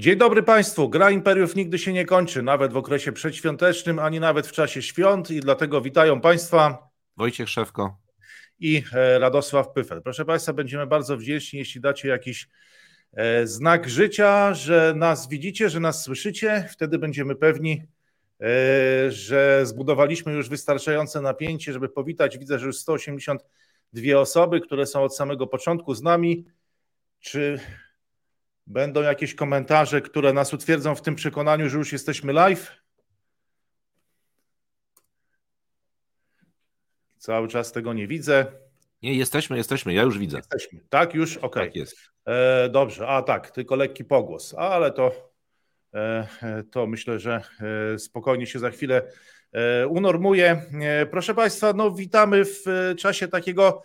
Dzień dobry Państwu. Gra Imperiów nigdy się nie kończy, nawet w okresie przedświątecznym, ani nawet w czasie świąt i dlatego witają Państwa Wojciech Szewko i e, Radosław Pyfel. Proszę Państwa, będziemy bardzo wdzięczni, jeśli dacie jakiś e, znak życia, że nas widzicie, że nas słyszycie. Wtedy będziemy pewni, e, że zbudowaliśmy już wystarczające napięcie, żeby powitać. Widzę, że już 182 osoby, które są od samego początku z nami. Czy Będą jakieś komentarze, które nas utwierdzą w tym przekonaniu, że już jesteśmy live? Cały czas tego nie widzę. Nie, jesteśmy, jesteśmy, ja już widzę. Jesteśmy, tak? Już? Okej. Okay. Tak jest. E, dobrze, a tak, tylko lekki pogłos, ale to, e, to myślę, że e, spokojnie się za chwilę e, unormuje. E, proszę Państwa, no witamy w czasie takiego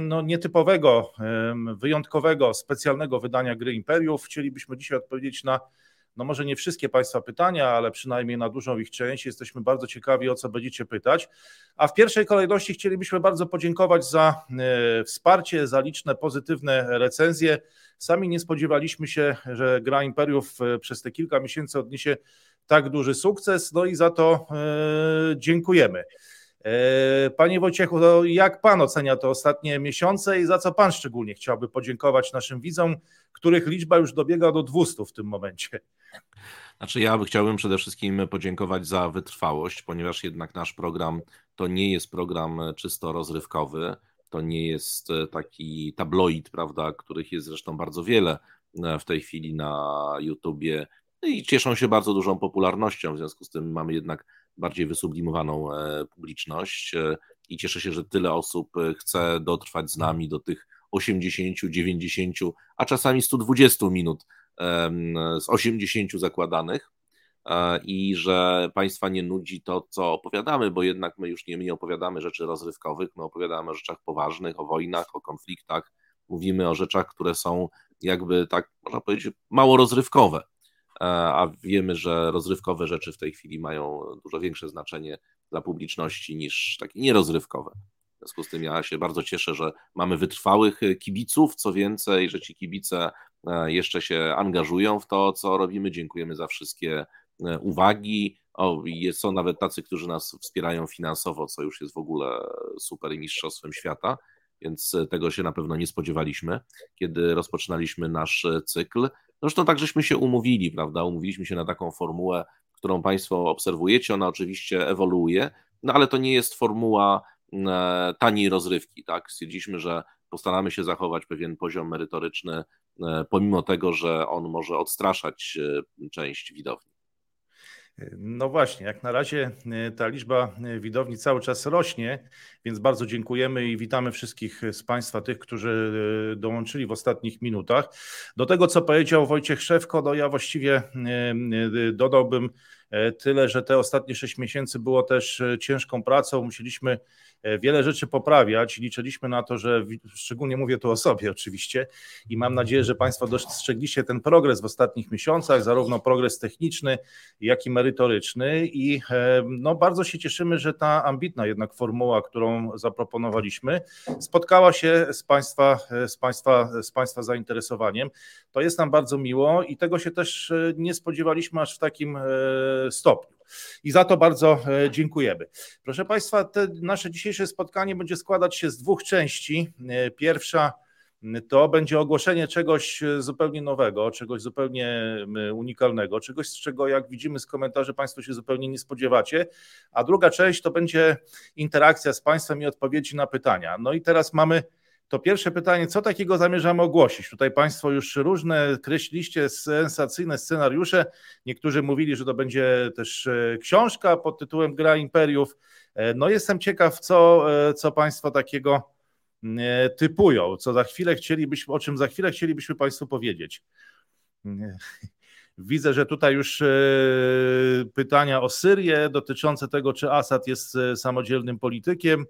no, nietypowego, wyjątkowego, specjalnego wydania gry Imperiów. Chcielibyśmy dzisiaj odpowiedzieć na, no może nie wszystkie Państwa pytania, ale przynajmniej na dużą ich część. Jesteśmy bardzo ciekawi, o co będziecie pytać. A w pierwszej kolejności chcielibyśmy bardzo podziękować za e, wsparcie, za liczne pozytywne recenzje. Sami nie spodziewaliśmy się, że gra Imperiów e, przez te kilka miesięcy odniesie tak duży sukces, no i za to e, dziękujemy. E, panie Wojciechu, jak Pan ocenia te ostatnie miesiące i za co Pan szczególnie chciałby podziękować naszym widzom, których liczba już dobiega do 200 w tym momencie? Znaczy ja chciałbym przede wszystkim podziękować za wytrwałość, ponieważ jednak nasz program to nie jest program czysto rozrywkowy, to nie jest taki tabloid, prawda, których jest zresztą bardzo wiele w tej chwili na YouTubie i cieszą się bardzo dużą popularnością, w związku z tym mamy jednak bardziej wysublimowaną e, publiczność e, i cieszę się, że tyle osób e, chce dotrwać z nami do tych 80, 90, a czasami 120 minut z 80 zakładanych i że Państwa nie nudzi to, co opowiadamy, bo jednak my już nie, nie opowiadamy rzeczy rozrywkowych, my opowiadamy o rzeczach poważnych, o wojnach, o konfliktach, mówimy o rzeczach, które są jakby tak, można powiedzieć, mało rozrywkowe. E, a wiemy, że rozrywkowe rzeczy w tej chwili mają dużo większe znaczenie dla publiczności niż takie nierozrywkowe. W związku z tym ja się bardzo cieszę, że mamy wytrwałych kibiców, co więcej, że ci kibice e, jeszcze się angażują w to, co robimy. Dziękujemy za wszystkie e, uwagi. O, są nawet tacy, którzy nas wspierają finansowo, co już jest w ogóle super i mistrzostwem świata, więc tego się na pewno nie spodziewaliśmy, kiedy rozpoczynaliśmy nasz cykl. Zresztą tak żeśmy się umówili, prawda? Umówiliśmy się na taką formułę, którą Państwo obserwujecie. Ona oczywiście ewoluuje, no ale to nie jest formuła e, taniej rozrywki, tak? Stwierdziliśmy, że postaramy się zachować pewien poziom merytoryczny, e, pomimo tego, że on może odstraszać e, część widowni. No właśnie, jak na razie e, ta liczba e, widowni cały czas rośnie, więc bardzo dziękujemy i witamy wszystkich z Państwa, tych, którzy e, dołączyli w ostatnich minutach. Do tego, co powiedział Wojciech Szewko, no ja właściwie dodałbym tyle, że te ostatnie sześć miesięcy było też ciężką pracą, musieliśmy E, wiele rzeczy poprawiać. Liczyliśmy na to, że szczególnie mówię tu o sobie oczywiście i mam nadzieję, że Państwo dostrzegliście ten progres w ostatnich miesiącach, zarówno progres techniczny, jak i merytoryczny i e, no, bardzo się cieszymy, że ta ambitna jednak formuła, którą zaproponowaliśmy, spotkała się z Państwa, e, z Państwa, z Państwa zainteresowaniem. To jest nam bardzo miło i tego się też nie spodziewaliśmy aż w takim stopniu. I za to bardzo e, dziękujemy. Proszę Państwa, nasze dzisiejsze spotkanie będzie składać się z dwóch części. E, pierwsza to będzie ogłoszenie czegoś e, zupełnie nowego, czegoś zupełnie unikalnego, czegoś, z czego, jak widzimy z komentarzy, Państwo się zupełnie nie spodziewacie. A druga część to będzie interakcja z Państwem i odpowiedzi na pytania. No i teraz mamy to pierwsze pytanie, co takiego zamierzamy ogłosić? Tutaj Państwo już różne kreśliście sensacyjne scenariusze. Niektórzy mówili, że to będzie też e, książka pod tytułem Gra Imperiów. E, no jestem ciekaw, co, e, co Państwo takiego typują, co za chwilę chcielibyśmy, o czym za chwilę chcielibyśmy Państwu powiedzieć. Widzę, że tutaj już pytania o Syrię dotyczące tego, czy Assad jest samodzielnym politykiem.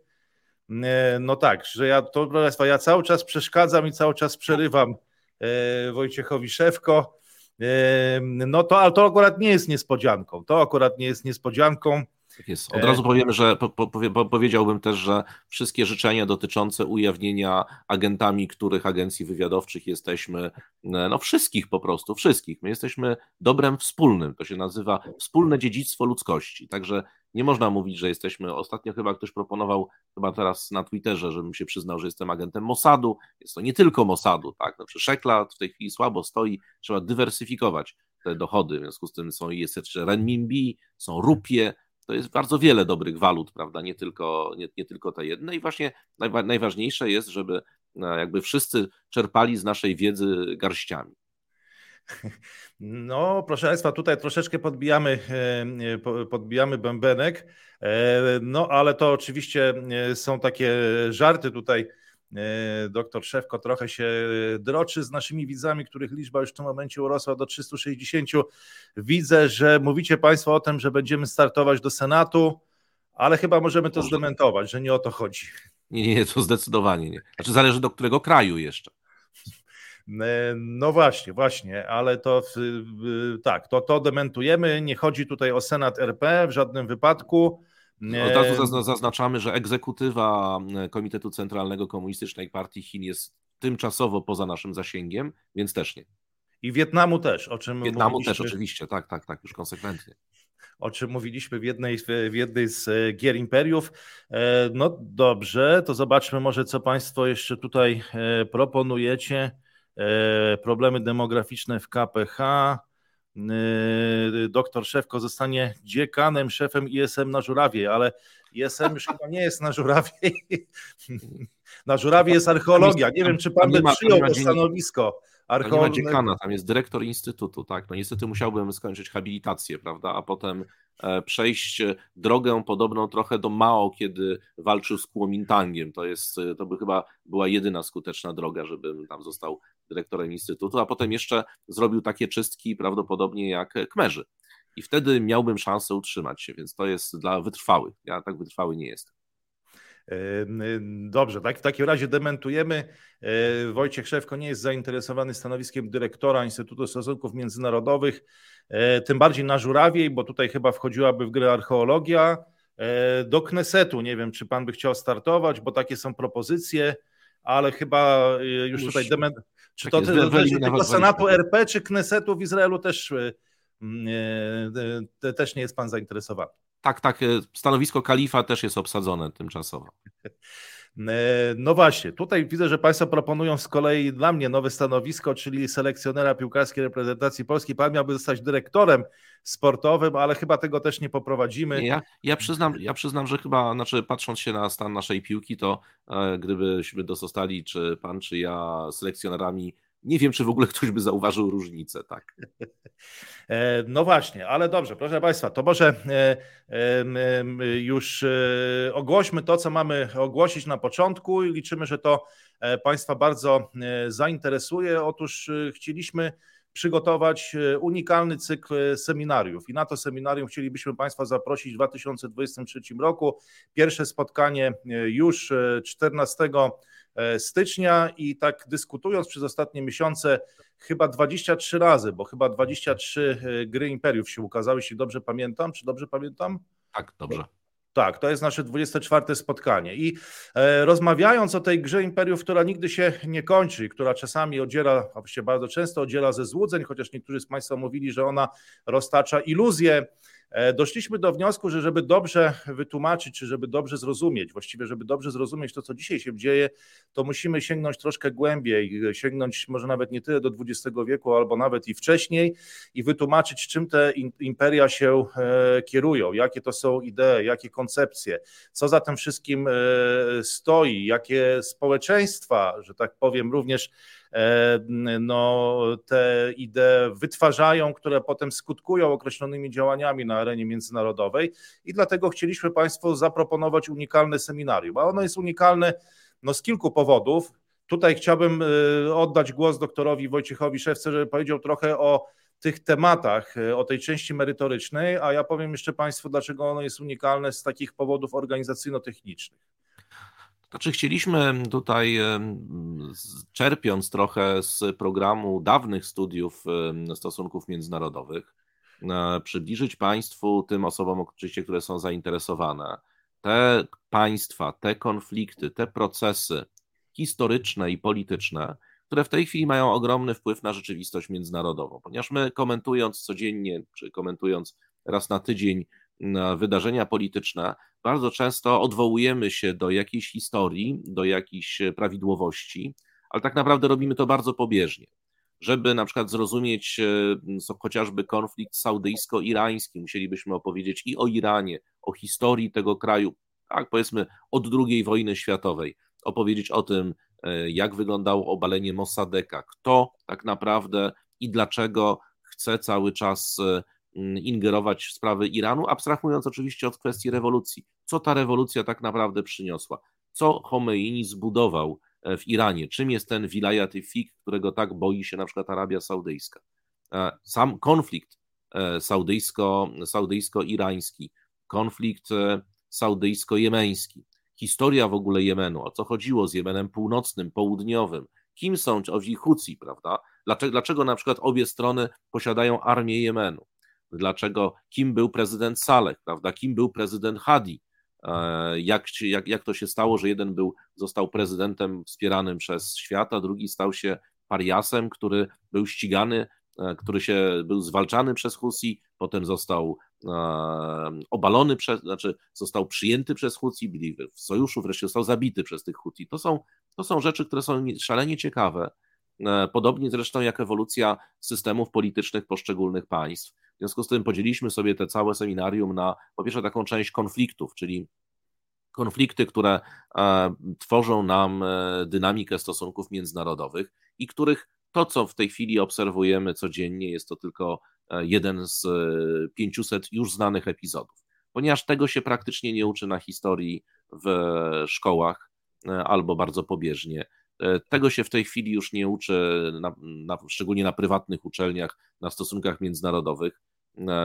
No tak, że ja to proszę Państwa, ja cały czas przeszkadzam i cały czas przerywam e, Wojciechowi Szewko. E, no to, ale to akurat nie jest niespodzianką. To akurat nie jest niespodzianką. Tak jest. Od razu powiem, że po, po, powiedziałbym też, że wszystkie życzenia dotyczące ujawnienia agentami, których agencji wywiadowczych jesteśmy, no wszystkich po prostu, wszystkich. My jesteśmy dobrem wspólnym. To się nazywa wspólne dziedzictwo ludzkości. Także nie można mówić, że jesteśmy. Ostatnio chyba ktoś proponował, chyba teraz na Twitterze, żebym się przyznał, że jestem agentem Mossadu. Jest to nie tylko Mossadu, tak? Znaczy Szekla w tej chwili słabo stoi, trzeba dywersyfikować te dochody. W związku z tym są jest jeszcze renminbi, są rupie, to jest bardzo wiele dobrych walut, prawda, nie tylko, nie, nie tylko te jedne. I właśnie najwa, najważniejsze jest, żeby e, jakby wszyscy czerpali z naszej wiedzy garściami. No, proszę Państwa, tutaj troszeczkę podbijamy, e, podbijamy bębenek, e, no ale to oczywiście są takie żarty tutaj doktor Szewko trochę się droczy z naszymi widzami, których liczba już w tym momencie urosła do 360. Widzę, że mówicie Państwo o tym, że będziemy startować do Senatu, ale chyba możemy to Może. zdementować, że nie o to chodzi. Nie, nie, to zdecydowanie nie. Znaczy zależy do którego kraju jeszcze. E, no właśnie, właśnie, ale to tak, to, to dementujemy. Nie chodzi tutaj o Senat RP w żadnym wypadku. Od razu zaznaczamy, że egzekutywa e, Komitetu Centralnego Komunistycznej Partii Chin jest tymczasowo poza naszym zasięgiem, więc też nie. I Wietnamu też, o czym Wietnamu mówiliśmy. też oczywiście, tak, tak, tak, już konsekwentnie. O czym mówiliśmy w jednej, w jednej z e, gier imperiów. E, no dobrze, to zobaczmy może, co Państwo jeszcze tutaj proponujecie. Problemy demograficzne w KPH. Yy, doktor Szewko zostanie dziekanem, szefem ISM na Żurawie, ale ISM już chyba nie jest na Żurawie. Na Żurawie jest archeologia. Nie wiem, czy pan by przyjął to stanowisko. Archeolog... Nie ma dziekana, tam jest dyrektor instytutu, tak? No niestety musiałbym skończyć habilitację, prawda? A potem e, przejść drogę podobną trochę do Mao, kiedy walczył z Kuomintangiem. To jest, e, to by chyba była jedyna skuteczna droga, żebym tam został dyrektorem instytutu, a potem jeszcze zrobił takie czystki prawdopodobnie jak Kmerzy. I wtedy miałbym szansę utrzymać się, więc to jest dla wytrwałych. Ja tak wytrwały nie jestem. Dobrze, tak, w takim razie dementujemy. E, Wojciech Szewko nie jest zainteresowany stanowiskiem dyrektora Instytutu Stosunków Międzynarodowych, e, tym bardziej na Żurawiej, bo tutaj chyba wchodziłaby w grę archeologia. E, do Knesetu nie wiem, czy pan by chciał startować, bo takie są propozycje, ale chyba już, już tutaj dement. Czy tak to tylko Senatu RP, czy Knesetu w Izraelu też, też nie jest pan zainteresowany? tak, tak, e, stanowisko kalifa też jest obsadzone tymczasowo. E, no właśnie, tutaj widzę, że Państwo proponują z kolei dla mnie nowe stanowisko, czyli selekcjonera piłkarskiej reprezentacji Polski. Pan miałby zostać dyrektorem sportowym, ale chyba tego też nie poprowadzimy. Ja, ja, przyznam, ja przyznam, że chyba, znaczy patrząc się na stan naszej piłki, to e, gdybyśmy dostali, czy pan, czy ja, selekcjonerami nie wiem, czy w ogóle ktoś by zauważył różnicę, tak. E, no właśnie, ale dobrze, proszę Państwa, to może e, już e, ogłośmy to, co mamy ogłosić na początku i liczymy, że to Państwa bardzo zainteresuje. Otóż chcieliśmy przygotować unikalny cykl seminariów. I na to seminarium chcielibyśmy Państwa zaprosić w 2023 roku. Pierwsze spotkanie już 14 E, stycznia i tak dyskutując przez ostatnie miesiące, chyba 23 razy, bo chyba 23 e, gry Imperiów się ukazały, jeśli dobrze pamiętam. Czy dobrze pamiętam? Tak, dobrze. Tak, to jest nasze 24 spotkanie. I e, rozmawiając o tej grze Imperiów, która nigdy się nie kończy, która czasami odziela, a właściwie bardzo często odziela ze złudzeń, chociaż niektórzy z Państwa mówili, że ona roztacza iluzje, E, doszliśmy do wniosku, że żeby dobrze wytłumaczyć, czy żeby dobrze zrozumieć, właściwie żeby dobrze zrozumieć to, co dzisiaj się dzieje, to musimy sięgnąć troszkę głębiej, sięgnąć może nawet nie tyle do XX wieku, albo nawet i wcześniej i wytłumaczyć, czym te imperia się e, kierują, jakie to są idee, jakie koncepcje, co za tym wszystkim e, stoi, jakie społeczeństwa, że tak powiem, również E, no, te idee wytwarzają, które potem skutkują określonymi działaniami na arenie międzynarodowej i dlatego chcieliśmy Państwu zaproponować unikalne seminarium. A ono jest unikalne no, z kilku powodów. Tutaj chciałbym e, oddać głos doktorowi Wojciechowi Szewce, żeby powiedział trochę o tych tematach, e, o tej części merytorycznej, a ja powiem jeszcze Państwu, dlaczego ono jest unikalne z takich powodów organizacyjno-technicznych. Znaczy, chcieliśmy tutaj, czerpiąc trochę z programu dawnych studiów stosunków międzynarodowych, przybliżyć Państwu, tym osobom oczywiście, które są zainteresowane, te państwa, te konflikty, te procesy historyczne i polityczne, które w tej chwili mają ogromny wpływ na rzeczywistość międzynarodową. Ponieważ my komentując codziennie, czy komentując raz na tydzień wydarzenia polityczne, bardzo często odwołujemy się do jakiejś historii, do jakichś prawidłowości, ale tak naprawdę robimy to bardzo pobieżnie. Żeby na przykład zrozumieć e, chociażby konflikt saudyjsko-irański, musielibyśmy opowiedzieć i o Iranie, o historii tego kraju, tak powiedzmy od II wojny światowej, opowiedzieć o tym, e, jak wyglądało obalenie Mossadeka, kto tak naprawdę i dlaczego chce cały czas e, ingerować w sprawy Iranu, abstrahując oczywiście od kwestii rewolucji. Co ta rewolucja tak naprawdę przyniosła? Co Khomeini zbudował e, w Iranie? Czym jest ten wilayat fik, którego tak boi się na przykład Arabia Saudyjska? Sam konflikt saudyjsko, saudyjsko-irański, konflikt saudyjsko-jemeński, historia w ogóle Jemenu, o co chodziło z Jemenem północnym, południowym, kim są owi Huci, prawda? Dlaczego, dlaczego na przykład obie strony posiadają armię Jemenu? Dlaczego, kim był prezydent Saleh, prawda? Kim był prezydent Hadi? E, jak, jak, jak to się stało, że jeden był, został prezydentem wspieranym przez świat, a drugi stał się pariasem, który był ścigany, e, który się był zwalczany przez Husi, potem został obalony, przez, znaczy został przyjęty przez Huti, byli w sojuszu, wreszcie został zabity przez tych Huti. To są, to są rzeczy, które są szalenie ciekawe. E, podobnie zresztą jak ewolucja systemów politycznych poszczególnych państw. W związku z tym podzieliliśmy sobie te całe seminarium na po pierwsze taką część konfliktów, czyli konflikty, które e, tworzą nam e, dynamikę stosunków międzynarodowych i których to, co w tej chwili obserwujemy codziennie, jest to tylko E, jeden z 500 e, już znanych epizodów. Ponieważ tego się praktycznie nie uczy na historii w szkołach albo bardzo pobieżnie. Tego się w tej chwili już nie uczy, na, na, szczególnie na prywatnych uczelniach, na stosunkach międzynarodowych.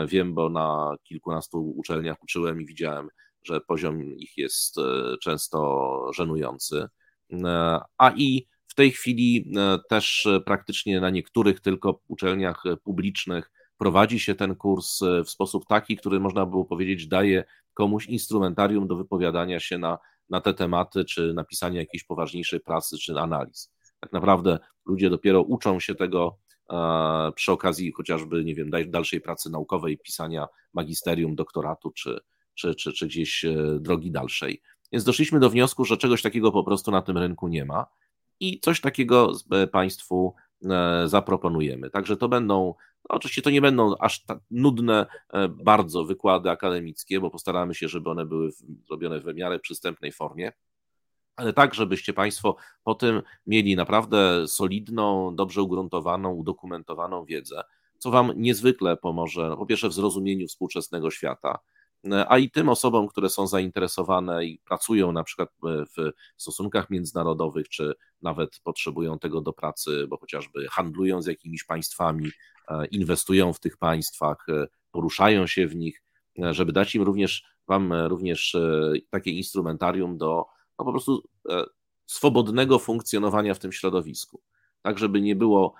Wiem, bo na kilkunastu uczelniach uczyłem i widziałem, że poziom ich jest często żenujący. A i w tej chwili też praktycznie na niektórych tylko uczelniach publicznych prowadzi się ten kurs e, w sposób taki, który można było powiedzieć daje komuś instrumentarium do wypowiadania się na, na te tematy, czy napisania jakiejś poważniejszej pracy, czy analiz. Tak naprawdę ludzie dopiero uczą się tego e, przy okazji chociażby, nie wiem, dalszej pracy naukowej, pisania magisterium, doktoratu, czy, czy, czy, czy gdzieś e, drogi dalszej. Więc doszliśmy do wniosku, że czegoś takiego po prostu na tym rynku nie ma i coś takiego Państwu zaproponujemy. Także to będą oczywiście to nie będą aż tak nudne e, bardzo wykłady akademickie, bo postaramy się, żeby one były zrobione w miarę przystępnej formie, ale tak, żebyście Państwo po tym mieli naprawdę solidną, dobrze ugruntowaną, udokumentowaną wiedzę, co Wam niezwykle pomoże, po pierwsze w zrozumieniu współczesnego świata, a i tym osobom, które są zainteresowane i pracują na przykład w stosunkach międzynarodowych, czy nawet potrzebują tego do pracy, bo chociażby handlują z jakimiś państwami, e, inwestują w tych państwach, e, poruszają się w nich, e, żeby dać im również, Wam również takie instrumentarium do no po prostu swobodnego funkcjonowania w tym środowisku. Tak, żeby nie było,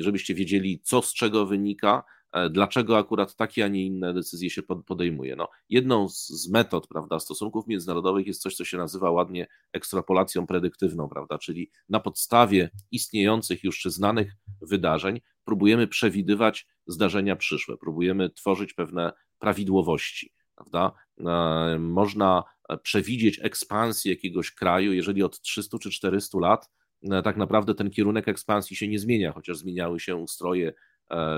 żebyście wiedzieli, co z czego wynika, E, dlaczego akurat takie, a nie inne decyzje się podejmuje. No, jedną z metod prawda, stosunków międzynarodowych jest coś, co się nazywa ładnie ekstrapolacją predyktywną, prawda, czyli na podstawie istniejących już czy znanych wydarzeń próbujemy przewidywać zdarzenia przyszłe, próbujemy tworzyć pewne prawidłowości. Prawda? E, można przewidzieć ekspansję jakiegoś kraju, jeżeli od 300 czy 400 lat e, tak naprawdę ten kierunek ekspansji się nie zmienia, chociaż zmieniały się ustroje E,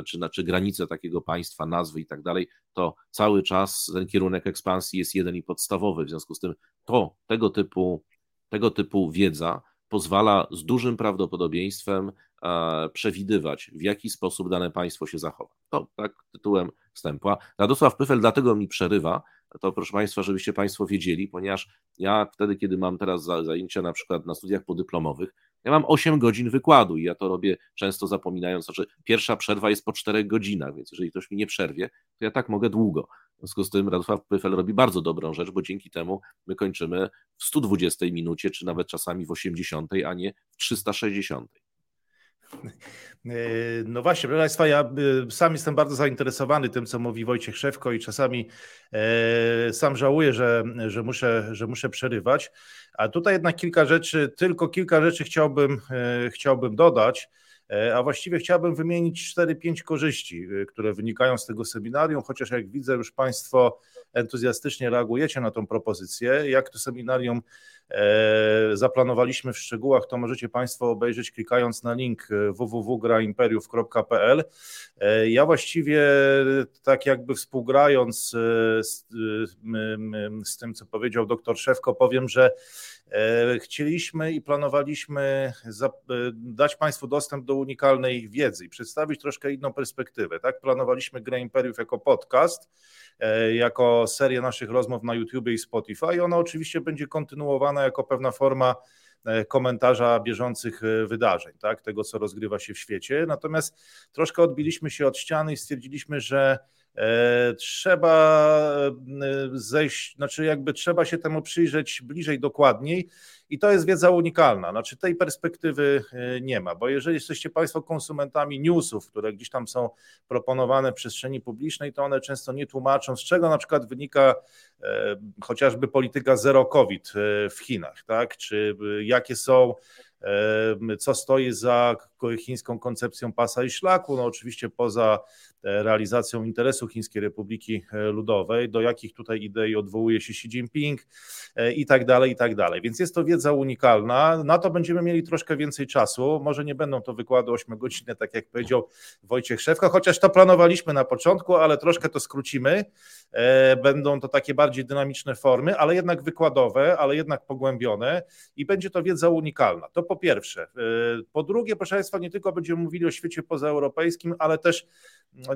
czy, czy granice takiego państwa, nazwy i tak dalej, to cały czas ten kierunek ekspansji jest jeden i podstawowy. W związku z tym to, tego typu, tego typu wiedza pozwala z dużym prawdopodobieństwem e, przewidywać, w jaki sposób dane państwo się zachowa. To tak tytułem wstępu. A Radosław Pyfel dlatego mi przerywa, to proszę Państwa, żebyście Państwo wiedzieli, ponieważ ja wtedy, kiedy mam teraz zajęcia na przykład na studiach podyplomowych, ja mam 8 godzin wykładu i ja to robię często zapominając, że pierwsza przerwa jest po 4 godzinach, więc jeżeli ktoś mi nie przerwie, to ja tak mogę długo. W związku z tym Radosław Pyfel robi bardzo dobrą rzecz, bo dzięki temu my kończymy w 120 minucie, czy nawet czasami w 80, a nie w 360. No właśnie, proszę Państwa, ja sam jestem bardzo zainteresowany tym, co mówi Wojciech Szewko i czasami sam żałuję, że, że, muszę, że muszę przerywać. A tutaj jednak kilka rzeczy, tylko kilka rzeczy chciałbym, chciałbym dodać. E, a właściwie chciałbym wymienić 4-5 korzyści, e, które wynikają z tego seminarium, chociaż jak widzę, już Państwo entuzjastycznie reagujecie na tą propozycję. Jak to seminarium e, zaplanowaliśmy w szczegółach, to możecie Państwo obejrzeć klikając na link www.graimperiów.pl. Ja właściwie tak jakby współgrając z, z tym, co powiedział dr Szewko, powiem, że E, chcieliśmy i planowaliśmy e, dać Państwu dostęp do unikalnej wiedzy i przedstawić troszkę inną perspektywę. Tak, planowaliśmy Grę Imperiów jako podcast, e, jako serię naszych rozmów na YouTube i Spotify. Ona oczywiście będzie kontynuowana jako pewna forma komentarza bieżących wydarzeń, tak, tego co rozgrywa się w świecie. Natomiast troszkę odbiliśmy się od ściany i stwierdziliśmy, że E, trzeba e, zejść, znaczy jakby trzeba się temu przyjrzeć bliżej, dokładniej i to jest wiedza unikalna. Znaczy tej perspektywy e, nie ma, bo jeżeli jesteście Państwo konsumentami newsów, które gdzieś tam są proponowane w przestrzeni publicznej, to one często nie tłumaczą, z czego na przykład wynika chociażby polityka zero COVID w Chinach, tak? czy jakie są co stoi za chińską koncepcją pasa i szlaku, no oczywiście poza e, realizacją interesu Chińskiej Republiki e, Ludowej, do jakich tutaj idei odwołuje się Xi Jinping e, i tak dalej, i tak dalej. Więc jest to wiedza unikalna, na to będziemy mieli troszkę więcej czasu, może nie będą to wykłady 8 godziny, tak jak powiedział Wojciech Szewka, chociaż to planowaliśmy na początku, ale troszkę to skrócimy, będą to takie bardziej dynamiczne formy, ale jednak wykładowe, ale jednak pogłębione i będzie to wiedza unikalna. To po pierwsze. Po drugie, proszę Państwa, nie tylko będziemy mówili o świecie pozaeuropejskim, ale też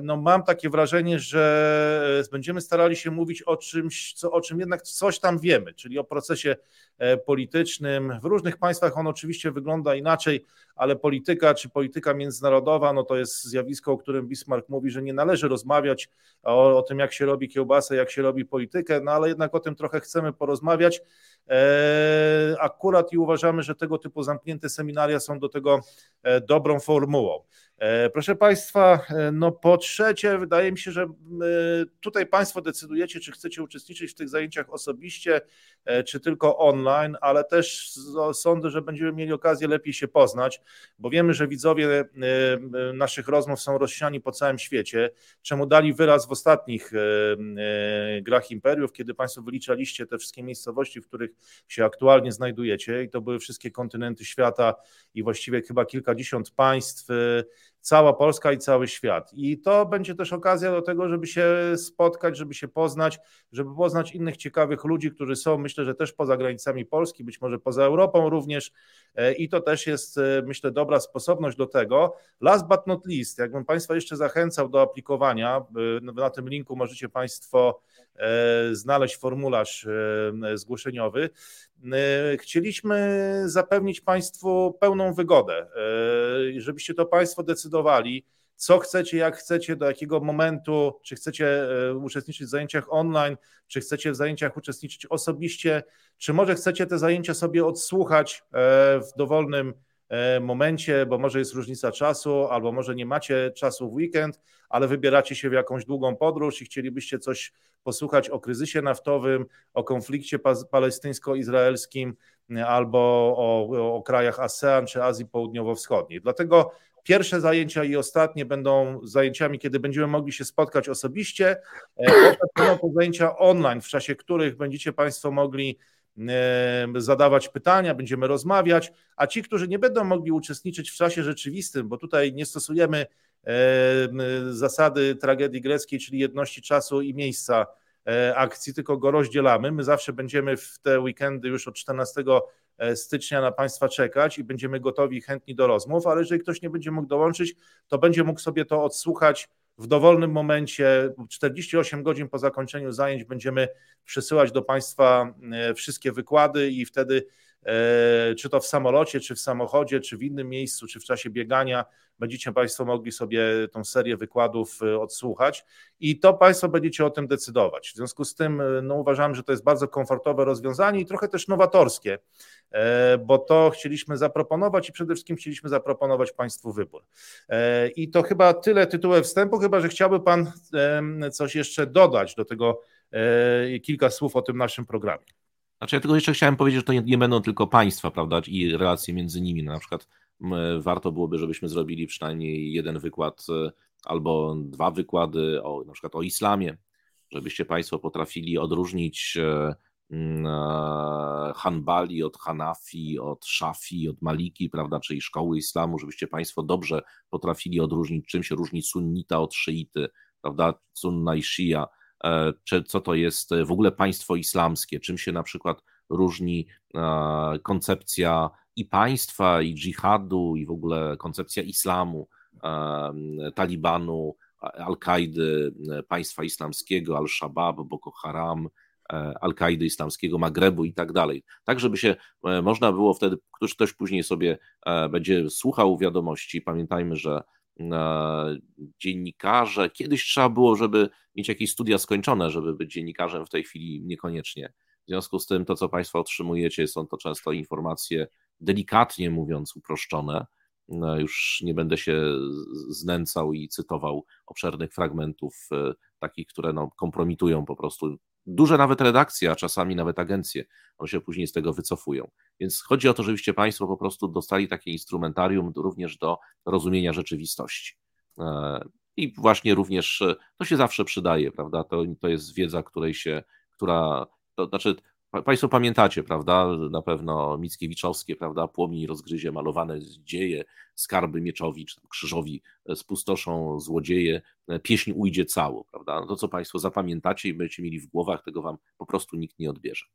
no, mam takie wrażenie, że będziemy starali się mówić o czymś, co, o czym jednak coś tam wiemy, czyli o procesie e, politycznym. W różnych państwach on oczywiście wygląda inaczej, ale polityka czy polityka międzynarodowa, no to jest zjawisko, o którym Bismarck mówi, że nie należy rozmawiać o, o tym, jak się robi kiełbasę, jak się robi politykę, no ale jednak o tym trochę chcemy porozmawiać. E, akurat i uważamy, że tego typu zamknięte seminaria są do tego e, dobrą formułą. E, proszę Państwa, no po trzecie, wydaje mi się, że tutaj Państwo decydujecie, czy chcecie uczestniczyć w tych zajęciach osobiście, czy tylko online, ale też sądzę, że będziemy mieli okazję lepiej się poznać, bo wiemy, że widzowie naszych rozmów są rozsiani po całym świecie, czemu dali wyraz w ostatnich grach imperiów, kiedy Państwo wyliczaliście te wszystkie miejscowości, w których się aktualnie znajdujecie i to były wszystkie kontynenty świata i właściwie chyba kilkadziesiąt państw, cała Polska i cały świat. I to będzie też okazja do tego, żeby się spotkać, żeby się poznać, żeby poznać innych ciekawych ludzi, którzy są, myślę, że też poza granicami Polski, być może poza Europą również. E, I to też jest, e, myślę, dobra sposobność do tego. Last but not least, jakbym Państwa jeszcze zachęcał do aplikowania, e, na tym linku możecie Państwo znaleźć formularz zgłoszeniowy. Chcieliśmy zapewnić Państwu pełną wygodę, żebyście to Państwo decydowali, co chcecie, jak chcecie, do jakiego momentu, czy chcecie uczestniczyć w zajęciach online, czy chcecie w zajęciach uczestniczyć osobiście, czy może chcecie te zajęcia sobie odsłuchać w dowolnym E, momencie, bo może jest różnica czasu, albo może nie macie czasu w weekend, ale wybieracie się w jakąś długą podróż i chcielibyście coś posłuchać o kryzysie naftowym, o konflikcie palestyńsko-izraelskim, albo o, o krajach ASEAN czy Azji Południowo-Wschodniej. Dlatego pierwsze zajęcia i ostatnie będą zajęciami, kiedy będziemy mogli się spotkać osobiście. E, potem będą zajęcia online, w czasie których będziecie Państwo mogli zadawać pytania, będziemy rozmawiać, a ci, którzy nie będą mogli uczestniczyć w czasie rzeczywistym, bo tutaj nie stosujemy zasady tragedii greckiej, czyli jedności czasu i miejsca e, akcji, tylko go rozdzielamy. My zawsze będziemy w te weekendy już od 14 e, stycznia na Państwa czekać i będziemy gotowi chętni do rozmów, ale jeżeli ktoś nie będzie mógł dołączyć, to będzie mógł sobie to odsłuchać w dowolnym momencie, 48 godzin po zakończeniu zajęć, będziemy przesyłać do Państwa e, wszystkie wykłady i wtedy czy to w samolocie, czy w samochodzie, czy w innym miejscu, czy w czasie biegania, będziecie Państwo mogli sobie tą serię wykładów odsłuchać i to Państwo będziecie o tym decydować. W związku z tym no, uważam, że to jest bardzo komfortowe rozwiązanie i trochę też nowatorskie, bo to chcieliśmy zaproponować i przede wszystkim chcieliśmy zaproponować Państwu wybór. I to chyba tyle tytułem wstępu, chyba że chciałby Pan coś jeszcze dodać do tego, kilka słów o tym naszym programie. Znaczy ja tylko jeszcze chciałem powiedzieć, że to nie, nie będą tylko państwa, prawda, i relacje między nimi. No, na przykład warto byłoby, żebyśmy zrobili przynajmniej jeden wykład e, albo dwa wykłady o, na przykład o islamie, żebyście Państwo potrafili odróżnić e, e, Hanbali od Hanafi, od Szafi, od Maliki, prawda, czyli szkoły islamu, żebyście Państwo dobrze potrafili odróżnić, czym się różni sunnita od szyity, prawda, sunna i shia, czy co to jest w ogóle państwo islamskie, czym się na przykład różni koncepcja i państwa, i dżihadu, i w ogóle koncepcja islamu, Talibanu, Al-Kaidy, państwa islamskiego, Al-Shabaab, Boko Haram, e, Al-Kaidy islamskiego, Magrebu i tak dalej. Tak, żeby się e, można było wtedy, ktoś później sobie e, będzie słuchał wiadomości, pamiętajmy, że dziennikarze, kiedyś trzeba było, żeby mieć jakieś studia skończone, żeby być dziennikarzem, w tej chwili niekoniecznie. W związku z tym to, co Państwo otrzymujecie, są to często informacje delikatnie mówiąc uproszczone. No, już nie będę się znęcał i cytował obszernych fragmentów, e, takich, które no, kompromitują po prostu duże nawet redakcje, a czasami nawet agencje. One się później z tego wycofują. Więc chodzi o to, żebyście Państwo po prostu dostali takie instrumentarium również do rozumienia rzeczywistości. E, I właśnie również e, to się zawsze przydaje, prawda? To, to jest wiedza, której się, która, to znaczy Państwo pamiętacie, prawda, na pewno Mickiewiczowskie, prawda, płomień rozgryzie malowane dzieje, skarby mieczowi czy krzyżowi spustoszą złodzieje, pieśń ujdzie cało, prawda. No to, co Państwo zapamiętacie i będziecie mieli w głowach, tego Wam po prostu nikt nie odbierze.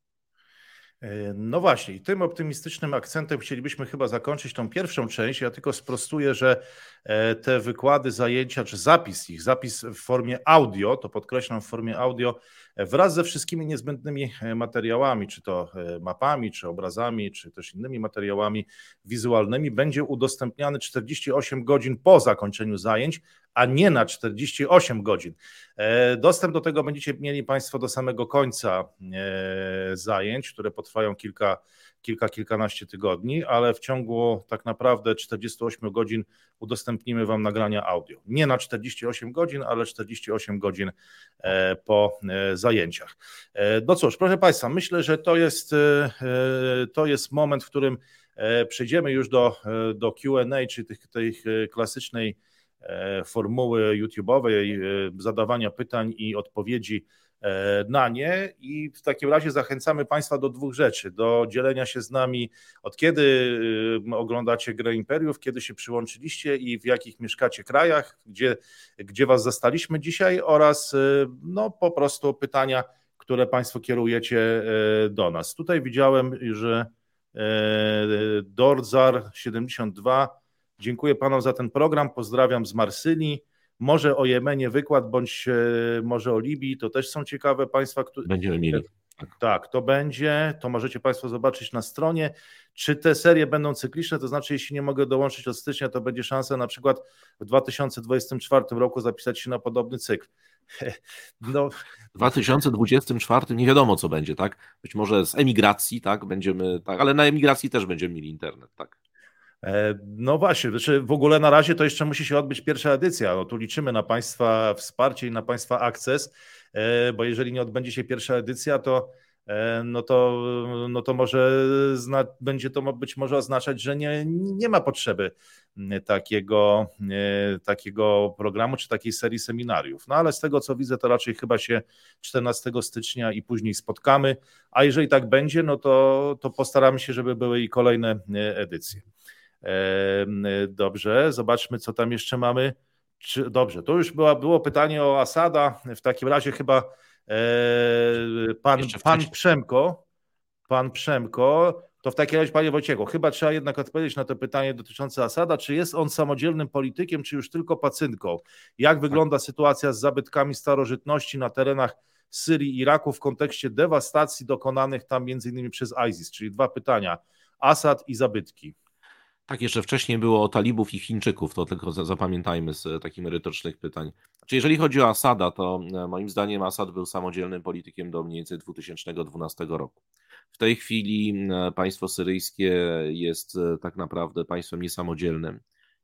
E, no właśnie, tym optymistycznym akcentem chcielibyśmy chyba zakończyć tą pierwszą część. Ja tylko sprostuję, że e, te wykłady, zajęcia, czy zapis ich, zapis w formie audio, to podkreślam w formie audio, e, wraz ze wszystkimi niezbędnymi materiałami, czy to mapami, czy obrazami, czy też innymi materiałami wizualnymi, będzie udostępniany 48 godzin po zakończeniu zajęć, a nie na 48 godzin. E, dostęp do tego będziecie mieli Państwo do samego końca e, zajęć, które potrwają kilka, kilka, kilkanaście tygodni, ale w ciągu tak naprawdę 48 godzin udostępnimy Wam nagrania audio. Nie na 48 godzin, ale 48 godzin e, po zajęciach. No cóż, proszę Państwa, myślę, że to jest, to jest moment, w którym przejdziemy już do, do QA, czyli tych, tej klasycznej formuły YouTube'owej, e, zadawania pytań i odpowiedzi e, na nie i w takim razie zachęcamy Państwa do dwóch rzeczy, do dzielenia się z nami od kiedy oglądacie grę Imperiów, kiedy się przyłączyliście i w jakich mieszkacie krajach, gdzie, gdzie Was zastaliśmy dzisiaj oraz no po prostu pytania, które Państwo kierujecie do nas. Tutaj widziałem, że Dorzar 72 Dziękuję panom za ten program. Pozdrawiam z Marsylii. Może o Jemenie wykład, bądź e, może o Libii. To też są ciekawe państwa, które. Będziemy mieli. Tak. tak, to będzie. To możecie Państwo zobaczyć na stronie. Czy te serie będą cykliczne? To znaczy, jeśli nie mogę dołączyć od stycznia, to będzie szansa na przykład w 2024 roku zapisać się na podobny cykl. No. W 2024 nie wiadomo, co będzie, tak? Być może z emigracji, tak? Będziemy, tak, ale na emigracji też będziemy mieli internet, tak? E, no właśnie, znaczy w ogóle na razie to jeszcze musi się odbyć pierwsza edycja. No tu liczymy na Państwa wsparcie i na Państwa akces, e, bo jeżeli nie odbędzie się pierwsza edycja, to e, no to, no to może zna, będzie to być może oznaczać, że nie, nie ma potrzeby takiego, takiego programu czy takiej serii seminariów. No ale z tego co widzę, to raczej chyba się 14 stycznia i później spotkamy, a jeżeli tak będzie, no to, to postaramy się, żeby były i kolejne edycje. Dobrze, zobaczmy, co tam jeszcze mamy. Czy, dobrze, to już była, było pytanie o Asada. W takim razie chyba e, pan, pan Przemko, pan Przemko, to w takim razie, panie Wojciechu, chyba trzeba jednak odpowiedzieć na to pytanie dotyczące Asada. Czy jest on samodzielnym politykiem, czy już tylko pacynką? Jak wygląda sytuacja z zabytkami starożytności na terenach Syrii i Iraku w kontekście dewastacji dokonanych tam między innymi przez ISIS? Czyli dwa pytania Asad i zabytki. Tak, jeszcze wcześniej było o talibów i Chińczyków, to tylko zapamiętajmy z takich merytorycznych pytań. Znaczy, jeżeli chodzi o Asada, to e, moim zdaniem Asad był samodzielnym politykiem do mniej więcej 2012 roku. W tej chwili e, państwo syryjskie jest e, tak naprawdę państwem niesamodzielnym.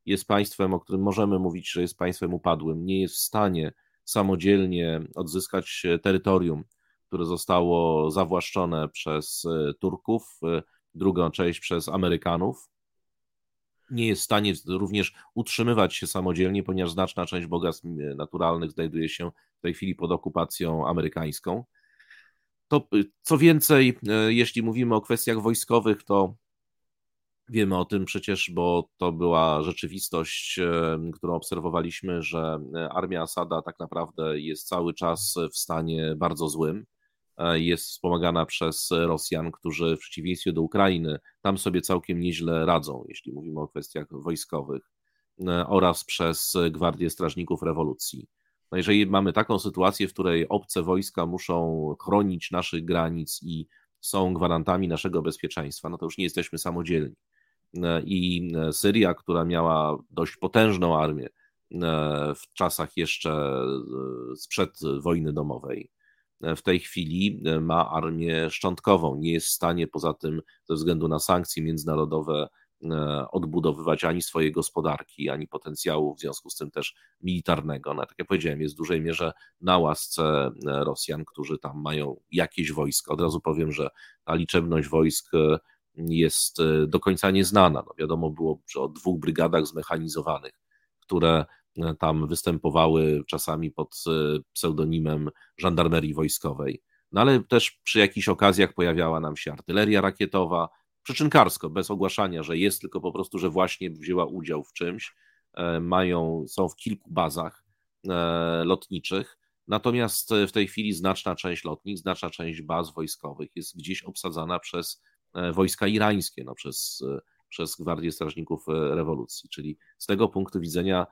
Jest państwem, o którym możemy mówić, że jest państwem upadłym. Nie jest w stanie samodzielnie odzyskać terytorium, które zostało zawłaszczone przez Turków, drugą część przez Amerykanów nie jest w stanie również utrzymywać się samodzielnie, ponieważ znaczna część bogactw naturalnych znajduje się w tej chwili pod okupacją amerykańską. To y, co więcej, y, jeśli mówimy o kwestiach wojskowych, to wiemy o tym przecież, bo to była rzeczywistość, którą obserwowaliśmy, że armia Asada tak naprawdę jest cały czas w stanie bardzo złym. E, jest wspomagana przez Rosjan, którzy w przeciwieństwie do Ukrainy tam sobie całkiem nieźle radzą, jeśli mówimy o kwestiach wojskowych, e, oraz przez Gwardię Strażników Rewolucji. No jeżeli mamy taką sytuację, w której obce wojska muszą chronić naszych granic i są gwarantami naszego bezpieczeństwa, no to już nie jesteśmy samodzielni. E, I Syria, która miała dość potężną armię w czasach jeszcze sprzed wojny domowej, w tej chwili e, ma armię szczątkową. Nie jest w stanie poza tym, ze względu na sankcje międzynarodowe, e, odbudowywać ani swojej gospodarki, ani potencjału, w związku z tym też militarnego. No, tak jak powiedziałem, jest w dużej mierze na łasce e, Rosjan, którzy tam mają jakieś wojska. Od razu powiem, że ta liczebność wojsk jest do końca nieznana. No, wiadomo było że o dwóch brygadach zmechanizowanych, które tam występowały czasami pod e, pseudonimem żandarmerii wojskowej. No ale też przy jakichś okazjach pojawiała nam się artyleria rakietowa, przyczynkarsko, bez ogłaszania, że jest, tylko po prostu, że właśnie wzięła udział w czymś. E, mają, są w kilku bazach e, lotniczych. Natomiast w tej chwili znaczna część lotnisk, znaczna część baz wojskowych jest gdzieś obsadzana przez wojska irańskie, no przez, przez Gwardię Strażników Rewolucji. Czyli z tego punktu widzenia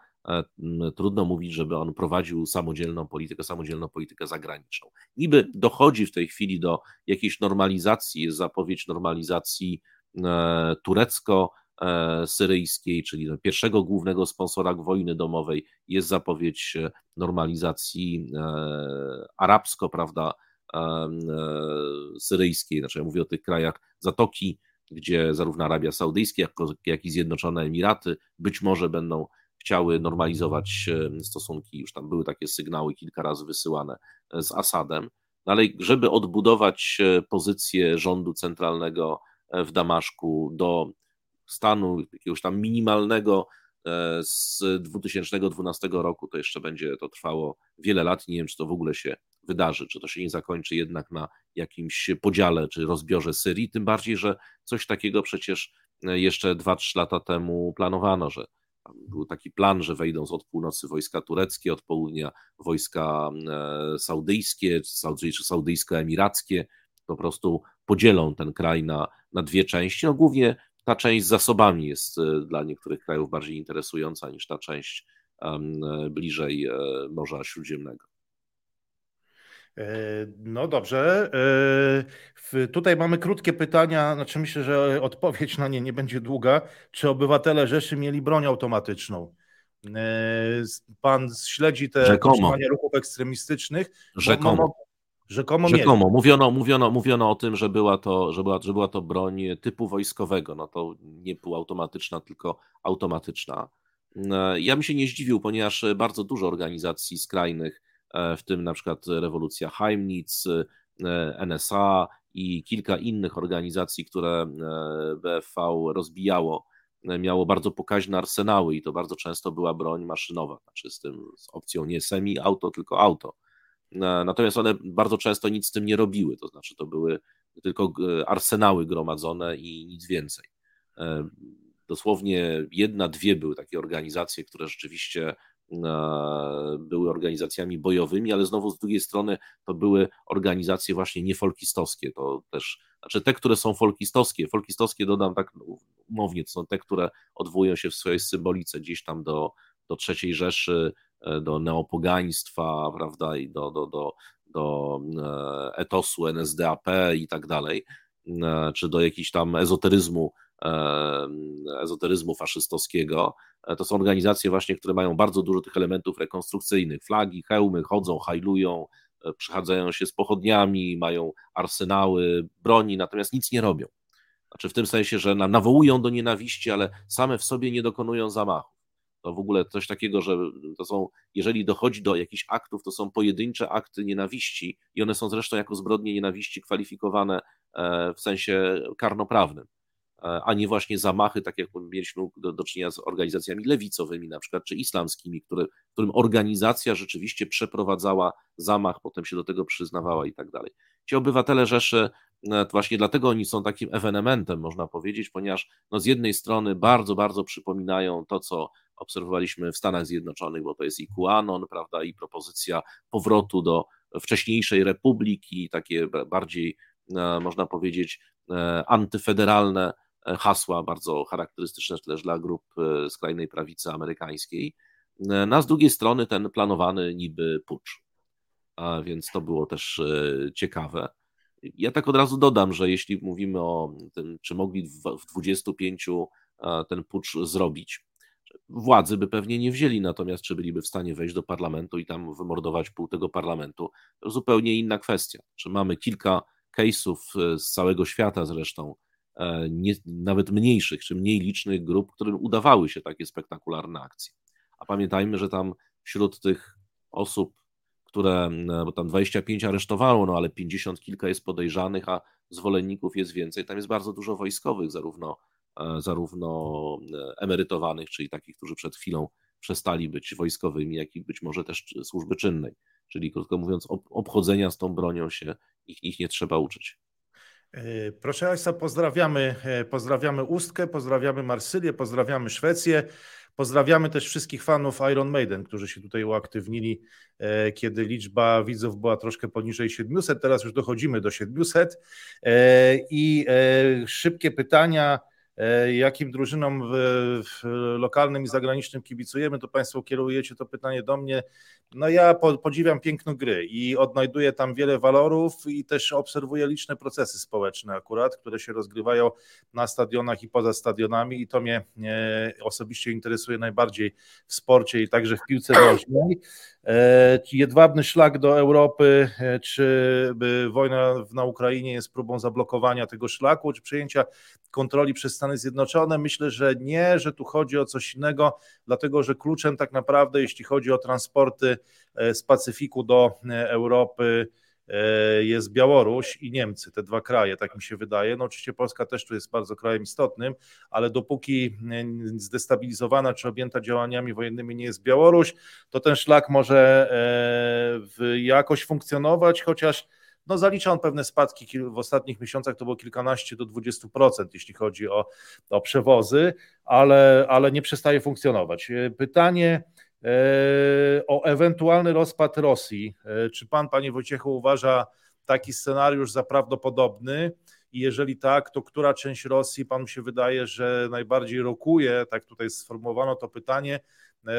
trudno mówić, żeby on prowadził samodzielną politykę, samodzielną politykę zagraniczną. Niby dochodzi w tej chwili do jakiejś normalizacji, jest zapowiedź normalizacji e, turecko-syryjskiej, czyli pierwszego głównego sponsora wojny domowej, jest zapowiedź e, normalizacji arabsko, prawda, syryjskiej, znaczy ja mówię o tych krajach Zatoki, gdzie zarówno Arabia Saudyjska, jak, jak i Zjednoczone Emiraty być może będą chciały normalizować stosunki, już tam były takie sygnały kilka razy wysyłane e, z Asadem, no ale żeby odbudować e, pozycję rządu centralnego e, w Damaszku do stanu jakiegoś tam minimalnego z 2012 roku, to jeszcze będzie to trwało wiele lat. Nie wiem, czy to w ogóle się wydarzy, czy to się nie zakończy jednak na jakimś podziale czy rozbiorze Syrii. Tym bardziej, że coś takiego przecież jeszcze 2-3 lata temu planowano, że był taki plan, że wejdą od północy wojska tureckie, od południa wojska e, saudyjskie, czy saudyjsko-emirackie, po prostu podzielą ten kraj na, na dwie części. No głównie ta część z zasobami jest e, dla niektórych krajów bardziej interesująca niż ta część bliżej e, Morza Śródziemnego. E, no dobrze. E, tutaj mamy krótkie pytania. Znaczy myślę, że odpowiedź na nie nie będzie długa. Czy obywatele Rzeszy mieli broń automatyczną? E, pan śledzi te poszukiwania ruchów ekstremistycznych. Rzekomo. Rzekomo, Rzekomo. Mówiono, mówiono, mówiono o tym, że była, to, że, była, że była to broń typu wojskowego. No to nie półautomatyczna, tylko automatyczna. Ja bym się nie zdziwił, ponieważ bardzo dużo organizacji skrajnych w tym na przykład rewolucja Heimnitz, e, NSA i kilka innych organizacji, które e, BFV rozbijało, miało bardzo pokaźne arsenały i to bardzo często była broń maszynowa, znaczy z tym z opcją nie semi-auto, tylko auto. Natomiast one bardzo często nic z tym nie robiły, to znaczy to były tylko arsenały gromadzone i nic więcej. Dosłownie jedna, dwie były takie organizacje, które rzeczywiście były organizacjami bojowymi, ale znowu z drugiej strony to były organizacje właśnie niefolkistowskie, to też, znaczy te, które są folkistowskie, folkistowskie dodam tak umownie, to są te, które odwołują się w swojej symbolice gdzieś tam do, do III Rzeszy, e, do neopogaństwa, prawda, i do, do, do, do e, etosu NSDAP i tak dalej, czy do jakichś tam ezoteryzmu, ezoteryzmu faszystowskiego. To są organizacje właśnie, które mają bardzo dużo tych elementów rekonstrukcyjnych. Flagi, hełmy, chodzą, hajlują, przechadzają się z pochodniami, mają arsenały broni, natomiast nic nie robią. Znaczy w tym sensie, że nawołują do nienawiści, ale same w sobie nie dokonują zamachu. To w ogóle coś takiego, że to są, jeżeli dochodzi do jakichś aktów, to są pojedyncze akty nienawiści i one są zresztą jako zbrodnie nienawiści kwalifikowane e, w sensie karnoprawnym, e, a nie właśnie zamachy, tak jak mieliśmy do, do czynienia z organizacjami lewicowymi na przykład, czy islamskimi, które, którym organizacja rzeczywiście przeprowadzała zamach, potem się do tego przyznawała i tak dalej. Ci obywatele Rzeszy no, właśnie dlatego oni są takim ewenementem, można powiedzieć, ponieważ no z jednej strony bardzo, bardzo przypominają to, co obserwowaliśmy w Stanach Zjednoczonych, bo to jest i QAnon, prawda, i propozycja powrotu do wcześniejszej republiki, takie bardziej, e, można powiedzieć, e, antyfederalne e, hasła, bardzo charakterystyczne też dla grup skrajnej prawicy amerykańskiej. No, a z drugiej strony ten planowany niby pucz. A więc to było też ciekawe. Ja tak od razu dodam, że jeśli mówimy o tym, czy mogli w 25 ten pucz zrobić, władzy by pewnie nie wzięli, natomiast czy byliby w stanie wejść do parlamentu i tam wymordować pół tego parlamentu, to zupełnie inna kwestia. Czy mamy kilka case'ów e, z całego świata zresztą, e, nie, nawet mniejszych czy mniej licznych grup, którym udawały się takie spektakularne akcje. A pamiętajmy, że tam wśród tych osób które, bo tam 25 aresztowało, no ale 50 kilka jest podejrzanych, a zwolenników jest więcej. Tam jest bardzo dużo wojskowych, zarówno, e, zarówno e, emerytowanych, czyli takich, którzy przed chwilą przestali być wojskowymi, jak i być może też służby czynnej. Czyli krótko mówiąc, obchodzenia z tą bronią się ich, ich nie trzeba uczyć. E, proszę Państwa, pozdrawiamy, pozdrawiamy Ustkę, pozdrawiamy Marsylię, pozdrawiamy Szwecję. Pozdrawiamy też wszystkich fanów Iron Maiden, którzy się tutaj uaktywnili, e, kiedy liczba widzów była troszkę poniżej 700. Teraz już dochodzimy do 700. E, I e, szybkie pytania. Jakim drużynom w, w lokalnym i zagranicznym kibicujemy, to Państwo kierujecie to pytanie do mnie. No ja podziwiam piękno gry i odnajduję tam wiele walorów i też obserwuję liczne procesy społeczne akurat, które się rozgrywają na stadionach i poza stadionami i to mnie e, osobiście interesuje najbardziej w sporcie i także w piłce nożnej. E, jedwabny szlak do Europy, e, czy wojna na Ukrainie jest próbą zablokowania tego szlaku, czy przejęcia kontroli przez Stany Zjednoczone? Myślę, że nie, że tu chodzi o coś innego, dlatego że kluczem tak naprawdę, jeśli chodzi o transporty E, z Pacyfiku do Europy jest Białoruś i Niemcy, te dwa kraje, tak mi się wydaje. No oczywiście Polska też tu jest bardzo krajem istotnym, ale dopóki zdestabilizowana czy objęta działaniami wojennymi nie jest Białoruś, to ten szlak może jakoś funkcjonować, chociaż no zalicza on pewne spadki w ostatnich miesiącach, to było kilkanaście do 20%, jeśli chodzi o, o przewozy, ale, ale nie przestaje funkcjonować. Pytanie, E, o ewentualny rozpad Rosji. E, czy pan, panie Wojciechu, uważa taki scenariusz za prawdopodobny? I jeżeli tak, to która część Rosji pan się wydaje, że najbardziej rokuje, tak tutaj sformułowano to pytanie, e,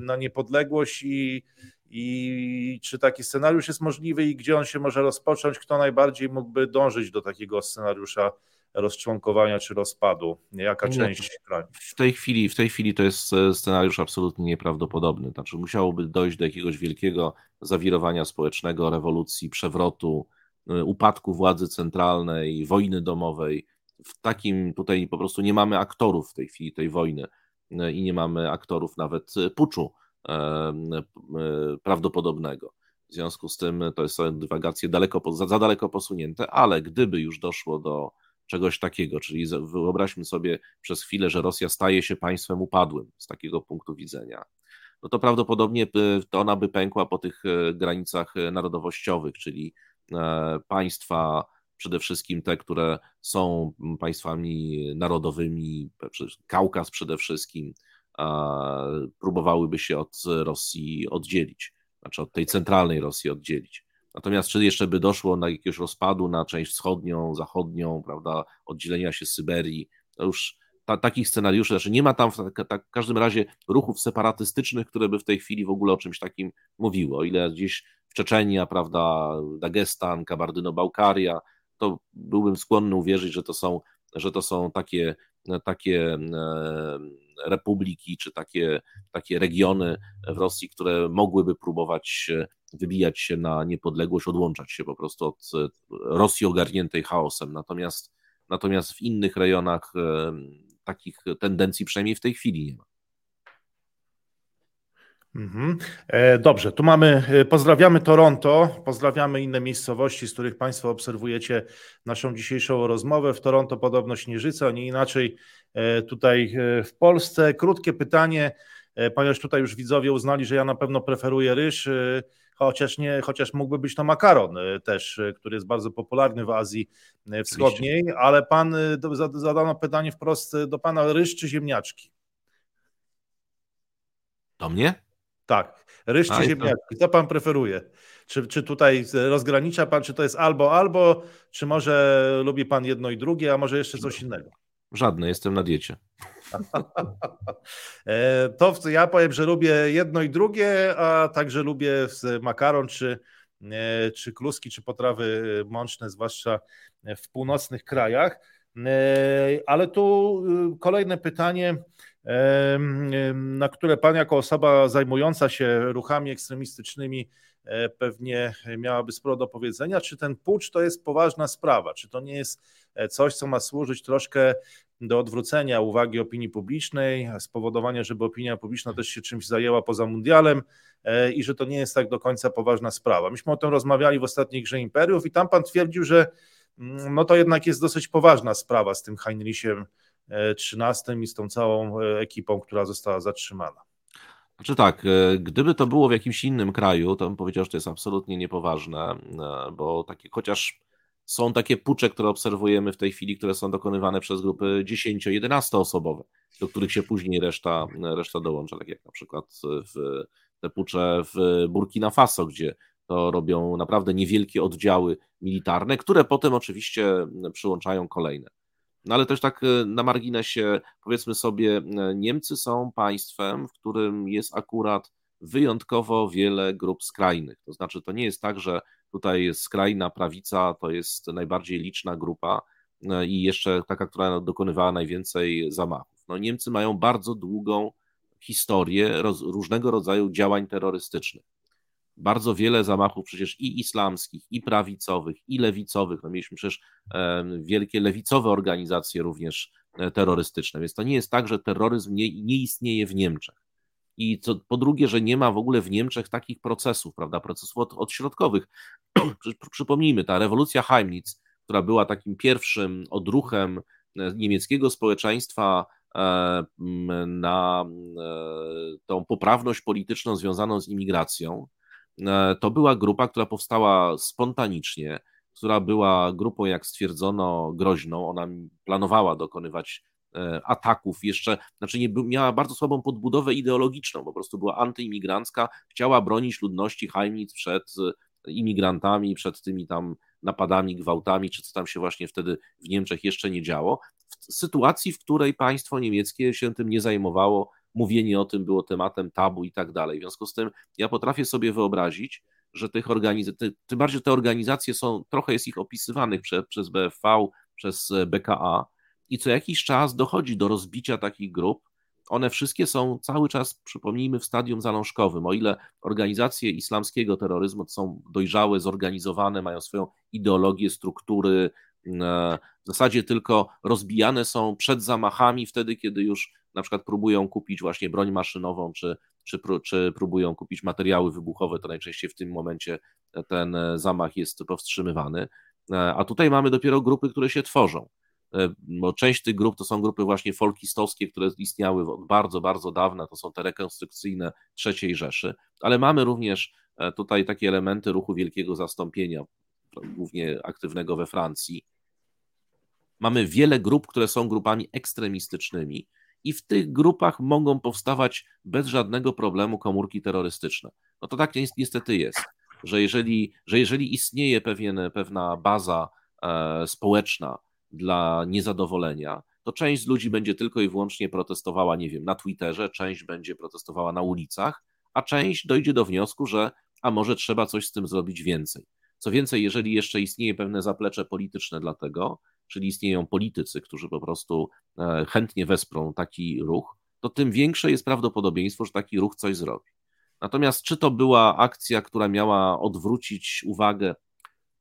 na niepodległość i, i czy taki scenariusz jest możliwy i gdzie on się może rozpocząć? Kto najbardziej mógłby dążyć do takiego scenariusza rozczłonkowania czy rozpadu? Jaka część kraju? W tej chwili, w tej chwili to jest e, scenariusz absolutnie nieprawdopodobny. Znaczy musiałoby dojść do jakiegoś wielkiego zawirowania społecznego, rewolucji, przewrotu, e, upadku władzy centralnej, wojny domowej. W takim tutaj po prostu nie mamy aktorów w tej chwili tej wojny e, i nie mamy aktorów nawet puczu prawdopodobnego. W związku z tym to jest dywagacje daleko, za, za daleko posunięte, ale gdyby już doszło do czegoś takiego. Czyli wyobraźmy sobie przez chwilę, że Rosja staje się państwem upadłym z takiego punktu widzenia. No to prawdopodobnie to ona by pękła po tych e, granicach e, narodowościowych, czyli e, państwa, przede wszystkim te, które są państwami narodowymi, Kaukaz przede wszystkim, próbowałyby się od Rosji oddzielić, znaczy od tej centralnej Rosji oddzielić. Natomiast czy jeszcze by doszło na jakiegoś rozpadu na część wschodnią, zachodnią, prawda, oddzielenia się Syberii, to już ta, takich scenariuszy, znaczy nie ma tam w, ta, w każdym razie ruchów separatystycznych, które by w tej chwili w ogóle o czymś takim mówiło. O ile gdzieś w Czeczenia, prawda, Dagestan, Kabardyno-Bałkaria, to byłbym skłonny uwierzyć, że to są, że to są takie, takie republiki czy takie, takie regiony w Rosji, które mogłyby próbować wybijać się na niepodległość, odłączać się po prostu od Rosji ogarniętej chaosem. Natomiast, natomiast w innych rejonach takich tendencji przynajmniej w tej chwili nie ma. Mhm. E, dobrze, tu mamy, e, pozdrawiamy Toronto, pozdrawiamy inne miejscowości, z których Państwo obserwujecie naszą dzisiejszą rozmowę. W Toronto podobno śnieżyca, nie inaczej e, tutaj w Polsce. Krótkie pytanie, ponieważ tutaj już widzowie uznali, że ja na pewno preferuję ryż, chociaż nie, chociaż mógłby być to makaron też, który jest bardzo popularny w Azji Wschodniej, Oczywiście. ale Pan zadano pytanie wprost do Pana, ryż czy ziemniaczki? Do mnie? Tak, ryż czy ziemniaczki, co pan preferuje? Czy, czy tutaj rozgranicza pan, czy to jest albo, albo, czy może lubi pan jedno i drugie, a może jeszcze coś innego? Żadne, jestem na diecie. E, to ja powiem, że lubię jedno i drugie, a także lubię makaron, czy, e, czy kluski, czy potrawy mączne, zwłaszcza w północnych krajach. E, ale tu kolejne pytanie na które Pan jako osoba zajmująca się ruchami ekstremistycznymi pewnie miałaby sporo do powiedzenia. Czy ten pucz to jest poważna sprawa? Czy to nie jest coś, co ma służyć troszkę do odwrócenia uwagi opinii publicznej, spowodowania, żeby opinia publiczna też się czymś zajęła poza mundialem e, i że to nie jest tak do końca poważna sprawa? Myśmy o tym rozmawiali w ostatniej grze Imperiów i tam Pan twierdził, że mm, no to jednak jest dosyć poważna sprawa z tym Heinrichem 13 i z tą całą e, ekipą, która została zatrzymana. Znaczy tak, e, gdyby to było w jakimś innym kraju, to bym powiedział, że to jest absolutnie niepoważne, e, bo takie, chociaż są takie pucze, które obserwujemy w tej chwili, które są dokonywane przez grupy 10-11 osobowe, do których się później reszta, reszta dołącza, tak jak na przykład w te pucze w Burkina Faso, gdzie to robią naprawdę niewielkie oddziały militarne, które potem oczywiście przyłączają kolejne. No ale też tak e, na marginesie, powiedzmy sobie, e, Niemcy są państwem, w którym jest akurat wyjątkowo wiele grup skrajnych. To znaczy, to nie jest tak, że tutaj skrajna prawica to jest najbardziej liczna grupa e, i jeszcze taka, która dokonywała najwięcej zamachów. No, Niemcy mają bardzo długą historię roz, różnego rodzaju działań terrorystycznych bardzo wiele zamachów przecież i islamskich, i prawicowych, i lewicowych. No mieliśmy przecież wielkie lewicowe organizacje również e, terrorystyczne, więc to nie jest tak, że terroryzm nie, nie istnieje w Niemczech. I co, po drugie, że nie ma w ogóle w Niemczech takich procesów, prawda, procesów od, odśrodkowych. Przypomnijmy, ta rewolucja Heimnitz, która była takim pierwszym odruchem e, niemieckiego społeczeństwa e, na tą poprawność polityczną związaną z imigracją, E, to była grupa, która powstała spontanicznie, która była grupą, jak stwierdzono, groźną. Ona planowała dokonywać e, ataków, jeszcze, znaczy nie, miała bardzo słabą podbudowę ideologiczną, po prostu była antyimigrancka, chciała bronić ludności Heimnitz przed e, imigrantami, przed tymi tam napadami, gwałtami, czy co tam się właśnie wtedy w Niemczech jeszcze nie działo. W sytuacji, w której państwo niemieckie się tym nie zajmowało, mówienie o tym było tematem tabu i tak dalej. W związku z tym ja potrafię sobie wyobrazić, że tych organizacji, tym bardziej te organizacje są, trochę jest ich opisywanych prze, przez BFV, przez BKA i co jakiś czas dochodzi do rozbicia takich grup. One wszystkie są cały czas, przypomnijmy, w stadium zalążkowym. O ile organizacje islamskiego terroryzmu są dojrzałe, zorganizowane, mają swoją ideologię, struktury, e, w zasadzie tylko rozbijane są przed zamachami, wtedy, kiedy już na przykład próbują kupić właśnie broń maszynową, czy, czy, czy próbują kupić materiały wybuchowe, to najczęściej w tym momencie ten zamach jest powstrzymywany. A tutaj mamy dopiero grupy, które się tworzą. Bo część tych grup to są grupy właśnie folkistowskie, które istniały od bardzo, bardzo dawna, to są te rekonstrukcyjne III Rzeszy, ale mamy również tutaj takie elementy ruchu wielkiego zastąpienia, głównie aktywnego we Francji. Mamy wiele grup, które są grupami ekstremistycznymi, i w tych grupach mogą powstawać bez żadnego problemu komórki terrorystyczne. No to tak niestety jest, że jeżeli, że jeżeli istnieje pewien, pewna baza e, społeczna dla niezadowolenia, to część z ludzi będzie tylko i wyłącznie protestowała, nie wiem, na Twitterze, część będzie protestowała na ulicach, a część dojdzie do wniosku, że a może trzeba coś z tym zrobić więcej. Co więcej, jeżeli jeszcze istnieje pewne zaplecze polityczne dlatego, czyli istnieją politycy, którzy po prostu e, chętnie wesprą taki ruch, to tym większe jest prawdopodobieństwo, że taki ruch coś zrobi. Natomiast czy to była akcja, która miała odwrócić uwagę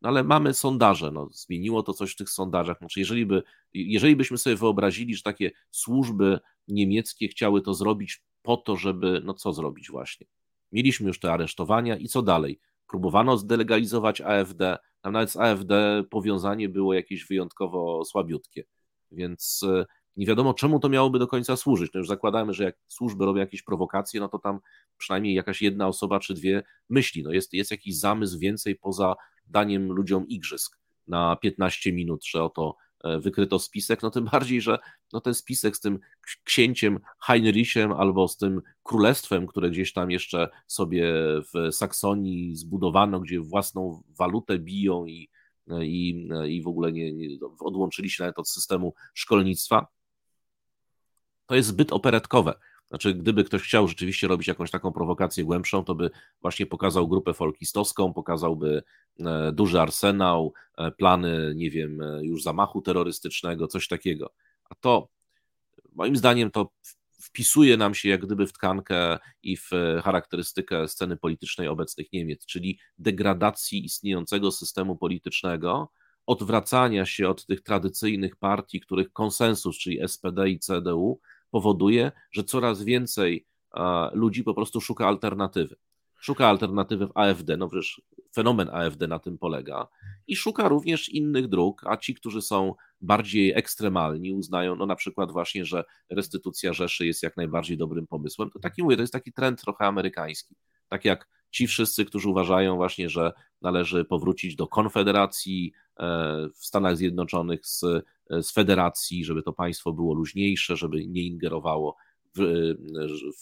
no ale mamy sondaże, no, zmieniło to coś w tych sondażach. Znaczy, jeżeli, by, jeżeli byśmy sobie wyobrazili, że takie służby niemieckie chciały to zrobić po to, żeby, no co zrobić właśnie? Mieliśmy już te aresztowania i co dalej? Próbowano zdelegalizować AfD, nawet z AfD powiązanie było jakieś wyjątkowo słabiutkie, więc e, nie wiadomo, czemu to miałoby do końca służyć. No już zakładamy, że jak służby robią jakieś prowokacje, no to tam przynajmniej jakaś jedna osoba czy dwie myśli. No jest, jest jakiś zamysł więcej poza daniem ludziom igrzysk na 15 minut, że oto e, wykryto spisek, no tym bardziej, że no ten spisek z tym księciem Heinrichem albo z tym królestwem, które gdzieś tam jeszcze sobie w Saksonii zbudowano, gdzie własną walutę biją i, i, i w ogóle nie, nie, odłączyli się nawet od systemu szkolnictwa, to jest zbyt operetkowe. Znaczy, gdyby ktoś chciał rzeczywiście robić jakąś taką prowokację głębszą, to by właśnie pokazał grupę folkistowską, pokazałby e, duży arsenał, e, plany, nie wiem, e, już zamachu terrorystycznego, coś takiego. A to, moim zdaniem, to wpisuje nam się jak gdyby w tkankę i w charakterystykę sceny politycznej obecnych Niemiec, czyli degradacji istniejącego systemu politycznego, odwracania się od tych tradycyjnych partii, których konsensus, czyli SPD i CDU, powoduje, że coraz więcej ludzi po prostu szuka alternatywy. Szuka alternatywy w AfD, no przecież fenomen AfD na tym polega, i szuka również innych dróg, a ci, którzy są bardziej ekstremalni, uznają, no na przykład właśnie, że restytucja Rzeszy jest jak najbardziej dobrym pomysłem. To taki mówię, to jest taki trend trochę amerykański. Tak jak ci wszyscy, którzy uważają właśnie, że należy powrócić do konfederacji e, w Stanach Zjednoczonych z z federacji, żeby to państwo było luźniejsze, żeby nie ingerowało w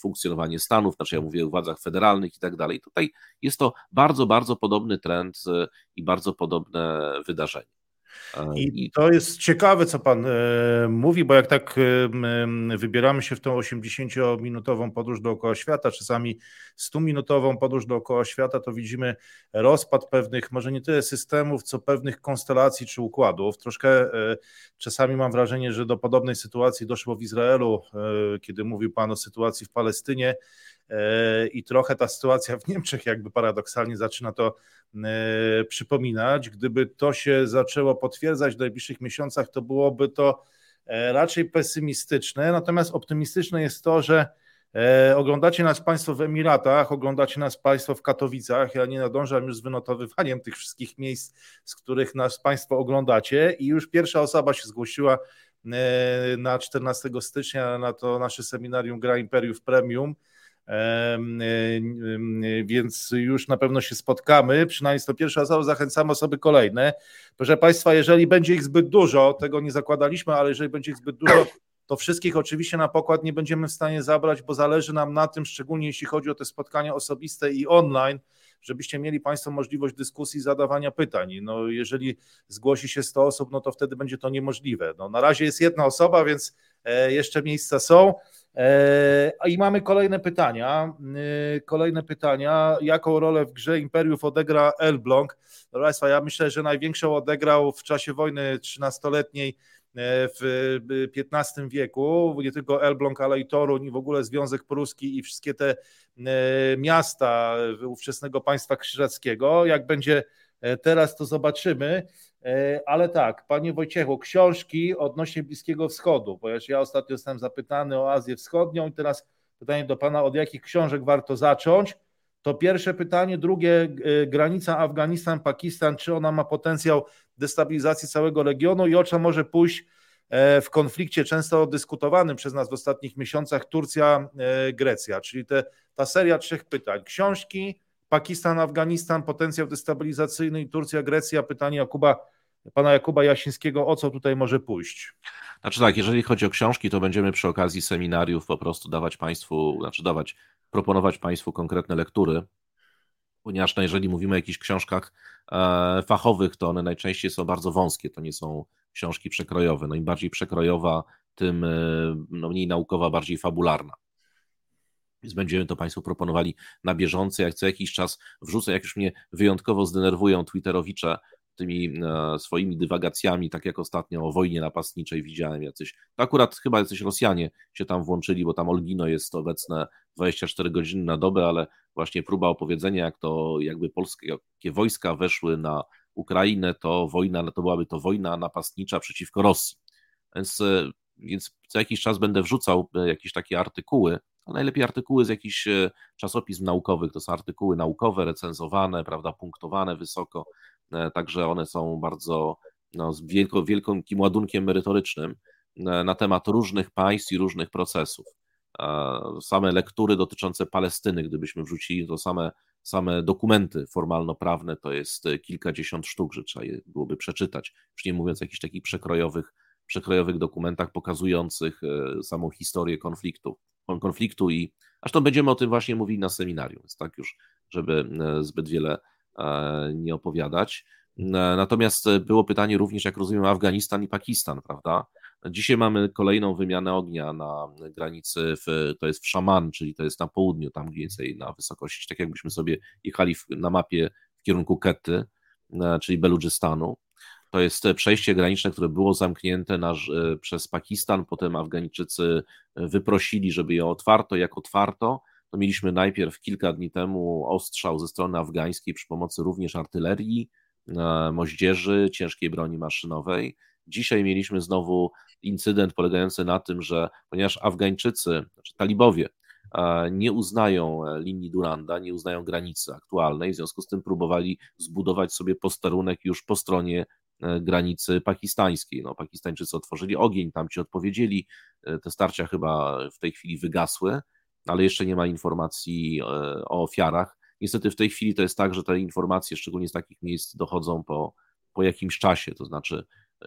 funkcjonowanie Stanów, znaczy ja mówię o władzach federalnych i tak dalej. Tutaj jest to bardzo, bardzo podobny trend e, i bardzo podobne wydarzenie. I to jest ciekawe, co Pan e, mówi, bo jak tak e, wybieramy się w tą 80-minutową podróż dookoła świata, czasami 100-minutową podróż dookoła świata, to widzimy rozpad pewnych, może nie tyle systemów, co pewnych konstelacji czy układów. Troszkę e, czasami mam wrażenie, że do podobnej sytuacji doszło w Izraelu, kiedy mówił Pan o sytuacji w Palestynie i trochę ta sytuacja w Niemczech jakby paradoksalnie zaczyna to E, przypominać. Gdyby to się zaczęło potwierdzać w najbliższych miesiącach, to byłoby to e, raczej pesymistyczne. Natomiast optymistyczne jest to, że e, oglądacie nas Państwo w Emiratach, oglądacie nas Państwo w Katowicach. Ja nie nadążam już z wynotowywaniem tych wszystkich miejsc, z których nas Państwo oglądacie, i już pierwsza osoba się zgłosiła na 14 stycznia na to nasze seminarium Gra Imperiów Premium więc już na pewno się spotkamy. Przynajmniej to pierwsza osoba, zachęcamy osoby kolejne. Proszę Państwa, jeżeli będzie ich zbyt dużo, tego nie zakładaliśmy, ale jeżeli będzie ich zbyt dużo, to wszystkich oczywiście na pokład nie będziemy w stanie zabrać, bo zależy nam na tym, szczególnie jeśli chodzi o te spotkania osobiste i online, żebyście mieli Państwo możliwość dyskusji, zadawania pytań. No, jeżeli zgłosi się 100 osób, no to wtedy będzie to niemożliwe. No, na razie jest jedna osoba, więc e, jeszcze miejsca są. E, I mamy kolejne pytania. E, kolejne pytania. Jaką rolę w grze Imperiów odegra Elbląg? Proszę Państwa, ja myślę, że największą odegrał w czasie wojny 13-letniej e, w XV wieku, nie tylko Elbląg, ale i Toruń, i w ogóle Związek Pruski i wszystkie te miasta ówczesnego państwa krzyżackiego. Jak będzie teraz, to zobaczymy. E, ale tak, panie Wojciechu, książki odnośnie Bliskiego Wschodu, bo ja ostatnio zostałem zapytany o Azję Wschodnią i teraz pytanie do pana, od jakich książek warto zacząć? To pierwsze pytanie. Drugie, e, granica Afganistan-Pakistan, czy ona ma potencjał destabilizacji całego regionu i o czym może pójść e, w konflikcie często dyskutowanym przez nas w ostatnich miesiącach Turcja-Grecja, czyli te, ta seria trzech pytań. Książki, Pakistan, Afganistan, potencjał destabilizacyjny i Turcja, Grecja. Pytanie Jakuba, pana Jakuba Jasińskiego, o co tutaj może pójść? Znaczy tak, jeżeli chodzi o książki, to będziemy przy okazji seminariów po prostu dawać Państwu, znaczy dawać, proponować Państwu konkretne lektury, ponieważ no, jeżeli mówimy o jakichś książkach e, fachowych, to one najczęściej są bardzo wąskie, to nie są książki przekrojowe. No im bardziej przekrojowa, tym e, no, mniej naukowa, bardziej fabularna. Więc będziemy to Państwu proponowali na bieżąco. Jak co jakiś czas wrzucę, jak już mnie wyjątkowo zdenerwują Twitterowicze tymi e, swoimi dywagacjami, tak jak ostatnio o wojnie napastniczej widziałem jacyś. To akurat chyba jacyś Rosjanie się tam włączyli, bo tam Olgino jest obecne 24 godziny na dobę, ale właśnie próba opowiedzenia, jak to jakby polskie wojska weszły na Ukrainę, to wojna, to byłaby to wojna napastnicza przeciwko Rosji. Więc, e, więc co jakiś czas będę wrzucał e, jakieś takie artykuły, a najlepiej artykuły z jakichś e, czasopism naukowych, to są artykuły naukowe, recenzowane, prawda, punktowane wysoko, także one są bardzo no, z wielko, wielkim ładunkiem merytorycznym na temat różnych państw i różnych procesów. Same lektury dotyczące Palestyny, gdybyśmy wrzucili, to same same dokumenty formalno-prawne to jest e, kilkadziesiąt sztuk, że trzeba je byłoby przeczytać, już nie mówiąc o jakichś takich przekrojowych, przekrojowych dokumentach pokazujących e, samą historię konfliktu, konfliktu i zresztą będziemy o tym właśnie mówili na seminarium, więc tak już, żeby e, zbyt wiele nie opowiadać. Natomiast było pytanie również, jak rozumiem, Afganistan i Pakistan, prawda? Dzisiaj mamy kolejną wymianę ognia na granicy, w, to jest w Szaman, czyli to jest na południu, tam mniej więcej na wysokości, tak jakbyśmy sobie jechali w, na mapie w kierunku Kety, e, czyli Beludżystanu. To jest przejście graniczne, które było zamknięte na, e, przez Pakistan, potem Afgańczycy wyprosili, żeby je otwarto. Jak otwarto, to mieliśmy najpierw kilka dni temu ostrzał ze strony afgańskiej przy pomocy również artylerii, e, moździerzy, ciężkiej broni maszynowej. Dzisiaj mieliśmy znowu incydent polegający na tym, że ponieważ Afgańczycy, znaczy talibowie, nie uznają e, linii Duranda, nie uznają granicy aktualnej, w związku z tym próbowali zbudować sobie posterunek już po stronie e, granicy pakistańskiej. No, Pakistańczycy otworzyli ogień, tam ci odpowiedzieli, e, te starcia chyba w tej chwili wygasły, ale jeszcze nie ma informacji o ofiarach. Niestety w tej chwili to jest tak, że te informacje, szczególnie z takich miejsc, dochodzą po, po jakimś czasie, to znaczy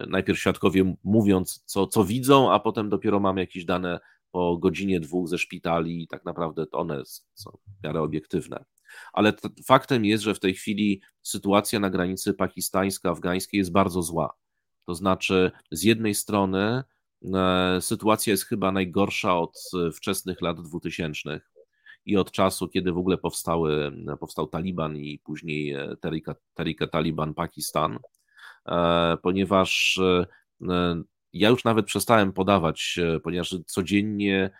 najpierw świadkowie mówiąc, co, co widzą, a potem dopiero mamy jakieś dane po godzinie, dwóch ze szpitali i tak naprawdę to one są w miarę obiektywne. Ale faktem jest, że w tej chwili sytuacja na granicy pakistańsko-afgańskiej jest bardzo zła. To znaczy, z jednej strony e, sytuacja jest chyba najgorsza od wczesnych lat dwutysięcznych i od czasu, kiedy w ogóle powstały, powstał Taliban i później e, Tarika, Tarika Taliban Pakistan. E, ponieważ e, e, ja już nawet przestałem podawać, ponieważ codziennie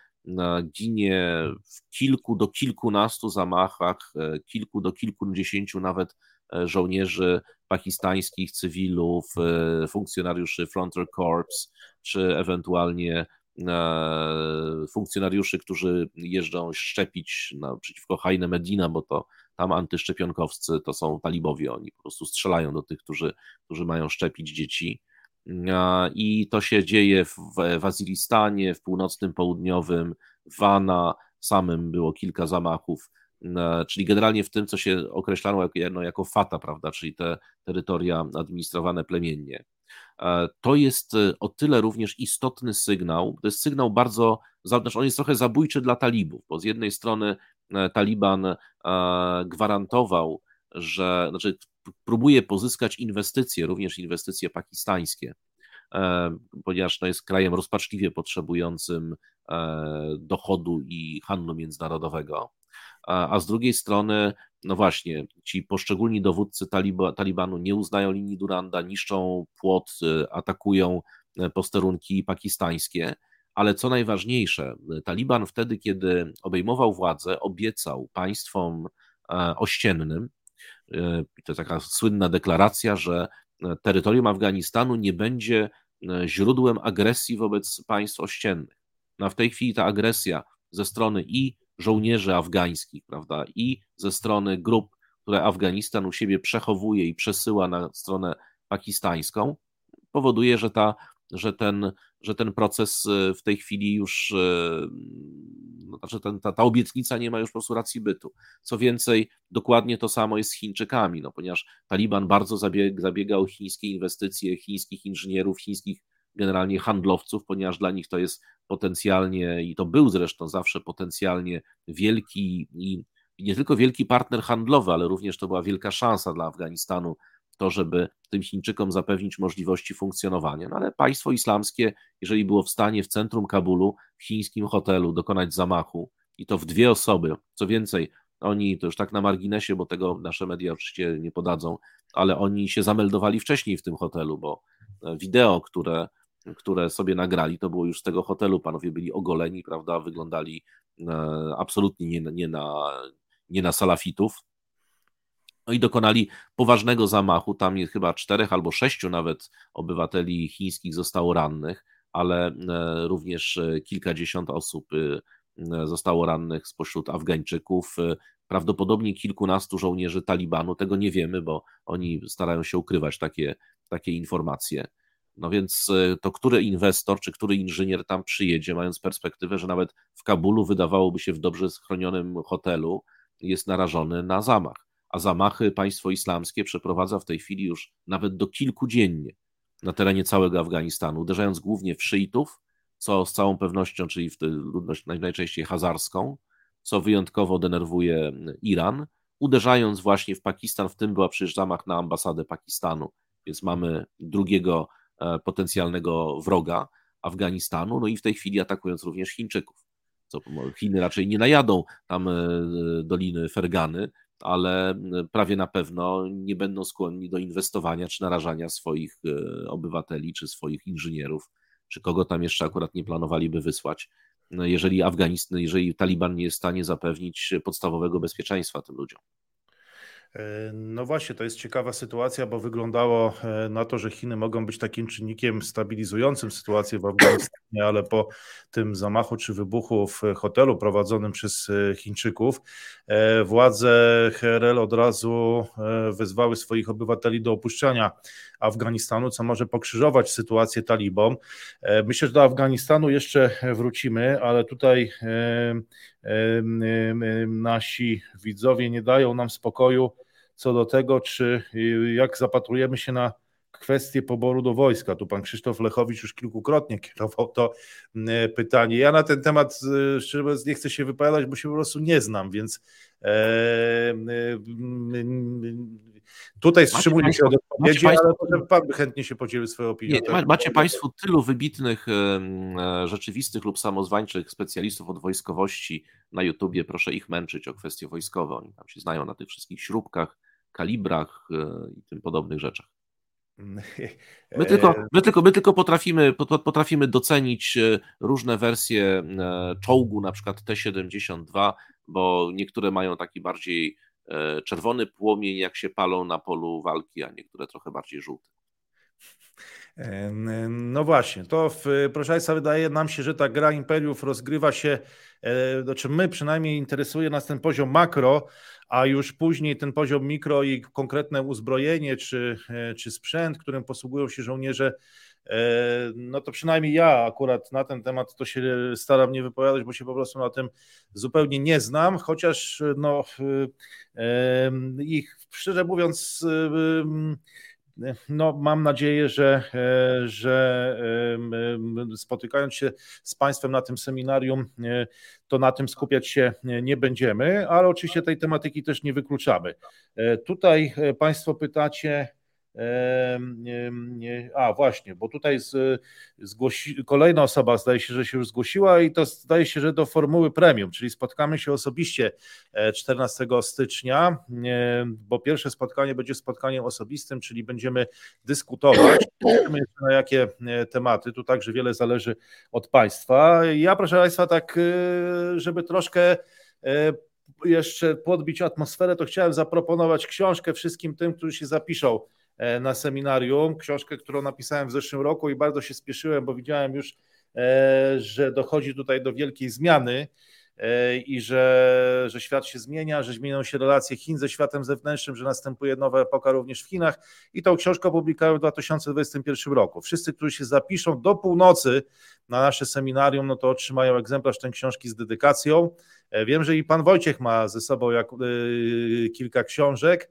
ginie w kilku do kilkunastu zamachach, kilku do kilkudziesięciu nawet żołnierzy pakistańskich, cywilów, funkcjonariuszy Frontier Corps, czy ewentualnie funkcjonariuszy, którzy jeżdżą szczepić na, przeciwko Hajne Medina, bo to tam antyszczepionkowcy to są talibowie, oni po prostu strzelają do tych, którzy, którzy mają szczepić dzieci. I to się dzieje w Waziristanie, w północnym, południowym, Wana, samym było kilka zamachów, czyli generalnie w tym, co się określano jako, no, jako fata, prawda, czyli te terytoria administrowane plemiennie. To jest o tyle również istotny sygnał, to jest sygnał bardzo, znaczy on jest trochę zabójczy dla talibów, bo z jednej strony E, Taliban e, gwarantował, że znaczy próbuje pozyskać inwestycje, również inwestycje pakistańskie, e, ponieważ to jest krajem rozpaczliwie potrzebującym dochodu i handlu międzynarodowego. A z drugiej strony, no właśnie, ci poszczególni dowódcy Taliba, Talibanu nie uznają linii Duranda, niszczą płot, atakują posterunki pakistańskie ale co najważniejsze, Taliban wtedy, kiedy obejmował władzę, obiecał państwom e, ościennym, e, to taka słynna deklaracja, że e, terytorium Afganistanu nie będzie źródłem agresji wobec państw ościennych. No w tej chwili ta agresja ze strony i żołnierzy afgańskich, prawda, i ze strony grup, które Afganistan u siebie przechowuje i przesyła na stronę pakistańską, powoduje, że ta że ten, że ten proces e, w tej chwili już, e, no, znaczy ten, ta, ta obietnica nie ma już po prostu racji bytu. Co więcej, dokładnie to samo jest z Chińczykami, no, ponieważ Taliban bardzo zabieg, zabiega o chińskie inwestycje, chińskich inżynierów, chińskich generalnie handlowców, ponieważ dla nich to jest potencjalnie, i to był zresztą zawsze potencjalnie wielki i nie tylko wielki partner handlowy, ale również to była wielka szansa dla Afganistanu to, żeby tym Chińczykom zapewnić możliwości funkcjonowania. No ale państwo islamskie, jeżeli było w stanie w centrum Kabulu, w chińskim hotelu dokonać zamachu i to w dwie osoby. Co więcej, oni to już tak na marginesie, bo tego nasze media oczywiście nie podadzą, ale oni się zameldowali wcześniej w tym hotelu, bo e, wideo, które, które sobie nagrali, to było już z tego hotelu. Panowie byli ogoleni, prawda? Wyglądali e, absolutnie nie, nie, na, nie na salafitów. No i dokonali poważnego zamachu. Tam chyba czterech albo sześciu nawet obywateli chińskich zostało rannych, ale e, również kilkadziesiąt osób zostało rannych spośród Afgańczyków. Prawdopodobnie kilkunastu żołnierzy Talibanu, tego nie wiemy, bo oni starają się ukrywać takie, takie informacje. No więc e, to który inwestor czy który inżynier tam przyjedzie, mając perspektywę, że nawet w Kabulu wydawałoby się w dobrze schronionym hotelu, jest narażony na zamach. A zamachy państwo islamskie przeprowadza w tej chwili już nawet do kilku dziennie na terenie całego Afganistanu, uderzając głównie w szyitów, co z całą pewnością, czyli w ludność najczęściej hazarską, co wyjątkowo denerwuje Iran, uderzając właśnie w Pakistan, w tym była przecież zamach na ambasadę Pakistanu, więc mamy drugiego e, potencjalnego wroga Afganistanu, no i w tej chwili atakując również Chińczyków. Co Chiny raczej nie najadą tam e, doliny Fergany, ale prawie na pewno nie będą skłonni do inwestowania czy narażania swoich e, obywateli czy swoich inżynierów, czy kogo tam jeszcze akurat nie planowaliby wysłać no, jeżeli Afganistan, jeżeli Taliban nie jest w stanie zapewnić podstawowego bezpieczeństwa tym ludziom. E, no właśnie, to jest ciekawa sytuacja, bo wyglądało e, na to, że Chiny mogą być takim czynnikiem stabilizującym sytuację w Afganistanie, ale po tym zamachu czy wybuchu w hotelu prowadzonym przez e, Chińczyków, władze HRL od razu wezwały swoich obywateli do opuszczania Afganistanu, co może pokrzyżować sytuację talibom. Myślę, że do Afganistanu jeszcze wrócimy, ale tutaj nasi widzowie nie dają nam spokoju co do tego, czy jak zapatrujemy się na kwestię poboru do wojska. Tu pan Krzysztof Lechowicz już kilkukrotnie kierował to y, pytanie. Ja na ten temat y, szczerze mówiąc nie chcę się wypowiadać, bo się po prostu nie znam, więc e, tutaj wstrzymuję się od odpowiedzi, ale potem pan by chętnie się podzielił swoją opinią. Nie, macie Państwo tylu wybitnych, e, rzeczywistych lub samozwańczych specjalistów od wojskowości na YouTubie, proszę ich męczyć o kwestie wojskowe. Oni tam się znają na tych wszystkich śrubkach, kalibrach e, i tym podobnych rzeczach. My tylko, my tylko, my tylko potrafimy, potrafimy docenić e, różne wersje e, czołgu, na przykład T-72, bo niektóre mają taki bardziej czerwony płomień, jak się palą na polu walki, a niektóre trochę bardziej żółty. No właśnie, to w, proszę Państwa, wydaje nam się, że ta gra imperiów rozgrywa się, znaczy my przynajmniej interesuje nas ten poziom makro, a już później ten poziom mikro i konkretne uzbrojenie czy, e, czy sprzęt, którym posługują się żołnierze, e, no to przynajmniej ja akurat na ten temat to się staram nie wypowiadać, bo się po prostu na tym zupełnie nie znam, chociaż no e, ich szczerze mówiąc no, mam nadzieję, że, e, że spotykając się z Państwem na tym seminarium, e, to na tym skupiać się nie będziemy, ale oczywiście tej tematyki też nie wykluczamy. E, tutaj Państwo pytacie, a właśnie, bo tutaj z, zgłosi, kolejna osoba zdaje się, że się już zgłosiła i to zdaje się, że do formuły premium, czyli spotkamy się osobiście 14 e, stycznia, bo pierwsze spotkanie będzie spotkaniem osobistym, czyli będziemy dyskutować. Na jakie e, tematy, tu także wiele zależy od Państwa. Ja proszę Państwa tak, e, żeby troszkę jeszcze podbić atmosferę, to chciałem zaproponować książkę wszystkim tym, którzy się zapiszą. E, na seminarium, książkę, którą napisałem w zeszłym roku i bardzo się spieszyłem, bo widziałem już, e, że dochodzi tutaj do wielkiej zmiany e, i że, że świat się zmienia, że zmienią się relacje Chin ze światem zewnętrznym, że następuje nowa epoka również w Chinach i tą książkę publikowałem w 2021 roku. Wszyscy, którzy się zapiszą do północy na nasze seminarium, no to otrzymają egzemplarz tej książki z dedykacją. Wiem, że i pan Wojciech ma ze sobą jak, kilka książek,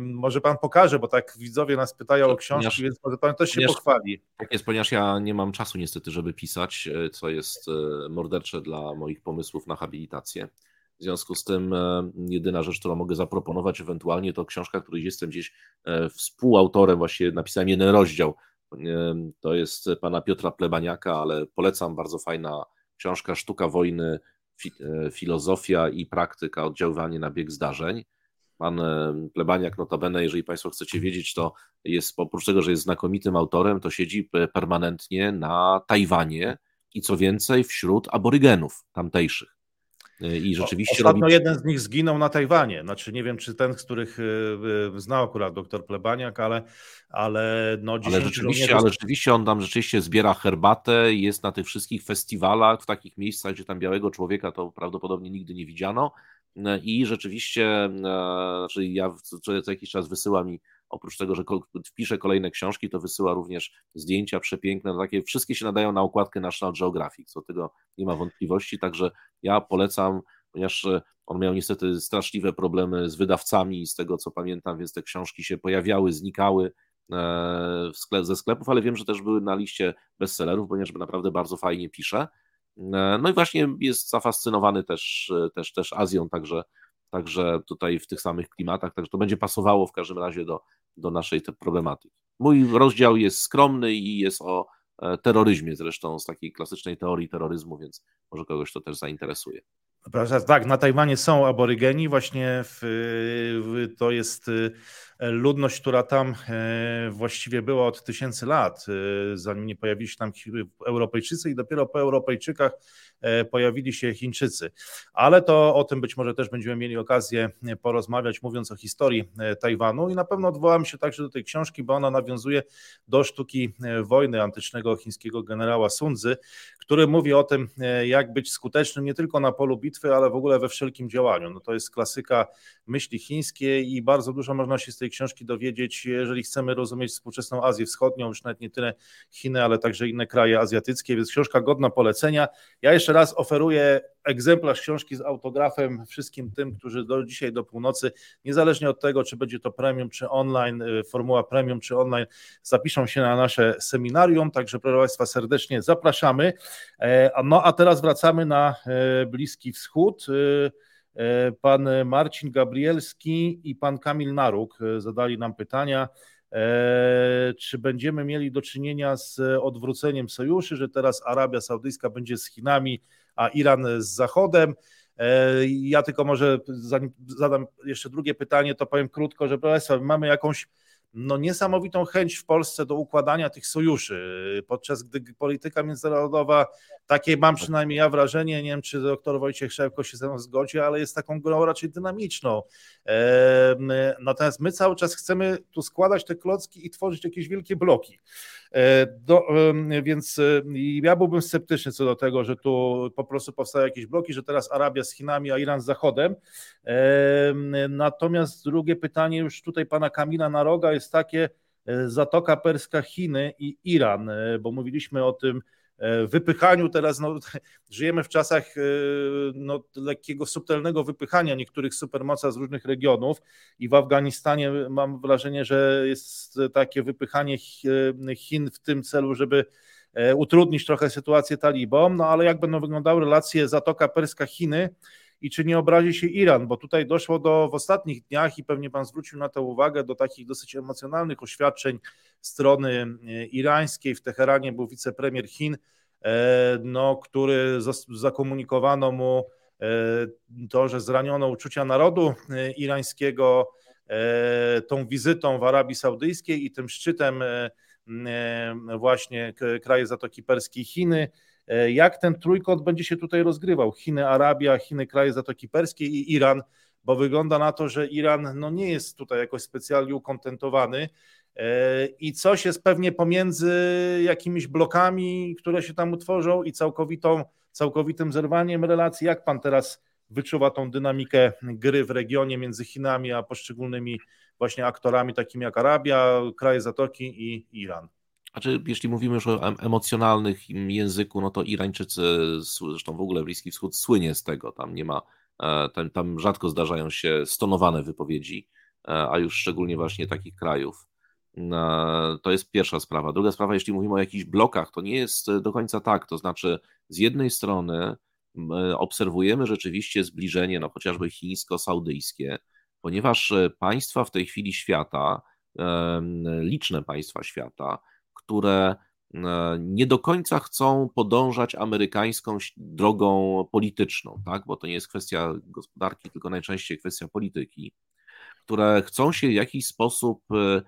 może pan pokaże, bo tak widzowie nas pytają o książki, ponieważ, więc może pan też się ponieważ, pochwali. Tak jest, ponieważ ja nie mam czasu niestety, żeby pisać, e, co jest e, mordercze dla moich pomysłów na habilitację. W związku z tym e, jedyna rzecz, którą mogę zaproponować ewentualnie to książka, której jestem gdzieś współautorem, właśnie napisałem jeden rozdział. To jest pana Piotra Plebaniaka, ale polecam, bardzo fajna książka Sztuka wojny, filozofia i praktyka oddziaływania na bieg zdarzeń. Pan Plebaniak, notabene, jeżeli Państwo chcecie wiedzieć, to jest oprócz tego, że jest znakomitym autorem, to siedzi permanentnie na Tajwanie i co więcej wśród aborygenów tamtejszych. I rzeczywiście. Ostatnio robi... jeden z nich zginął na Tajwanie. Znaczy, nie wiem, czy ten, z których znał akurat doktor Plebaniak, ale, ale no ale rzeczywiście, ale rzeczywiście on tam rzeczywiście zbiera herbatę, jest na tych wszystkich festiwalach, w takich miejscach, gdzie tam białego człowieka to prawdopodobnie nigdy nie widziano. I rzeczywiście, e, znaczy ja co, co jakiś czas wysyła mi oprócz tego, że wpisze kolejne książki, to wysyła również zdjęcia przepiękne, takie wszystkie się nadają na okładkę National Geographic, co tego nie ma wątpliwości, także ja polecam, ponieważ e, on miał niestety straszliwe problemy z wydawcami, z tego co pamiętam, więc te książki się pojawiały, znikały e, sklep, ze sklepów, ale wiem, że też były na liście bestsellerów, ponieważ naprawdę bardzo fajnie pisze. E, no i właśnie jest zafascynowany też, też, też Azją, także Także tutaj w tych samych klimatach, także to będzie pasowało w każdym razie do, do naszej problematyki. Mój rozdział jest skromny i jest o e, terroryzmie zresztą, z takiej klasycznej teorii terroryzmu, więc może kogoś to też zainteresuje. Tak, na Tajwanie są aborygeni, właśnie w, w, to jest ludność, która tam e, właściwie była od tysięcy lat, y, zanim nie pojawili się tam Europejczycy i dopiero po Europejczykach e, pojawili się Chińczycy. Ale to o tym być może też będziemy mieli okazję porozmawiać, mówiąc o historii e, Tajwanu i na pewno odwołam się także do tej książki, bo ona nawiązuje do sztuki wojny antycznego chińskiego generała Sundzy, który mówi o tym, jak być skutecznym nie tylko na polu bitwy, ale w ogóle we wszelkim działaniu. No to jest klasyka myśli chińskiej i bardzo dużo można się z tej książki dowiedzieć, jeżeli chcemy rozumieć współczesną Azję Wschodnią, już nawet nie tyle Chiny, ale także inne kraje azjatyckie, więc książka godna polecenia. Ja jeszcze raz oferuję egzemplarz książki z autografem wszystkim tym, którzy do dzisiaj do północy, niezależnie od tego, czy będzie to premium, czy online, y, formuła premium, czy online, zapiszą się na nasze seminarium, także proszę Państwa serdecznie zapraszamy. E, no a teraz wracamy na e, Bliski Wschód. E, pan Marcin Gabrielski i pan Kamil Naruk zadali nam pytania. Czy będziemy mieli do czynienia z odwróceniem sojuszy, że teraz Arabia Saudyjska będzie z Chinami, a Iran z Zachodem. E, ja tylko może zanim zadam jeszcze drugie pytanie, to powiem krótko, że Państwa, mamy jakąś no, niesamowitą chęć w Polsce do układania tych sojuszy, podczas gdy polityka międzynarodowa, takie mam przynajmniej ja wrażenie, nie wiem czy doktor Wojciech Szewko się ze mną zgodzi, ale jest taką grą raczej dynamiczną. E, natomiast my cały czas chcemy tu składać te klocki i tworzyć jakieś wielkie bloki. E, do, więc e, ja byłbym sceptyczny co do tego, że tu po prostu powstają jakieś bloki, że teraz Arabia z Chinami, a Iran z Zachodem. Natomiast drugie pytanie już tutaj pana Kamila Naroga jest takie, e, Zatoka Perska, Chiny i Iran, bo mówiliśmy o tym, wypychaniu teraz, no, żyjemy w czasach e, no, lekkiego, subtelnego wypychania niektórych supermoca z różnych regionów i w Afganistanie mam wrażenie, że jest takie wypychanie Chin w tym celu, żeby e, utrudnić trochę sytuację talibom, no ale jak będą wyglądały relacje Zatoka Perska-Chiny, i czy nie obrazi się Iran, bo tutaj doszło do w ostatnich dniach i pewnie Pan zwrócił na to uwagę, do takich dosyć emocjonalnych oświadczeń strony e, irańskiej. W Teheranie był wicepremier Chin, e, no, który zakomunikowano mu e, to, że zraniono uczucia narodu irańskiego tą wizytą w Arabii Saudyjskiej i tym szczytem właśnie kraje Zatoki Perskiej Chiny. E, jak ten trójkąt będzie się tutaj rozgrywał? Chiny, Arabia, Chiny, kraje Zatoki Perskiej i Iran, bo wygląda na to, że Iran no, nie jest tutaj jakoś specjalnie ukontentowany e, i coś jest pewnie pomiędzy jakimiś blokami, które się tam utworzą i całkowitą, całkowitym zerwaniem relacji. Jak pan teraz wyczuwa tą dynamikę gry w regionie między Chinami a poszczególnymi właśnie aktorami takimi jak Arabia, kraje Zatoki i Iran? Znaczy, jeśli mówimy już o emocjonalnych języku, no to Irańczycy, zresztą w ogóle Bliski Wschód słynie z tego, tam nie ma, e, tam, tam rzadko zdarzają się stonowane wypowiedzi, e, a już szczególnie właśnie takich krajów. E, to jest pierwsza sprawa. Druga sprawa, jeśli mówimy o jakichś blokach, to nie jest do końca tak. To znaczy, z jednej strony obserwujemy rzeczywiście zbliżenie, no chociażby chińsko-saudyjskie, ponieważ państwa w tej chwili świata, liczne państwa świata, które nie do końca chcą podążać amerykańską drogą polityczną, tak? bo to nie jest kwestia gospodarki, tylko najczęściej kwestia polityki, które chcą się w jakiś sposób e,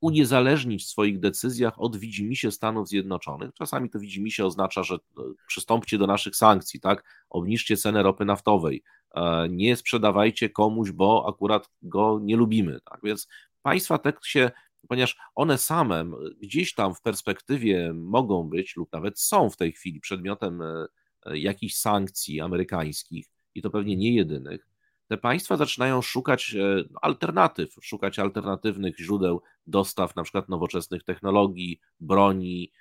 uniezależnić w swoich decyzjach od widzimisię Stanów Zjednoczonych. Czasami to widzimisię oznacza, że e, przystąpcie do naszych sankcji, tak? obniżcie cenę ropy naftowej, e, nie sprzedawajcie komuś, bo akurat go nie lubimy. Tak? Więc państwa te się ponieważ one same gdzieś tam w perspektywie mogą być lub nawet są w tej chwili przedmiotem e, e, jakichś sankcji amerykańskich i to pewnie nie jedynych, te państwa zaczynają szukać e, alternatyw, szukać alternatywnych źródeł dostaw, na przykład nowoczesnych technologii, broni,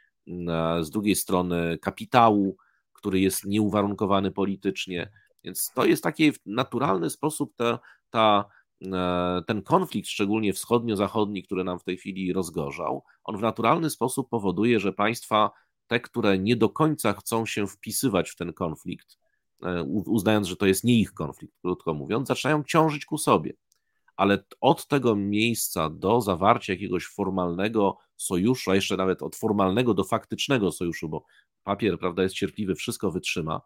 z drugiej strony kapitału, który jest nieuwarunkowany politycznie. Więc to jest taki naturalny sposób ta, ta ten konflikt, szczególnie wschodnio-zachodni, który nam w tej chwili rozgorzał, on w naturalny sposób powoduje, że państwa, te, które nie do końca chcą się wpisywać w ten konflikt, e, uznając, że to jest nie ich konflikt, krótko mówiąc, zaczynają ciążyć ku sobie. Ale od tego miejsca do zawarcia jakiegoś formalnego sojuszu, a jeszcze nawet od formalnego do faktycznego sojuszu, bo papier, prawda, jest cierpliwy, wszystko wytrzyma,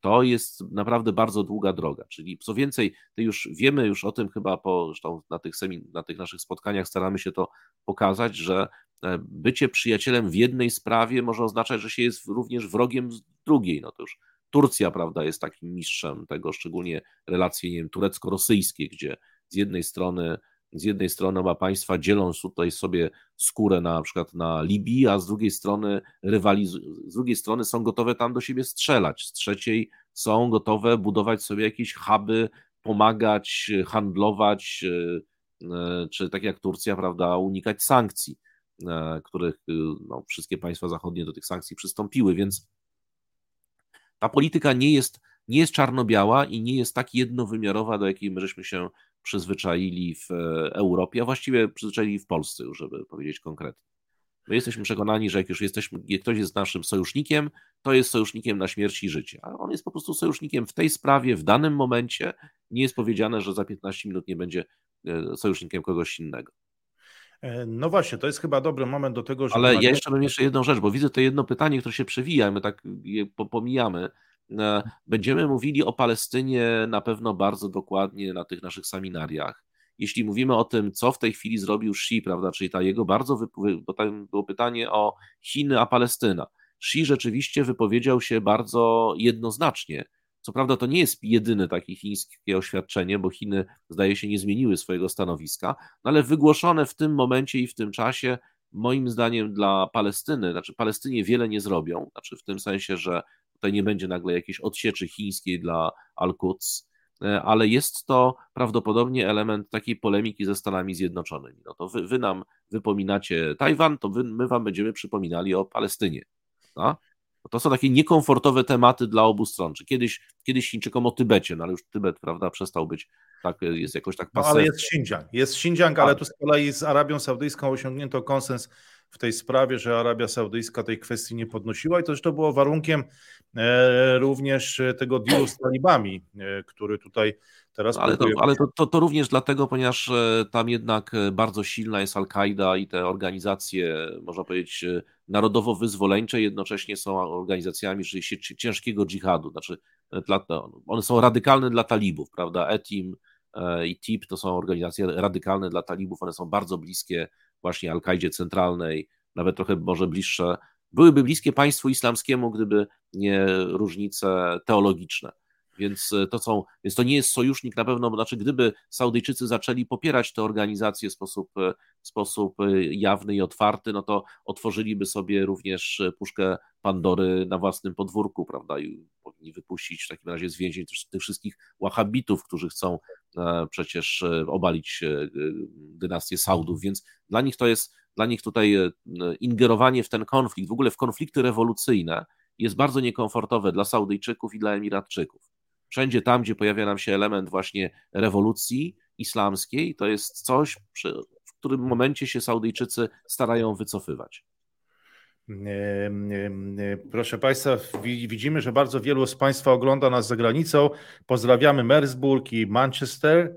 to jest naprawdę bardzo długa droga. Czyli co więcej, ty już wiemy już o tym chyba po, zresztą na tych, semin, na tych naszych spotkaniach staramy się to pokazać, że e, bycie przyjacielem w jednej sprawie może oznaczać, że się jest również wrogiem drugiej. No to już Turcja, prawda, jest takim mistrzem tego, szczególnie relacje, nie wiem, turecko-rosyjskie, gdzie z jednej strony z jednej strony oba państwa dzielą tutaj sobie skórę na, przykład na Libii, a z drugiej strony rywalizują, z drugiej strony są gotowe tam do siebie strzelać, z trzeciej są gotowe budować sobie jakieś huby, pomagać, handlować, e, e, czy tak jak Turcja, prawda, unikać sankcji, e, których no, wszystkie państwa zachodnie do tych sankcji przystąpiły, więc ta polityka nie jest, nie jest czarno-biała i nie jest tak jednowymiarowa, do jakiej my żeśmy się przyzwyczaili w e, Europie, a właściwie przyzwyczaili w Polsce, już żeby powiedzieć konkretnie. My jesteśmy przekonani, że jak już jesteśmy, jak ktoś jest naszym sojusznikiem, to jest sojusznikiem na śmierć i życie. A on jest po prostu sojusznikiem w tej sprawie, w danym momencie. Nie jest powiedziane, że za 15 minut nie będzie e, sojusznikiem kogoś innego. E, no właśnie, to jest chyba dobry moment do tego, żeby. Ale ja jeszcze mam jeszcze jedną rzecz, bo widzę to jedno pytanie, które się przewija, my tak je pomijamy. E, będziemy mówili o Palestynie na pewno bardzo dokładnie na tych naszych seminariach. Jeśli mówimy o tym, co w tej chwili zrobił Xi, prawda, czyli ta jego bardzo, bo tam było pytanie o Chiny, a Palestyna. Xi rzeczywiście wypowiedział się bardzo jednoznacznie. Co prawda to nie jest jedyne takie chińskie oświadczenie, bo Chiny zdaje się nie zmieniły swojego stanowiska, no ale wygłoszone w tym momencie i w tym czasie moim zdaniem dla Palestyny, znaczy Palestynie wiele nie zrobią, znaczy w tym sensie, że Tutaj nie będzie nagle jakiejś odsieczy chińskiej dla Al-Quds, e, ale jest to prawdopodobnie element takiej polemiki ze Stanami Zjednoczonymi. No to wy, wy nam wypominacie Tajwan, to wy, my wam będziemy przypominali o Palestynie. No? To są takie niekomfortowe tematy dla obu stron. Czy kiedyś, kiedyś Chińczykom o Tybecie, no ale już Tybet, prawda, przestał być tak, jest jakoś tak pasywny. No, ale jest Xinjiang, jest Xinjiang, ale tak. tu z kolei z Arabią Saudyjską osiągnięto konsens w tej sprawie, że Arabia Saudyjska tej kwestii nie podnosiła. I to zresztą było warunkiem e, również tego dealu z talibami, e, który tutaj teraz... Ale, to, ale to, to, to, również dlatego, ponieważ e, tam jednak bardzo silna jest Al-Kaida i te organizacje, można powiedzieć, narodowo-wyzwoleńcze jednocześnie są organizacjami ciężkiego dżihadu, znaczy one są radykalne dla talibów, prawda, ETIM i TIP to są organizacje radykalne dla talibów, one są bardzo bliskie właśnie Al-Kaidzie centralnej, nawet trochę może bliższe, byłyby bliskie państwu islamskiemu, gdyby nie różnice teologiczne. Więc e, to, są, więc to nie jest sojusznik na pewno, znaczy gdyby Saudyjczycy zaczęli popierać te organizacje w sposób, e, w sposób e, jawny i otwarty, no to otworzyliby sobie również puszkę Pandory na własnym podwórku, prawda, i powinni wypuścić w takim razie z więzień tych wszystkich wahabitów, którzy chcą przecież obalić dynastię Saudów, więc dla nich to jest, dla nich tutaj ingerowanie w ten konflikt, w ogóle w konflikty rewolucyjne jest bardzo niekomfortowe dla Saudyjczyków i dla Emiratczyków wszędzie tam, gdzie pojawia nam się element właśnie rewolucji islamskiej, to jest coś, w którym momencie się Saudyjczycy starają wycofywać. Proszę Państwa, widzimy, że bardzo wielu z Państwa ogląda nas za granicą. Pozdrawiamy Mersburg i Manchester.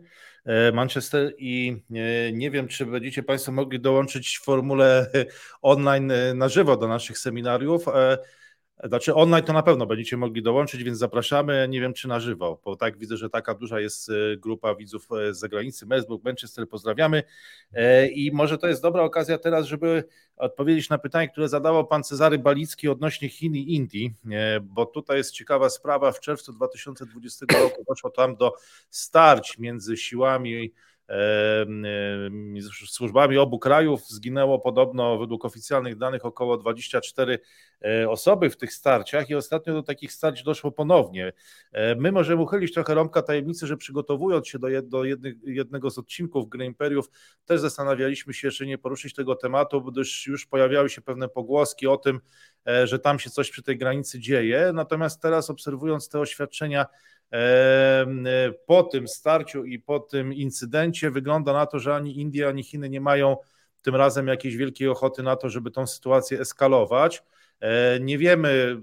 Manchester i nie wiem, czy będziecie Państwo mogli dołączyć formule online na żywo do naszych seminariów. Znaczy online to na pewno będziecie mogli dołączyć, więc zapraszamy. Nie wiem, czy na żywo, bo tak widzę, że taka duża jest e, grupa widzów e, z zagranicy. Mesburg, Manchester, pozdrawiamy. E, I może to jest dobra okazja teraz, żeby odpowiedzieć na pytanie, które zadawał pan Cezary Balicki odnośnie Chin i Indii, bo tutaj jest ciekawa sprawa. W czerwcu 2020 roku doszło tam do starć między siłami służbami obu krajów. Zginęło podobno według oficjalnych danych około 24 e, osoby w tych starciach i ostatnio do takich starć doszło ponownie. E, my możemy uchylić trochę rąbka tajemnicy, że przygotowując się do, do jednego z odcinków Gry Imperiów też zastanawialiśmy się, czy nie poruszyć tego tematu, gdyż już pojawiały się pewne pogłoski o tym, e, że tam się coś przy tej granicy dzieje. Natomiast teraz obserwując te oświadczenia po tym starciu i po tym incydencie wygląda na to, że ani Indie, ani Chiny nie mają tym razem jakiejś wielkiej ochoty na to, żeby tą sytuację eskalować. E, nie wiemy,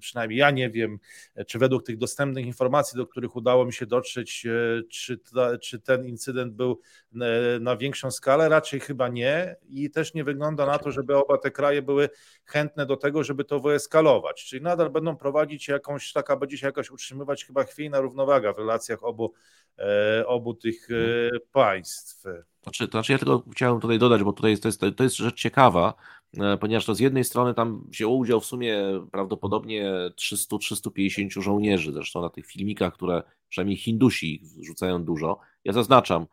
przynajmniej ja nie wiem, czy według tych dostępnych informacji, do których udało mi się dotrzeć, e, czy, ta, czy ten incydent był e, na większą skalę, raczej chyba nie. I też nie wygląda na to, żeby oba te kraje były chętne do tego, żeby to wyeskalować, czyli nadal będą prowadzić jakąś, taka będzie się jakaś utrzymywać chyba chwiejna równowaga w relacjach obu, obu tych państw. Znaczy, to znaczy ja tylko chciałem tutaj dodać, bo tutaj to, jest, to jest rzecz ciekawa, E, ponieważ to z jednej strony tam wzięło udział w sumie prawdopodobnie 300-350 żołnierzy, zresztą na tych filmikach, które przynajmniej Hindusi rzucają dużo. Ja zaznaczam,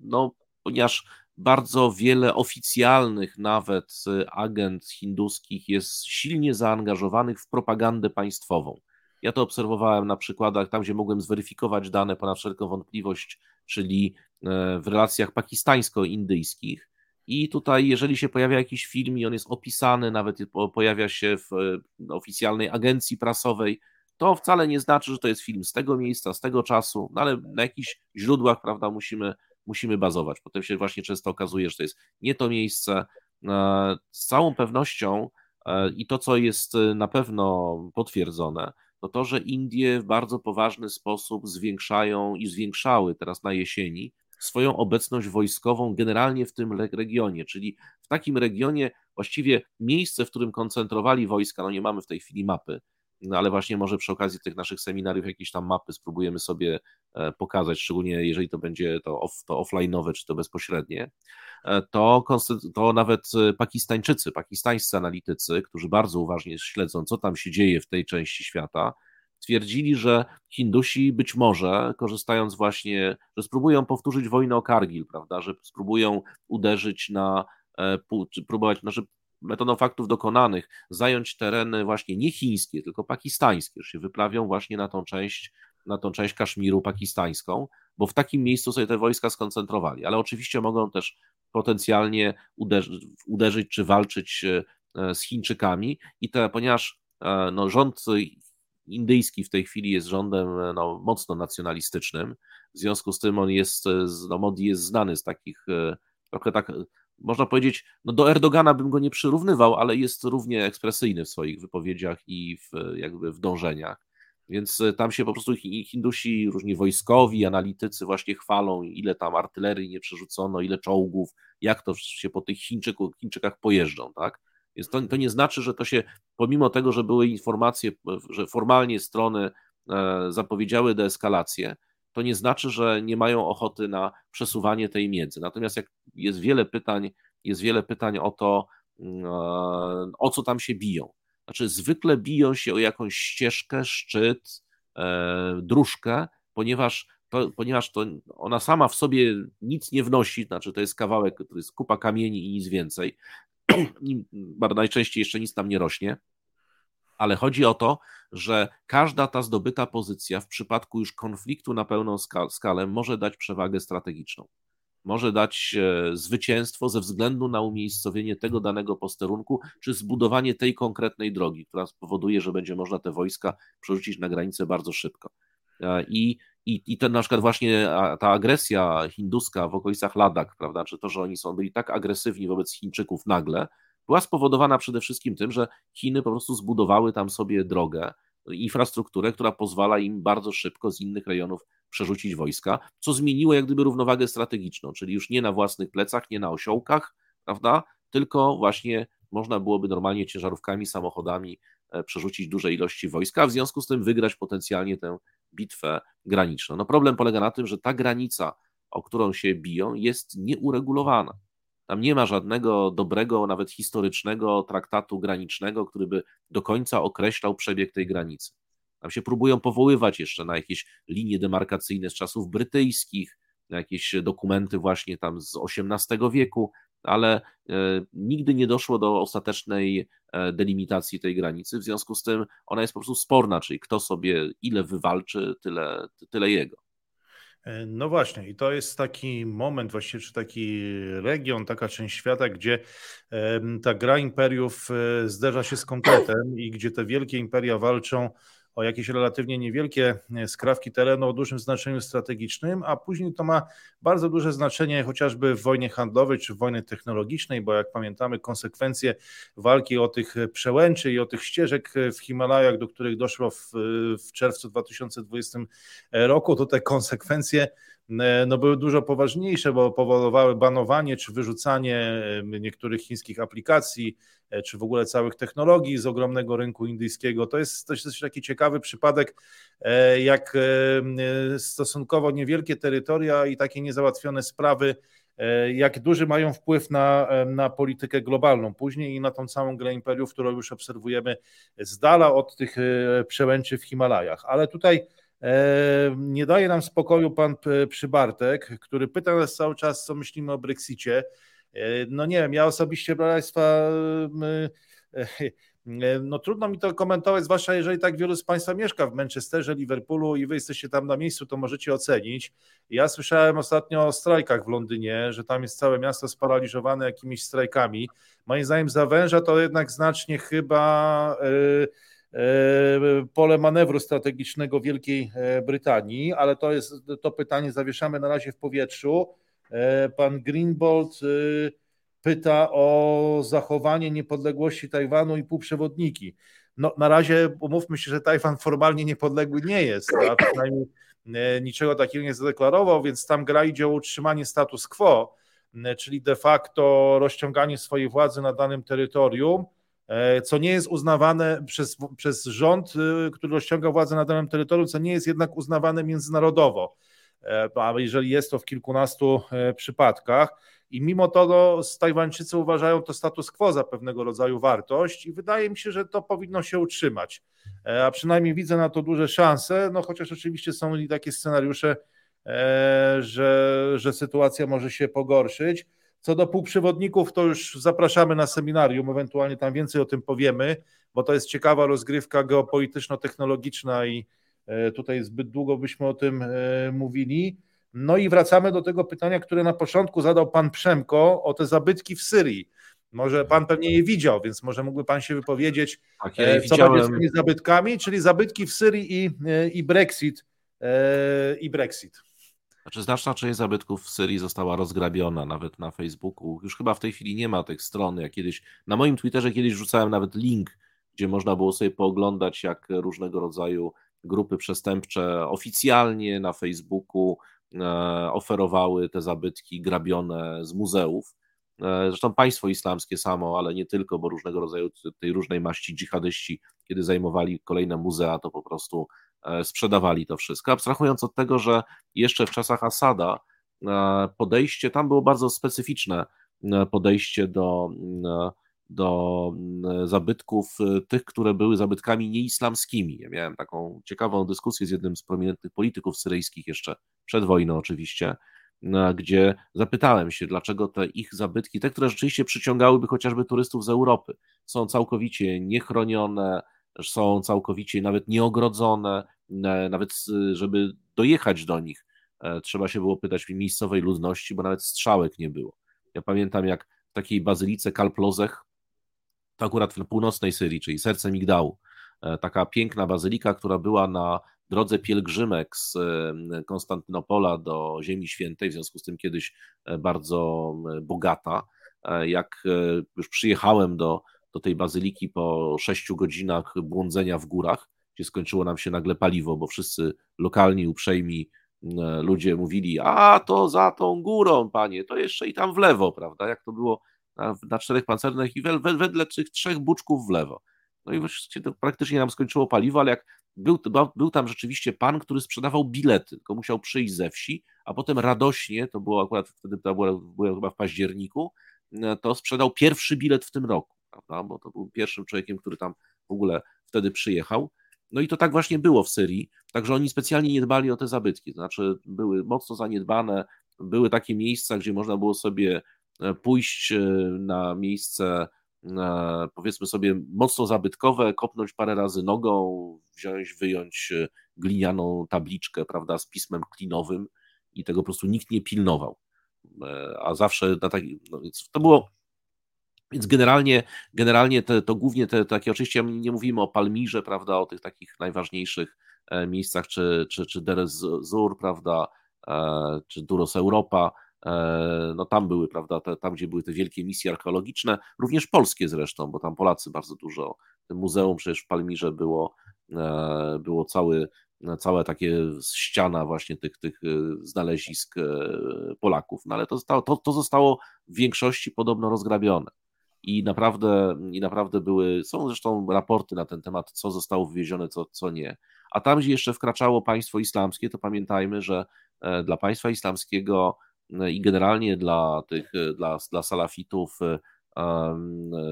no, ponieważ bardzo wiele oficjalnych nawet agent hinduskich jest silnie zaangażowanych w propagandę państwową. Ja to obserwowałem na przykładach tam, gdzie mogłem zweryfikować dane ponad wszelką wątpliwość, czyli e, w relacjach pakistańsko-indyjskich i tutaj, jeżeli się pojawia jakiś film i on jest opisany, nawet pojawia się w oficjalnej agencji prasowej, to wcale nie znaczy, że to jest film z tego miejsca, z tego czasu, no ale na jakichś źródłach, prawda, musimy, musimy bazować. Potem się właśnie często okazuje, że to jest nie to miejsce. E, z całą pewnością e, i to, co jest na pewno potwierdzone, to to, że Indie w bardzo poważny sposób zwiększają i zwiększały teraz na jesieni swoją obecność wojskową generalnie w tym regionie, czyli w takim regionie właściwie miejsce, w którym koncentrowali wojska, no nie mamy w tej chwili mapy, no ale właśnie może przy okazji tych naszych seminariów jakieś tam mapy spróbujemy sobie e, pokazać, szczególnie jeżeli to będzie to, off, to offline'owe, czy to bezpośrednie, e, to, to nawet e, Pakistańczycy, pakistańscy analitycy, którzy bardzo uważnie śledzą, co tam się dzieje w tej części świata, twierdzili, że Hindusi być może, korzystając właśnie, że spróbują powtórzyć wojnę o Kargil, prawda, że spróbują uderzyć na, próbować, znaczy metodą faktów dokonanych, zająć tereny właśnie nie chińskie, tylko pakistańskie, że się wyplawią właśnie na tą część, na tą część Kaszmiru pakistańską, bo w takim miejscu sobie te wojska skoncentrowali, ale oczywiście mogą też potencjalnie uderzyć, uderzyć czy walczyć e, z Chińczykami i te, ponieważ e, no, rząd indyjski w tej chwili jest rządem no, mocno nacjonalistycznym. W związku z tym on jest, no, Modi jest znany z takich e, trochę tak, można powiedzieć, no do Erdogana bym go nie przyrównywał, ale jest równie ekspresyjny w swoich wypowiedziach i w, jakby w dążeniach. Więc e, tam się po prostu Hindusi, różni wojskowi, analitycy właśnie chwalą, ile tam artylerii nie przerzucono, ile czołgów, jak to się po tych Chińczyku, Chińczykach pojeżdżą, tak? Więc to, to nie znaczy, że to się, pomimo tego, że były informacje, że formalnie strony e, zapowiedziały deeskalację, to nie znaczy, że nie mają ochoty na przesuwanie tej miedzy. Natomiast jak jest wiele pytań, jest wiele pytań o to, mm, e, o co tam się biją. Znaczy, zwykle biją się o jakąś ścieżkę, szczyt, e, dróżkę, ponieważ to, ponieważ to ona sama w sobie nic nie wnosi, znaczy to jest kawałek, to jest kupa kamieni i nic więcej, najczęściej jeszcze nic tam nie rośnie, ale chodzi o to, że każda ta zdobyta pozycja w przypadku już konfliktu na pełną skalę może dać przewagę strategiczną. Może dać e, zwycięstwo ze względu na umiejscowienie tego danego posterunku, czy zbudowanie tej konkretnej drogi, która spowoduje, że będzie można te wojska przerzucić na granicę bardzo szybko. E, I i, i ten na przykład właśnie ta agresja hinduska w okolicach Ladak, prawda, czy to, że oni są byli tak agresywni wobec Chińczyków nagle, była spowodowana przede wszystkim tym, że Chiny po prostu zbudowały tam sobie drogę infrastrukturę, która pozwala im bardzo szybko z innych rejonów przerzucić wojska, co zmieniło jak gdyby równowagę strategiczną, czyli już nie na własnych plecach, nie na osiołkach, prawda, tylko właśnie można byłoby normalnie ciężarówkami, samochodami e, przerzucić duże ilości wojska, a w związku z tym wygrać potencjalnie tę bitwę graniczną. No problem polega na tym, że ta granica, o którą się biją, jest nieuregulowana. Tam nie ma żadnego dobrego, nawet historycznego traktatu granicznego, który by do końca określał przebieg tej granicy. Tam się próbują powoływać jeszcze na jakieś linie demarkacyjne z czasów brytyjskich, na jakieś dokumenty właśnie tam z XVIII wieku, ale e, nigdy nie doszło do ostatecznej e, delimitacji tej granicy. W związku z tym ona jest po prostu sporna, czyli kto sobie ile wywalczy, tyle, tyle jego. E, no właśnie, i to jest taki moment, właściwie, czy taki region, taka część świata, gdzie ta gra imperiów zderza się z konkretem i gdzie te wielkie imperia walczą o jakieś relatywnie niewielkie e, skrawki terenu o dużym znaczeniu strategicznym, a później to ma bardzo duże znaczenie chociażby w wojnie handlowej czy w wojnie technologicznej, bo jak pamiętamy, konsekwencje walki o tych przełęczy i o tych ścieżek w Himalajach, do których doszło w, w czerwcu 2020 roku, to te konsekwencje e, no, były dużo poważniejsze, bo powodowały banowanie czy wyrzucanie e, niektórych chińskich aplikacji, E, czy w ogóle całych technologii z ogromnego rynku indyjskiego. To jest też taki ciekawy przypadek, e, jak e, stosunkowo niewielkie terytoria i takie niezałatwione sprawy jak duży mają wpływ na, na politykę globalną później i na tą całą grę imperiów, którą już obserwujemy z dala od tych przełęczy w Himalajach. Ale tutaj nie daje nam spokoju pan Przybartek, który pyta nas cały czas, co myślimy o Brexicie. E, no nie wiem, ja osobiście, proszę Państwa, e, no trudno mi to komentować, zwłaszcza jeżeli tak wielu z Państwa mieszka w Manchesterze, Liverpoolu i Wy jesteście tam na miejscu, to możecie ocenić. Ja słyszałem ostatnio o strajkach w Londynie, że tam jest całe miasto sparaliżowane jakimiś strajkami. Moim zdaniem zawęża to jednak znacznie chyba e, pole manewru strategicznego Wielkiej Brytanii, ale to jest to pytanie zawieszamy na razie w powietrzu. E, pan Greenbold e, pyta o zachowanie niepodległości Tajwanu i półprzewodniki. No, na razie umówmy się, że Tajwan formalnie niepodległy nie jest, a przynajmniej e, niczego takiego nie zadeklarował, więc tam gra idzie o utrzymanie status quo, czyli de facto rozciąganie swojej władzy na danym terytorium, co nie jest uznawane przez, przez rząd, który rozciąga władzę na danym terytorium, co nie jest jednak uznawane międzynarodowo. E, a jeżeli jest to w kilkunastu e, przypadkach. I mimo to no, Tajwańczycy uważają to status quo za pewnego rodzaju wartość i wydaje mi się, że to powinno się utrzymać. E, a przynajmniej widzę na to duże szanse, no chociaż oczywiście są i takie scenariusze, że, że sytuacja może się pogorszyć. Co do półprzewodników, to już zapraszamy na seminarium, ewentualnie tam więcej o tym powiemy, bo to jest ciekawa rozgrywka geopolityczno-technologiczna i, E, tutaj zbyt długo byśmy o tym e, mówili. No i wracamy do tego pytania, które na początku zadał pan Przemko o te zabytki w Syrii. Może pan pewnie je widział, więc może mógłby pan się wypowiedzieć, tak, ja e, co widziałem. będzie z tymi zabytkami, czyli zabytki w Syrii i, i Brexit. I Brexit. Znaczy, znaczna część zabytków w Syrii została rozgrabiona, nawet na Facebooku. Już chyba w tej chwili nie ma tych stron. Ja kiedyś, na moim Twitterze kiedyś rzucałem nawet link, gdzie można było sobie pooglądać, jak różnego rodzaju grupy przestępcze oficjalnie na Facebooku e, oferowały te zabytki grabione z muzeów. E, zresztą państwo islamskie samo, ale nie tylko, bo różnego rodzaju tej różnej maści dżihadyści, kiedy zajmowali kolejne muzea, to po prostu sprzedawali to wszystko. Abstrahując od tego, że jeszcze w czasach Asada podejście tam było bardzo specyficzne podejście do do zabytków, tych, które były zabytkami nieislamskimi. Ja miałem taką ciekawą dyskusję z jednym z prominentnych polityków syryjskich jeszcze przed wojną oczywiście, gdzie zapytałem się, dlaczego te ich zabytki, te, które rzeczywiście przyciągałyby chociażby turystów z Europy, są całkowicie niechronione, są całkowicie nawet nieogrodzone, nawet żeby dojechać do nich, e, trzeba się było pytać miejscowej ludności, bo nawet strzałek nie było. Ja pamiętam, jak w takiej bazylice Kalplozech to akurat w północnej Syrii, czyli serce Migdału. E, taka piękna bazylika, która była na drodze pielgrzymek z e, Konstantynopola do Ziemi Świętej, w związku z tym kiedyś e, bardzo bogata. Jak już przyjechałem do, do tej bazyliki po sześciu godzinach błądzenia w górach, gdzie skończyło nam się nagle paliwo, bo wszyscy lokalni, uprzejmi ludzie mówili, a to za tą górą, panie, to jeszcze i tam w lewo, prawda, jak to było na, na czterech pancernych i wedle tych trzech buczków w lewo. No i właściwie to praktycznie nam skończyło paliwo, ale jak był, był tam rzeczywiście pan, który sprzedawał bilety, tylko musiał przyjść ze wsi, a potem radośnie, to było akurat wtedy, to było, chyba w październiku, to sprzedał pierwszy bilet w tym roku, prawda? bo to był pierwszym człowiekiem, który tam w ogóle wtedy przyjechał. No i to tak właśnie było w Syrii, także oni specjalnie nie dbali o te zabytki, to znaczy były mocno zaniedbane, były takie miejsca, gdzie można było sobie e, pójść e, na miejsce powiedzmy sobie mocno zabytkowe, kopnąć parę razy nogą, wziąć, wyjąć e, glinianą tabliczkę, prawda, z pismem klinowym i tego po prostu nikt nie pilnował. E, a zawsze na taki, no to było więc generalnie, generalnie te, to głównie te takie, oczywiście nie mówimy o Palmirze, prawda, o tych takich najważniejszych e, miejscach, czy, czy, czy Derez Zur, prawda, czy Duros Europa, E, no tam były, prawda, te, tam gdzie były te wielkie misje archeologiczne, również polskie zresztą, bo tam Polacy bardzo dużo, muzeum przecież w Palmirze było, e, było cały, całe takie ściana właśnie tych, tych e, znalezisk Polaków, no ale to zostało, to, to zostało w większości podobno rozgrabione. I naprawdę, I naprawdę były, są zresztą raporty na ten temat, co zostało wywiezione, co, co nie. A tam, gdzie jeszcze wkraczało państwo islamskie, to pamiętajmy, że dla państwa islamskiego no i generalnie dla tych, dla, dla salafitów e,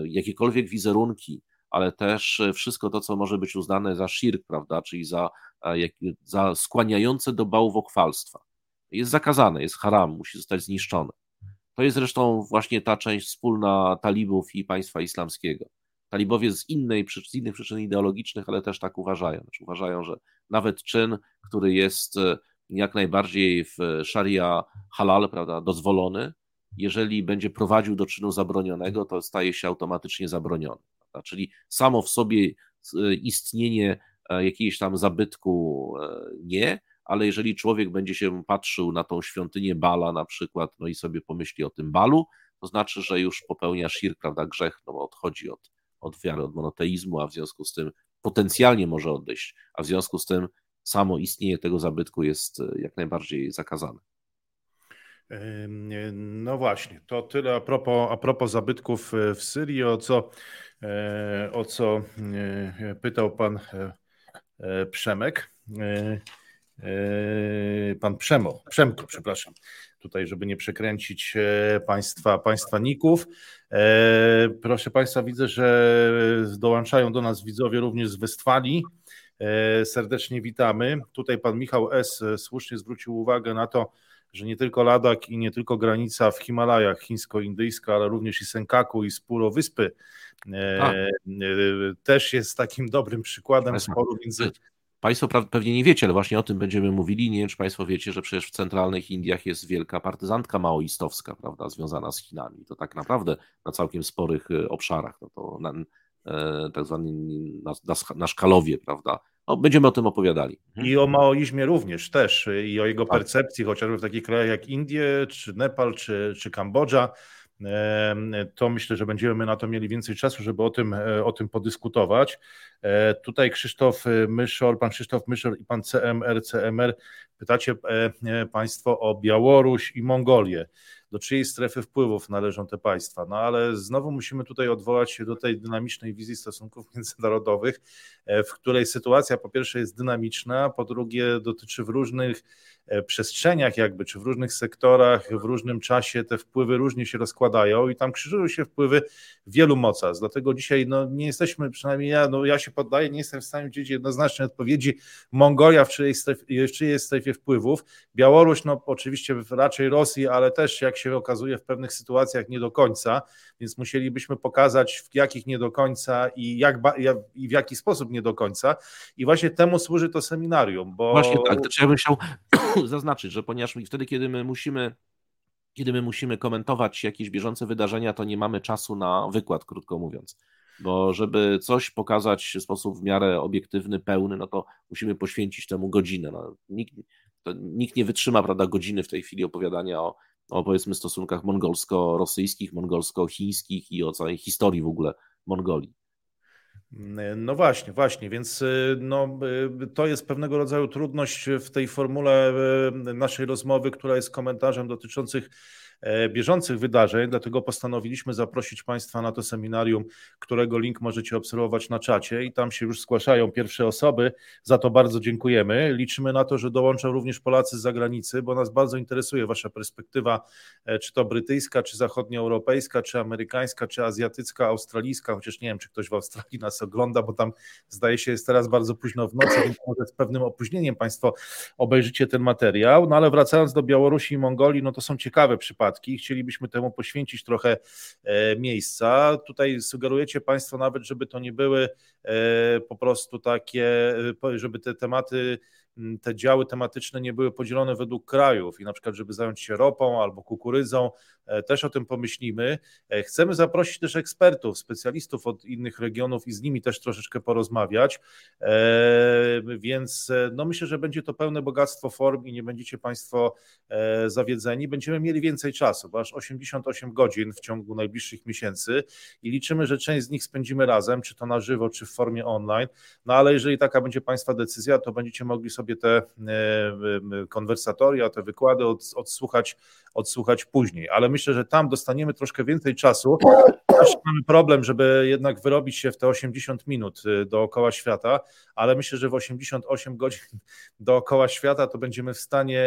jakiekolwiek wizerunki, ale też wszystko to, co może być uznane za shirk, prawda, czyli za, e, za skłaniające do bałwochwalstwa. Jest zakazane, jest haram, musi zostać zniszczone. To jest zresztą właśnie ta część wspólna talibów i państwa islamskiego. Talibowie z, innej, z innych przyczyn ideologicznych, ale też tak uważają. Znaczy uważają, że nawet czyn, który jest e, jak najbardziej w szaria halal, prawda, dozwolony. Jeżeli będzie prowadził do czynu zabronionego, to staje się automatycznie zabroniony. Prawda? Czyli samo w sobie e, istnienie e, jakiegoś tam zabytku nie, ale jeżeli człowiek będzie się patrzył na tą świątynię Bala na przykład, no i sobie pomyśli o tym Balu, to znaczy, że już popełnia shirk, prawda, grzech, no bo odchodzi od, od wiary, od monoteizmu, a w związku z tym potencjalnie może odejść, a w związku z tym samo istnienie tego zabytku jest e, jak najbardziej zakazane. No właśnie, to tyle a propos, a propos zabytków e, w Syrii, o co, e, o co pytał pan Przemek. Pan Przemo, Przemko, przepraszam, tutaj, żeby nie przekręcić państwa, państwa ników. Proszę Państwa, widzę, że dołączają do nas widzowie również z Westfalii. E, serdecznie witamy. Tutaj pan Michał S. słusznie zwrócił uwagę na to, że nie tylko Ladak i nie tylko granica w Himalajach chińsko-indyjska, ale również i Senkaku i Spuro Wyspy e, e, też jest takim dobrym przykładem sporu między Państwo pewnie nie wiecie, ale właśnie o tym będziemy mówili. Nie wiem, czy Państwo wiecie, że przecież w centralnych Indiach jest wielka partyzantka maoistowska, prawda, związana z Chinami. To tak naprawdę na całkiem sporych obszarach. No to na, E, tak zwany na, na, na szkalowie, prawda? No, będziemy o tym opowiadali. Mhm. I o maoizmie również też i o jego tak. percepcji, chociażby w takich krajach jak Indie, czy Nepal, czy, czy Kambodża. E, to myślę, że będziemy na to mieli więcej czasu, żeby o tym, e, o tym podyskutować. Tutaj Krzysztof Myszor, pan Krzysztof Myszor i pan CMR, CMR, pytacie Państwo o Białoruś i Mongolię do czyjej strefy wpływów należą te państwa. No ale znowu musimy tutaj odwołać się do tej dynamicznej wizji stosunków międzynarodowych, e, w której sytuacja po pierwsze jest dynamiczna, po drugie dotyczy w różnych e, przestrzeniach jakby, czy w różnych sektorach, w różnym czasie te wpływy różnie się rozkładają i tam krzyżują się wpływy wielu mocarstw. Dlatego dzisiaj no, nie jesteśmy, przynajmniej ja, no, ja się poddaję, nie jestem w stanie udzielić jednoznacznej odpowiedzi. Mongolia w czyjej strefie, w czyjej strefie wpływów, Białoruś, no oczywiście raczej Rosji, ale też jak się okazuje w pewnych sytuacjach nie do końca, więc musielibyśmy pokazać w jakich nie do końca i, jak, i w jaki sposób nie do końca. I właśnie temu służy to seminarium. Bo... Właśnie tak, to ja bym chciał zaznaczyć, że ponieważ wtedy, kiedy my musimy kiedy my musimy komentować jakieś bieżące wydarzenia, to nie mamy czasu na wykład, krótko mówiąc. Bo żeby coś pokazać w sposób w miarę obiektywny, pełny, no to musimy poświęcić temu godzinę. No, nikt, nikt nie wytrzyma prawda, godziny w tej chwili opowiadania o o powiedzmy stosunkach mongolsko-rosyjskich, mongolsko-chińskich i o całej historii w ogóle Mongolii. No właśnie, właśnie, więc no, to jest pewnego rodzaju trudność w tej formule naszej rozmowy, która jest komentarzem dotyczących bieżących wydarzeń, dlatego postanowiliśmy zaprosić Państwa na to seminarium, którego link możecie obserwować na czacie i tam się już zgłaszają pierwsze osoby. Za to bardzo dziękujemy. Liczymy na to, że dołączą również Polacy z zagranicy, bo nas bardzo interesuje Wasza perspektywa, e, czy to brytyjska, czy zachodnioeuropejska, czy amerykańska, czy azjatycka, australijska, chociaż nie wiem, czy ktoś w Australii nas ogląda, bo tam zdaje się jest teraz bardzo późno w nocy, więc może z pewnym opóźnieniem Państwo obejrzycie ten materiał. No ale wracając do Białorusi i Mongolii, no to są ciekawe przypadki przypadki. Chcielibyśmy temu poświęcić trochę e, miejsca. Tutaj sugerujecie Państwo nawet, żeby to nie były e, po prostu takie, e, żeby te tematy te działy tematyczne nie były podzielone według krajów i na przykład, żeby zająć się ropą albo kukurydzą, E, też o tym pomyślimy. E, chcemy zaprosić też ekspertów, specjalistów od innych regionów i z nimi też troszeczkę porozmawiać, e, więc no myślę, że będzie to pełne bogactwo form i nie będziecie Państwo zawiedzeni. Będziemy mieli więcej czasu, bo aż 88 godzin w ciągu najbliższych miesięcy i liczymy, że część z nich spędzimy razem, czy to na żywo, czy w formie online. No ale jeżeli taka będzie Państwa decyzja, to będziecie mogli sobie te konwersatoria, te wykłady odsłuchać, odsłuchać później. Ale my myślę, że tam dostaniemy troszkę więcej czasu. Mamy problem, żeby jednak wyrobić się w te 80 minut y, dookoła świata, ale myślę, że w 88 godzin dookoła świata to będziemy w stanie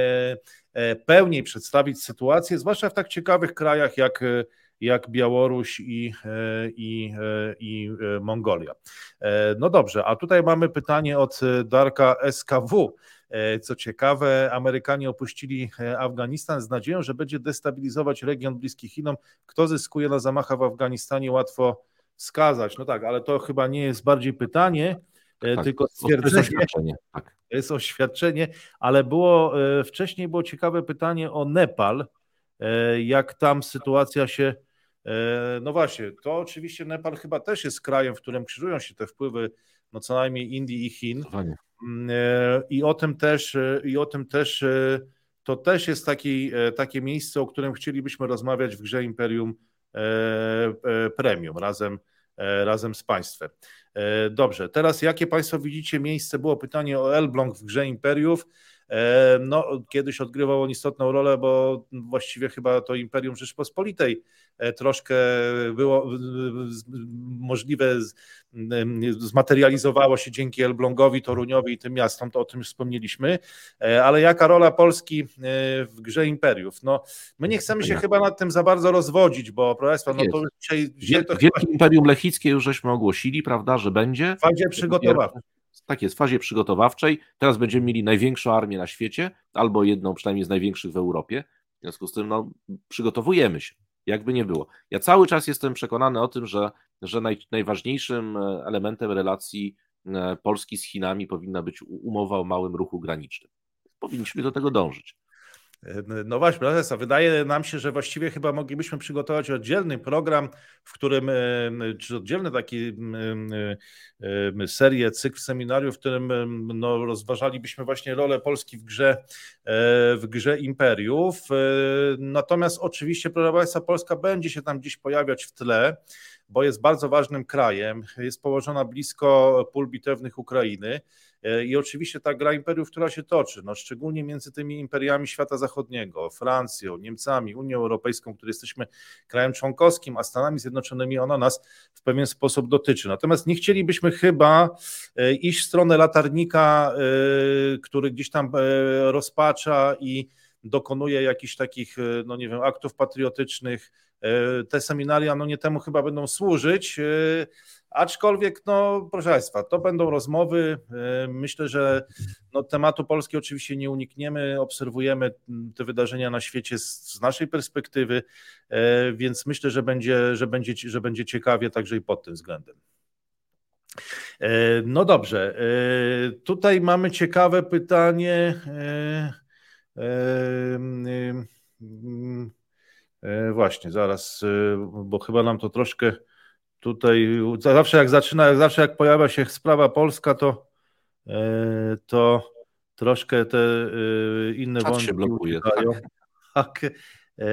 e, pełniej przedstawić sytuację, zwłaszcza w tak ciekawych krajach jak jak Białoruś i, e, i, e, i Mongolia. No dobrze, a tutaj mamy pytanie od Darka SKW. E, co ciekawe, Amerykanie opuścili e, Afganistan z nadzieją, że będzie destabilizować region bliski Chinom. Kto zyskuje na zamachach w Afganistanie, łatwo wskazać. No tak, ale to chyba nie jest bardziej pytanie, e, tak, tylko stwierdzenie. To jest oświadczenie. Tak. jest oświadczenie, ale było wcześniej było ciekawe pytanie o Nepal. Jak tam sytuacja się. No właśnie, to oczywiście Nepal chyba też jest krajem, w którym krzyżują się te wpływy, no co najmniej Indii i Chin. Mm, e, I o tym też, e, i o tym też e, to też jest taki, takie miejsce, o którym chcielibyśmy rozmawiać w grze Imperium Premium razem, razem z Państwem. Dobrze, teraz jakie Państwo widzicie miejsce? Było pytanie o Elbląg w grze Imperiów. No, kiedyś odgrywał on istotną rolę, bo właściwie chyba to Imperium Rzeczpospolitej troszkę było możliwe zmaterializowało się dzięki Elblągowi, Toruniowi i tym miastom, to o tym wspomnieliśmy, e, ale jaka rola Polski e, w grze imperiów? No, my nie chcemy się chyba nad tym za bardzo rozwodzić, bo proszę Państwa, no to dzisiaj... dzisiaj to Wielkie chyba... Imperium Lechickie już żeśmy ogłosili, prawda, że będzie? W fazie przygotowawczej. Tak jest, w fazie przygotowawczej. Teraz będziemy mieli największą armię na świecie, albo jedną przynajmniej z największych w Europie. W związku z tym no, przygotowujemy się jakby nie było. Ja cały czas jestem przekonany o tym, że, że naj, najważniejszym e, elementem relacji e, Polski z Chinami powinna być umowa o małym ruchu granicznym. Powinniśmy do tego dążyć. No właśnie, profesor, wydaje nam się, że właściwie chyba moglibyśmy przygotować oddzielny program, w którym, czy oddzielny taki serię, cykl seminariów, w którym no, rozważalibyśmy właśnie rolę Polski w grze, e, w grze imperiów. E, natomiast oczywiście, proszę Państwa, Polska będzie się tam gdzieś pojawiać w tle, bo jest bardzo ważnym krajem, jest położona blisko pól bitewnych Ukrainy. E, I oczywiście ta gra imperiów, która się toczy, no szczególnie między tymi imperiami świata zachodniego, Francją, Niemcami, Unią Europejską, który jesteśmy krajem członkowskim, a Stanami Zjednoczonymi, ona nas w pewien sposób dotyczy. Natomiast nie chcielibyśmy chyba e, iść w stronę latarnika, e, który gdzieś tam rozpacza i dokonuje jakichś takich, no nie wiem, aktów patriotycznych. Te seminaria, no nie temu chyba będą służyć, Aczkolwiek, no, proszę Państwa, to będą rozmowy. E, myślę, że no, tematu Polski oczywiście nie unikniemy. Obserwujemy te wydarzenia na świecie z, z naszej perspektywy, e, więc myślę, że będzie, że, będzie, że będzie ciekawie także i pod tym względem. E, no dobrze, tutaj mamy ciekawe pytanie. Właśnie, zaraz, bo chyba nam to troszkę tutaj zawsze jak zaczyna, zawsze jak pojawia się sprawa polska, to, e, to troszkę te e, inne wątki się blokuje. Tak. tak. E,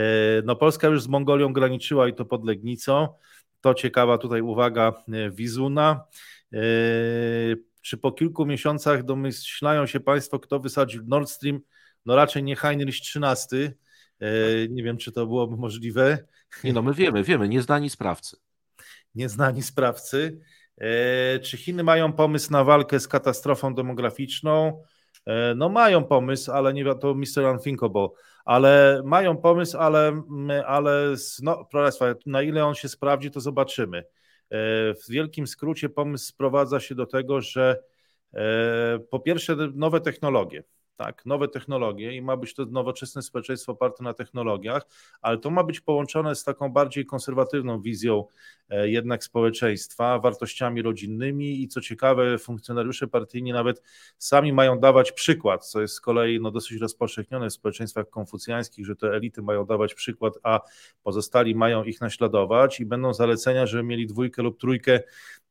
no Polska już z Mongolią graniczyła i to pod Legnicą. To ciekawa tutaj uwaga Wizuna. Czy po kilku miesiącach domyślają się Państwo, kto wysadził Nord Stream? No raczej nie Heinrich XIII. Nie wiem, czy to byłoby możliwe. Nie, no my wiemy, wiemy, nieznani sprawcy. Nieznani sprawcy. Czy Chiny mają pomysł na walkę z katastrofą demograficzną? No mają pomysł, ale nie to Mr. Unthinkable, ale mają pomysł, ale, ale no, proszę Państwa, na ile on się sprawdzi, to zobaczymy. E, w wielkim skrócie pomysł sprowadza się do tego, że e, po pierwsze nowe technologie, tak, nowe technologie i ma być to nowoczesne społeczeństwo oparte na technologiach, ale to ma być połączone z taką bardziej konserwatywną wizją e, jednak społeczeństwa, wartościami rodzinnymi i co ciekawe, funkcjonariusze partyjni nawet sami mają dawać przykład, co jest z kolei no, dosyć rozpowszechnione w społeczeństwach konfucjańskich, że te elity mają dawać przykład, a pozostali mają ich naśladować i będą zalecenia, żeby mieli dwójkę lub trójkę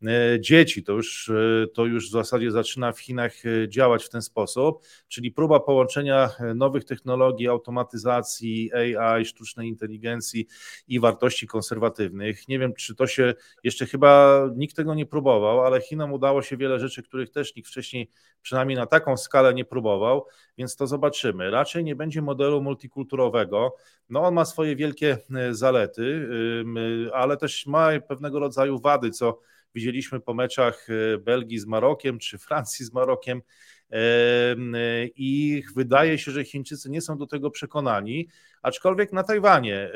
E, dzieci. To już, e, to już w zasadzie zaczyna w Chinach działać w ten sposób, czyli próba połączenia nowych technologii, automatyzacji, AI, sztucznej inteligencji i wartości konserwatywnych. Nie wiem, czy to się jeszcze chyba nikt tego nie próbował, ale Chinom udało się wiele rzeczy, których też nikt wcześniej przynajmniej na taką skalę nie próbował, więc to zobaczymy. Raczej nie będzie modelu multikulturowego. No on ma swoje wielkie zalety, ale też ma pewnego rodzaju wady, co widzieliśmy po meczach e, Belgii z Marokiem czy Francji z Marokiem. E, I wydaje się, że Chińczycy nie są do tego przekonani, aczkolwiek na Tajwanie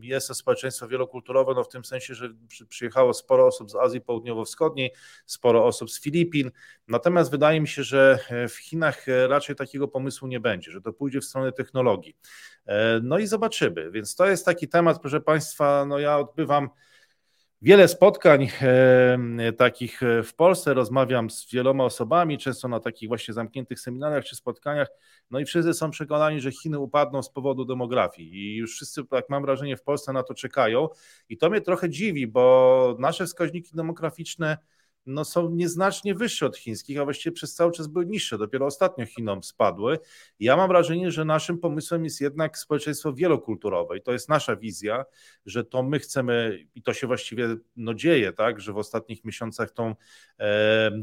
jest to społeczeństwo wielokulturowe, no w tym sensie, że przyjechało sporo osób z Azji Południowo-Wschodniej, sporo osób z Filipin. Natomiast wydaje mi się, że w Chinach raczej takiego pomysłu nie będzie, że to pójdzie w stronę technologii. E, no i zobaczymy. Więc to jest taki temat, proszę Państwa, no ja odbywam wiele spotkań takich e, w Polsce, rozmawiam z wieloma osobami, często na takich właśnie zamkniętych seminariach czy spotkaniach, no i wszyscy są przekonani, że Chiny upadną z powodu demografii. I już wszyscy, jak mam wrażenie, w Polsce na to czekają. I to mnie trochę dziwi, bo nasze wskaźniki demograficzne no, są nieznacznie wyższe od chińskich, a właściwie przez cały czas były niższe. Dopiero ostatnio Chinom spadły. Ja mam wrażenie, że naszym pomysłem jest jednak społeczeństwo wielokulturowe i to jest nasza wizja, że to my chcemy i to się właściwie no, dzieje, tak, że w ostatnich miesiącach tą,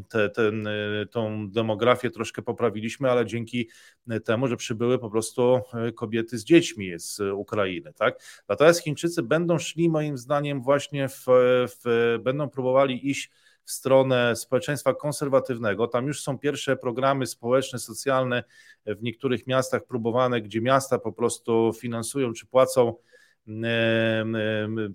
te, ten, tą demografię troszkę poprawiliśmy, ale dzięki temu, że przybyły po prostu e, kobiety z dziećmi z Ukrainy, tak. Natomiast Chińczycy będą szli moim zdaniem właśnie w, w będą próbowali iść w stronę społeczeństwa konserwatywnego. Tam już są pierwsze programy społeczne, socjalne w niektórych miastach próbowane, gdzie miasta po prostu finansują czy płacą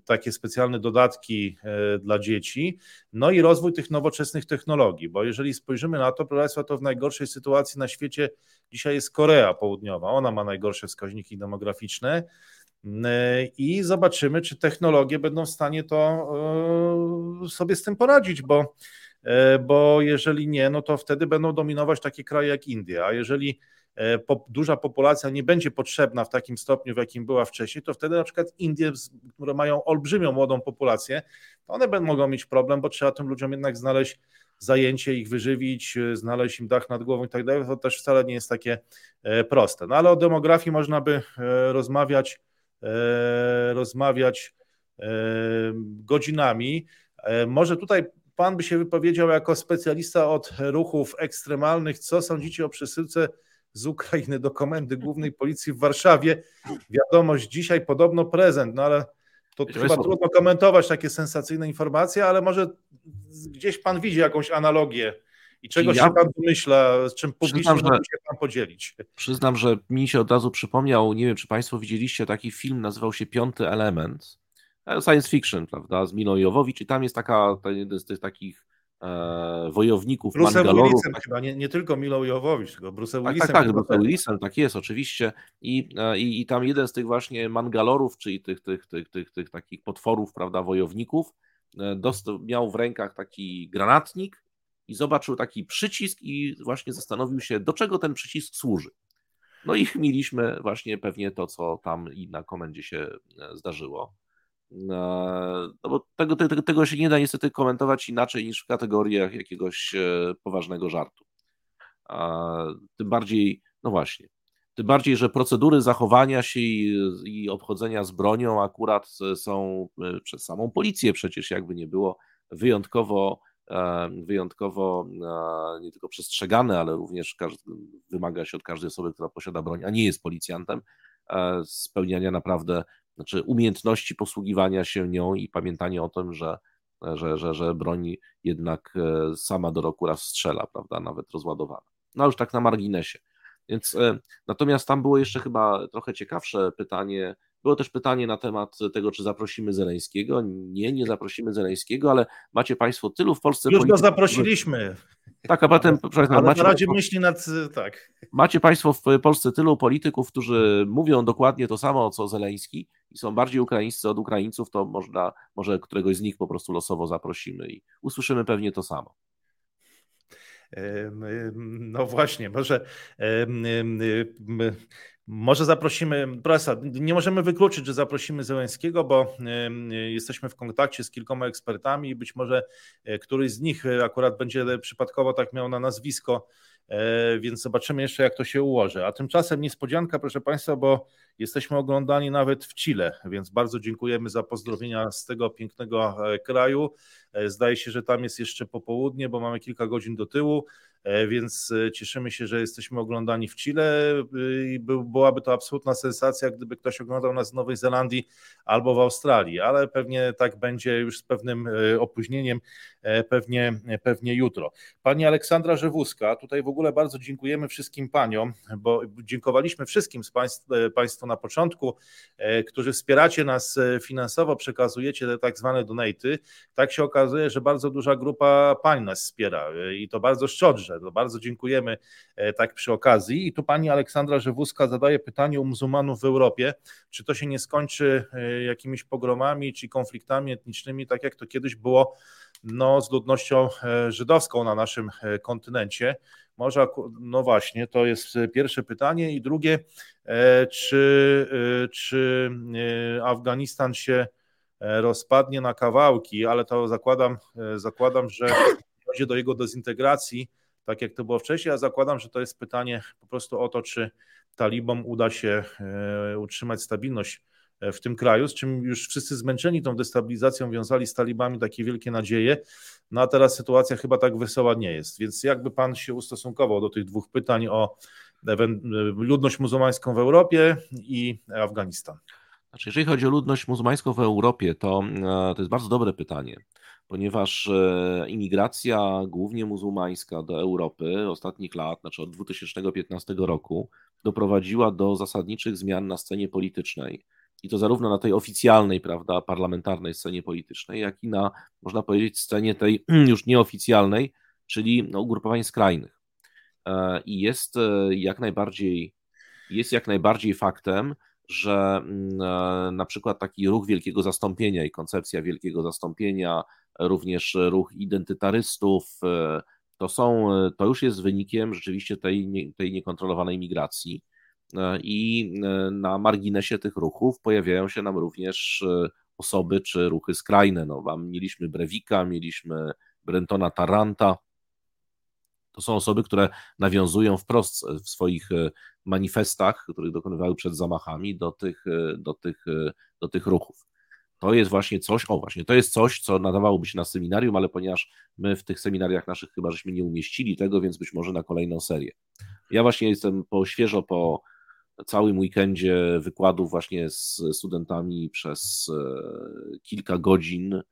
takie specjalne dodatki e, dla dzieci, no i rozwój tych nowoczesnych technologii, bo jeżeli spojrzymy na to, proszę Państwa, to w najgorszej sytuacji na świecie dzisiaj jest Korea Południowa, ona ma najgorsze wskaźniki demograficzne, i zobaczymy, czy technologie będą w stanie to e, sobie z tym poradzić, bo, e, bo jeżeli nie, no to wtedy będą dominować takie kraje jak India, a jeżeli e, duża populacja nie będzie potrzebna w takim stopniu, w jakim była wcześniej, to wtedy na przykład Indie, które mają olbrzymią młodą populację, to one będą mogą mieć problem, bo trzeba tym ludziom jednak znaleźć zajęcie, ich wyżywić, znaleźć im dach nad głową i tak dalej, to też wcale nie jest takie proste. No ale o demografii można by rozmawiać E, rozmawiać e, godzinami. E, może tutaj Pan by się wypowiedział jako specjalista od ruchów ekstremalnych. Co sądzicie o przesyłce z Ukrainy do Komendy Głównej Policji w Warszawie? Wiadomość dzisiaj podobno prezent, no ale to chyba trudno komentować takie sensacyjne informacje, ale może gdzieś Pan widzi jakąś analogię i czego ja, się Pan domyśla, z czym publicznie może się Pan podzielić? Przyznam, że mi się od razu przypomniał, nie wiem, czy Państwo widzieliście taki film, nazywał się Piąty Element, e, science fiction, prawda, z Milą Jowowicz i tam jest taka, jeden z tych takich e, wojowników Bruce Mangalorów. Willisem tak, chyba, nie, nie tylko Milą Jowowicz, tylko Bruce Willisem. Tak, tak, tak Willisem, tak jest, oczywiście. I, e, i, I tam jeden z tych właśnie Mangalorów, czyli tych, tych, tych, tych, tych takich potworów, prawda, wojowników, e, dostał, miał w rękach taki granatnik i zobaczył taki przycisk i właśnie zastanowił się, do czego ten przycisk służy. No i mieliśmy właśnie pewnie to, co tam i na komendzie się e, zdarzyło. E, no bo tego, tego, tego się nie da niestety komentować inaczej niż w kategoriach jakiegoś e, poważnego żartu. Tym bardziej, no właśnie, tym bardziej, że procedury zachowania się i, i obchodzenia z bronią akurat są przez samą policję przecież, jakby nie było, wyjątkowo, wyjątkowo nie tylko przestrzegane, ale również wymaga się od każdej osoby, która posiada broń, a nie jest policjantem, spełniania naprawdę, znaczy umiejętności posługiwania się nią i pamiętania o tym, że że, że, że broń jednak e, sama do roku raz strzela, prawda, nawet rozładowana. No już tak na marginesie. Więc e, natomiast tam było jeszcze chyba trochę ciekawsze pytanie. Było też pytanie na temat tego, czy zaprosimy Zeleńskiego. Nie, nie zaprosimy Zeleńskiego, ale macie Państwo tylu w Polsce. Już go zaprosiliśmy. Tak, a potem. Ale macie na razie myśli nad. Tak. Macie Państwo w Polsce tylu polityków, którzy mówią dokładnie to samo, co Zeleński i są bardziej ukraińscy od Ukraińców, to można, może któregoś z nich po prostu losowo zaprosimy i usłyszymy pewnie to samo. No właśnie, może, może zaprosimy presa. Nie możemy wykluczyć, że zaprosimy Zełenskiego, bo jesteśmy w kontakcie z kilkoma ekspertami i być może e, któryś z nich e, akurat będzie przypadkowo tak miał na nazwisko więc zobaczymy jeszcze, jak to się ułoży. A tymczasem niespodzianka, proszę Państwa, bo jesteśmy oglądani nawet w Chile, więc bardzo dziękujemy za pozdrowienia z tego pięknego e, kraju. E, zdaje się, że tam jest jeszcze popołudnie, bo mamy kilka godzin do tyłu. E, więc e, cieszymy się, że jesteśmy oglądani w Chile e, i byłaby to absolutna sensacja, gdyby ktoś oglądał nas w Nowej Zelandii albo w Australii, ale pewnie tak będzie już z pewnym opóźnieniem, pewnie, pewnie jutro. Pani Aleksandra Żewuska, tutaj w ogóle bardzo dziękujemy wszystkim paniom, bo dziękowaliśmy wszystkim z państw, Państwu na początku, którzy wspieracie nas finansowo, przekazujecie te tak zwane donaty. Tak się okazuje, że bardzo duża grupa pań nas wspiera i to bardzo szczodrze. To bardzo dziękujemy e, tak przy okazji. I tu pani Aleksandra Żewuska zadaje pytanie o muzułmanów w Europie, czy to się nie skończy e, jakimiś pogromami czy konfliktami etnicznymi, tak jak to kiedyś było no, z ludnością e, żydowską na naszym kontynencie. Może, no właśnie, to jest pierwsze pytanie. I drugie, czy, czy Afganistan się rozpadnie na kawałki, ale to zakładam, zakładam że dojdzie do jego dezintegracji, tak jak to było wcześniej. Ja zakładam, że to jest pytanie po prostu o to, czy talibom uda się e, utrzymać stabilność e, w tym kraju, z czym już wszyscy zmęczeni tą destabilizacją wiązali z talibami takie wielkie nadzieje. No a teraz sytuacja chyba tak wesoła nie jest. Więc jakby pan się ustosunkował do tych dwóch pytań o ludność muzułmańską w Europie i Afganistan? Znaczy, jeżeli chodzi o ludność muzułmańską w Europie, to, e, to jest bardzo dobre pytanie ponieważ e, imigracja głównie muzułmańska do Europy ostatnich lat, znaczy od 2015 roku, doprowadziła do zasadniczych zmian na scenie politycznej. I to zarówno na tej oficjalnej, prawda, parlamentarnej scenie politycznej, jak i na, można powiedzieć, scenie tej już nieoficjalnej, czyli no, ugrupowań skrajnych. E, I jest jak najbardziej, jest jak najbardziej faktem, że mm, na przykład taki ruch wielkiego zastąpienia i koncepcja wielkiego zastąpienia, również ruch identytarystów. E, to, są, e, to już jest wynikiem rzeczywiście tej, tej niekontrolowanej migracji. E, I na marginesie tych ruchów pojawiają się nam również osoby czy ruchy skrajne. No, mieliśmy Brewika, mieliśmy Brentona Taranta. To są osoby, które nawiązują wprost w swoich manifestach, których dokonywały przed zamachami, do tych, do tych, do tych ruchów. To jest właśnie coś, o właśnie, to jest coś, co nadawałoby się na seminarium, ale ponieważ my w tych seminariach naszych chyba żeśmy nie umieścili tego, więc być może na kolejną serię. Ja właśnie jestem po świeżo po całym weekendzie wykładów właśnie z studentami przez e, kilka godzin.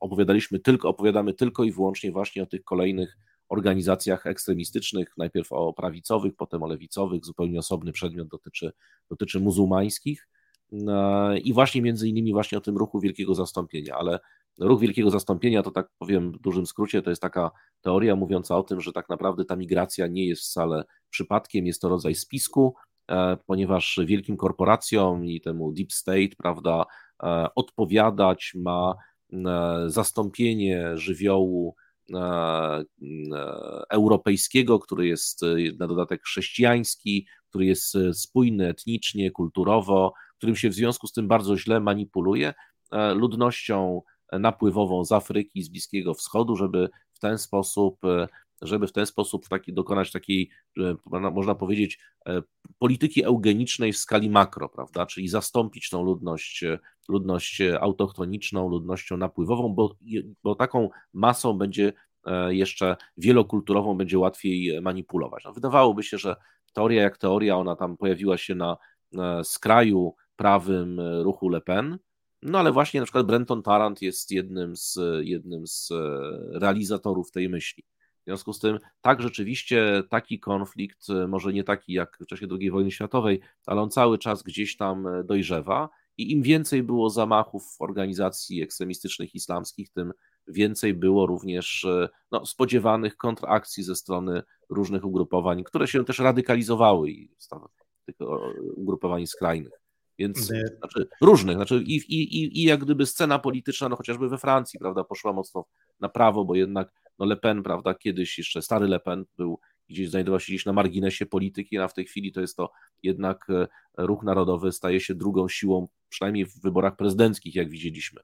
Opowiadaliśmy tylko, opowiadamy tylko i wyłącznie właśnie o tych kolejnych organizacjach ekstremistycznych, najpierw o prawicowych, potem o lewicowych, zupełnie osobny przedmiot dotyczy, dotyczy muzułmańskich. I właśnie między innymi właśnie o tym ruchu wielkiego zastąpienia, ale ruch wielkiego zastąpienia to tak powiem w dużym skrócie, to jest taka teoria mówiąca o tym, że tak naprawdę ta migracja nie jest wcale przypadkiem, jest to rodzaj spisku, e, ponieważ wielkim korporacjom i temu deep state, prawda, e, odpowiadać ma e, zastąpienie żywiołu europejskiego, który jest na dodatek chrześcijański, który jest spójny etnicznie, kulturowo, którym się w związku z tym bardzo źle manipuluje e, ludnością napływową z Afryki, z Bliskiego Wschodu, żeby w ten sposób, e, żeby w ten sposób taki, dokonać takiej, e, można powiedzieć, polityki eugenicznej w skali makro, prawda, czyli zastąpić tą ludność, ludność autochtoniczną, ludnością napływową, bo, bo taką masą będzie jeszcze wielokulturową będzie łatwiej manipulować. No, wydawałoby się, że teoria jak teoria, ona tam pojawiła się na skraju prawym ruchu Le Pen, no ale właśnie na przykład Brenton Tarrant jest jednym z, jednym z realizatorów tej myśli. W związku z tym, tak, rzeczywiście taki konflikt, e, może nie taki jak w czasie II wojny światowej, ale on cały czas gdzieś tam e, dojrzewa i im więcej było zamachów organizacji ekstremistycznych islamskich, tym więcej było również e, no, spodziewanych kontrakcji ze strony różnych ugrupowań, które się też radykalizowały i tych ugrupowań skrajnych. Więc znaczy, różnych, znaczy i, i, i jak gdyby scena polityczna, no chociażby we Francji, prawda, poszła mocno na prawo, bo jednak no Le Pen, prawda, kiedyś jeszcze stary Le Pen był gdzieś znajdował się gdzieś na marginesie polityki, a w tej chwili to jest to jednak e, ruch narodowy staje się drugą siłą, przynajmniej w wyborach prezydenckich, jak widzieliśmy.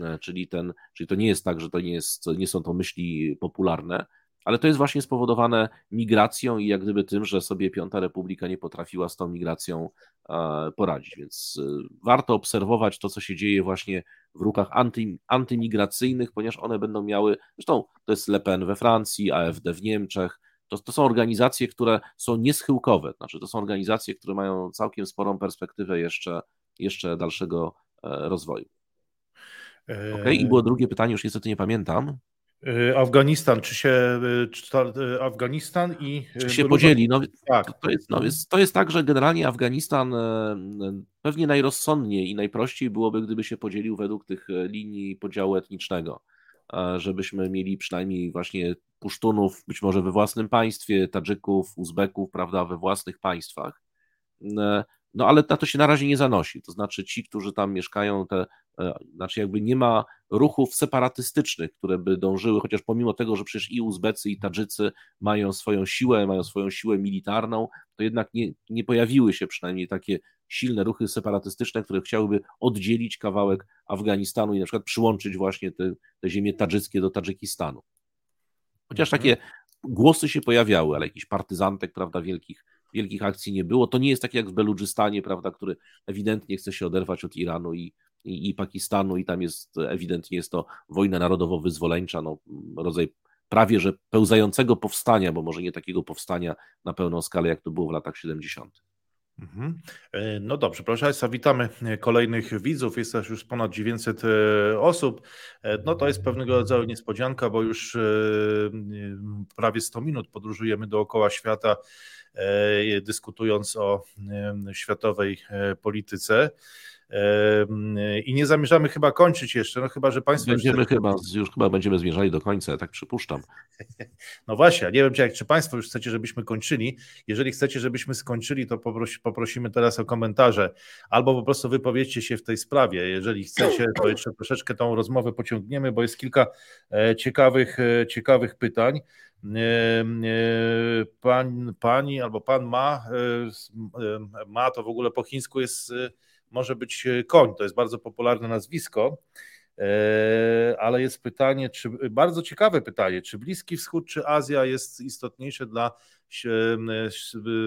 E, czyli, ten, czyli to nie jest tak, że to nie, jest, nie są to myśli popularne, ale to jest właśnie spowodowane migracją i jak gdyby tym, że sobie Piąta Republika nie potrafiła z tą migracją e, poradzić. Więc e, warto obserwować to, co się dzieje właśnie w ruchach anty, antymigracyjnych, ponieważ one będą miały, zresztą to jest Le Pen we Francji, AfD w Niemczech, to, to są organizacje, które są nieschyłkowe, znaczy to są organizacje, które mają całkiem sporą perspektywę jeszcze, jeszcze dalszego e, rozwoju. Okay, i było drugie pytanie, już niestety nie pamiętam. Y, Afganistan, czy się y, czy y, Afganistan i. Czy się podzieli? No, tak. To jest, no, jest, to jest tak, że generalnie Afganistan pewnie najrozsądniej i najprościej byłoby, gdyby się podzielił według tych linii podziału etnicznego. Żebyśmy mieli przynajmniej właśnie Pusztunów, być może we własnym państwie, Tadżyków, Uzbeków, prawda, we własnych państwach. No ale na to się na razie nie zanosi. To znaczy ci, którzy tam mieszkają, te, e, znaczy jakby nie ma ruchów separatystycznych, które by dążyły, chociaż pomimo tego, że przecież i Uzbecy, i Tadżycy mają swoją siłę, mają swoją siłę militarną, to jednak nie, nie pojawiły się przynajmniej takie silne ruchy separatystyczne, które chciałyby oddzielić kawałek Afganistanu i na przykład przyłączyć właśnie te, te ziemie tadżyckie do Tadżykistanu. Chociaż mhm. takie głosy się pojawiały, ale jakiś partyzantek, prawda, wielkich wielkich akcji nie było. To nie jest tak jak w Beludżystanie, prawda, który ewidentnie chce się oderwać od Iranu i, i, i Pakistanu i tam jest ewidentnie jest to wojna narodowo-wyzwoleńcza, no, rodzaj prawie że pełzającego powstania, bo może nie takiego powstania na pełną skalę, jak to było w latach 70. Mhm. E, no dobrze, proszę Państwa, witamy kolejnych widzów. Jest też już ponad 900 e, osób. E, no to jest pewnego rodzaju niespodzianka, bo już prawie 100 minut podróżujemy dookoła świata dyskutując o światowej e, polityce. I nie zamierzamy chyba kończyć jeszcze, no chyba, że Państwo. Będziemy jeszcze... chyba, już chyba będziemy zmierzali do końca, tak przypuszczam. No właśnie, nie wiem, czy, jak, czy Państwo już chcecie, żebyśmy kończyli. Jeżeli chcecie, żebyśmy skończyli, to poprosi, poprosimy teraz o komentarze, albo po prostu wypowiedzcie się w tej sprawie. Jeżeli chcecie, to jeszcze troszeczkę tą rozmowę pociągniemy, bo jest kilka e, ciekawych, ciekawych pytań. Pan, pani albo pan ma, ma to w ogóle po chińsku jest, może być koń, to jest bardzo popularne nazwisko, ale jest pytanie, czy, bardzo ciekawe pytanie, czy Bliski Wschód, czy Azja jest istotniejsze dla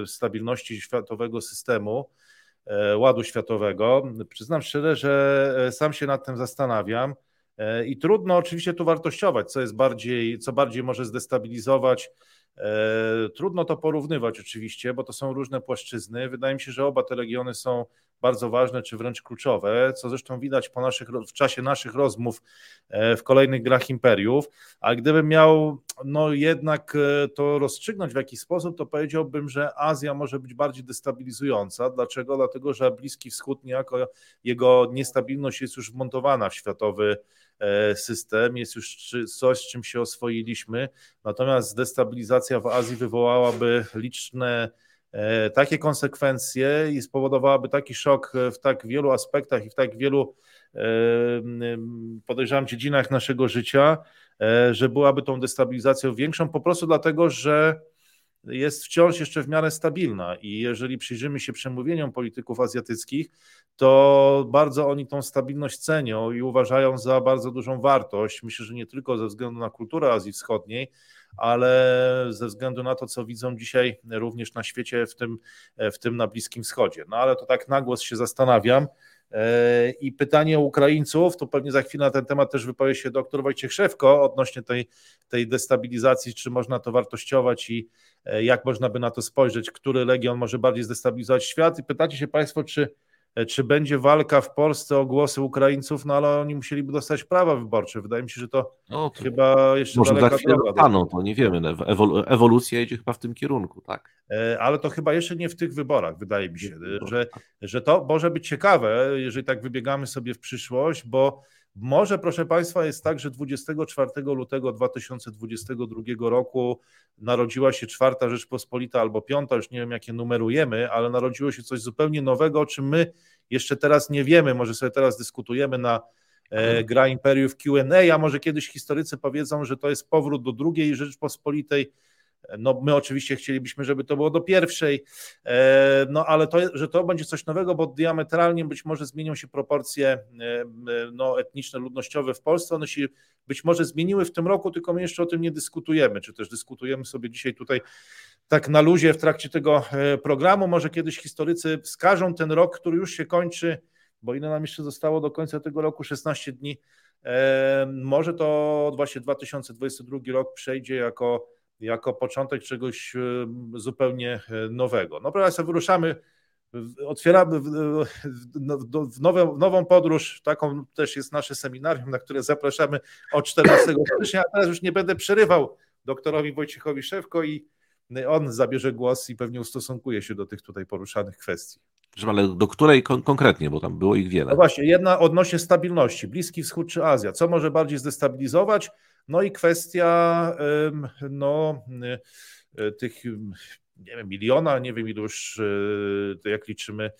stabilności światowego systemu, e, ładu światowego. Przyznam szczerze, że e, sam się nad tym zastanawiam. E, I trudno oczywiście tu wartościować, co jest bardziej, co bardziej może zdestabilizować. E, trudno to porównywać oczywiście, bo to są różne płaszczyzny. Wydaje mi się, że oba te regiony są bardzo ważne, czy wręcz kluczowe, co zresztą widać po naszych, w czasie naszych rozmów e, w kolejnych grach imperiów. A gdybym miał no jednak to rozstrzygnąć w jakiś sposób, to powiedziałbym, że Azja może być bardziej destabilizująca. Dlaczego? Dlatego, że Bliski Wschód niejako jego niestabilność jest już wmontowana w światowy E, system, jest już coś, z czym się oswoiliśmy, natomiast destabilizacja w Azji wywołałaby liczne e, takie konsekwencje i spowodowałaby taki szok w tak wielu aspektach i w tak wielu e, podejrzewam dziedzinach naszego życia, że byłaby tą destabilizacją większą po prostu dlatego, że jest wciąż jeszcze w miarę stabilna i jeżeli przyjrzymy się przemówieniom polityków azjatyckich, to bardzo oni tą stabilność cenią i uważają za bardzo dużą wartość. Myślę, że nie tylko ze względu na kulturę Azji Wschodniej, ale ze względu na to, co widzą dzisiaj również na świecie, w tym, w tym na Bliskim Wschodzie. No ale to tak na głos się zastanawiam. E, I pytanie o Ukraińców, to pewnie za chwilę na ten temat też wypowie się doktor Wojciech Szewko odnośnie tej, tej destabilizacji, czy można to wartościować i e, jak można by na to spojrzeć, który legion może bardziej zdestabilizować świat. I pytacie się Państwo, czy czy będzie walka w Polsce o głosy Ukraińców, no ale oni musieliby dostać prawa wyborcze. Wydaje mi się, że to, no, to chyba jeszcze może za chwilę dostaną, to nie wiemy. Ewolucja idzie chyba w tym kierunku, tak. E, ale to chyba jeszcze nie w tych wyborach, wydaje mi się, że, że to może być ciekawe, jeżeli tak wybiegamy sobie w przyszłość, bo może, proszę Państwa, jest tak, że 24 lutego 2022 roku narodziła się czwarta Rzeczpospolita albo piąta, już nie wiem jakie numerujemy, ale narodziło się coś zupełnie nowego, o czym my jeszcze teraz nie wiemy. Może sobie teraz dyskutujemy na e, Gra Imperiów QA, a może kiedyś historycy powiedzą, że to jest powrót do drugiej Rzeczpospolitej no, my oczywiście chcielibyśmy, żeby to było do pierwszej, e, no ale to, że to będzie coś nowego, bo diametralnie być może zmienią się proporcje e, no, etniczne, ludnościowe w Polsce. One się być może zmieniły w tym roku, tylko my jeszcze o tym nie dyskutujemy, czy też dyskutujemy sobie dzisiaj tutaj tak na luzie w trakcie tego e, programu. Może kiedyś historycy wskażą ten rok, który już się kończy, bo ile nam jeszcze zostało do końca tego roku? 16 dni. Może to właśnie 2022 rok przejdzie jako jako początek czegoś e, zupełnie e, nowego. No proszę, wyruszamy, otwieramy w, nowe, nową podróż, taką też jest nasze seminarium, na które zapraszamy od 14 stycznia, a teraz już nie będę przerywał doktorowi Wojciechowi Szewko i on zabierze głos i pewnie ustosunkuje się do tych tutaj poruszanych kwestii. Ale do której kon konkretnie, bo tam było ich wiele. No właśnie, jedna odnośnie stabilności, Bliski Wschód czy Azja, co może bardziej zdestabilizować? No i kwestia no, y, tych nie wiem, miliona, nie wiem iluż, y, to jak liczymy,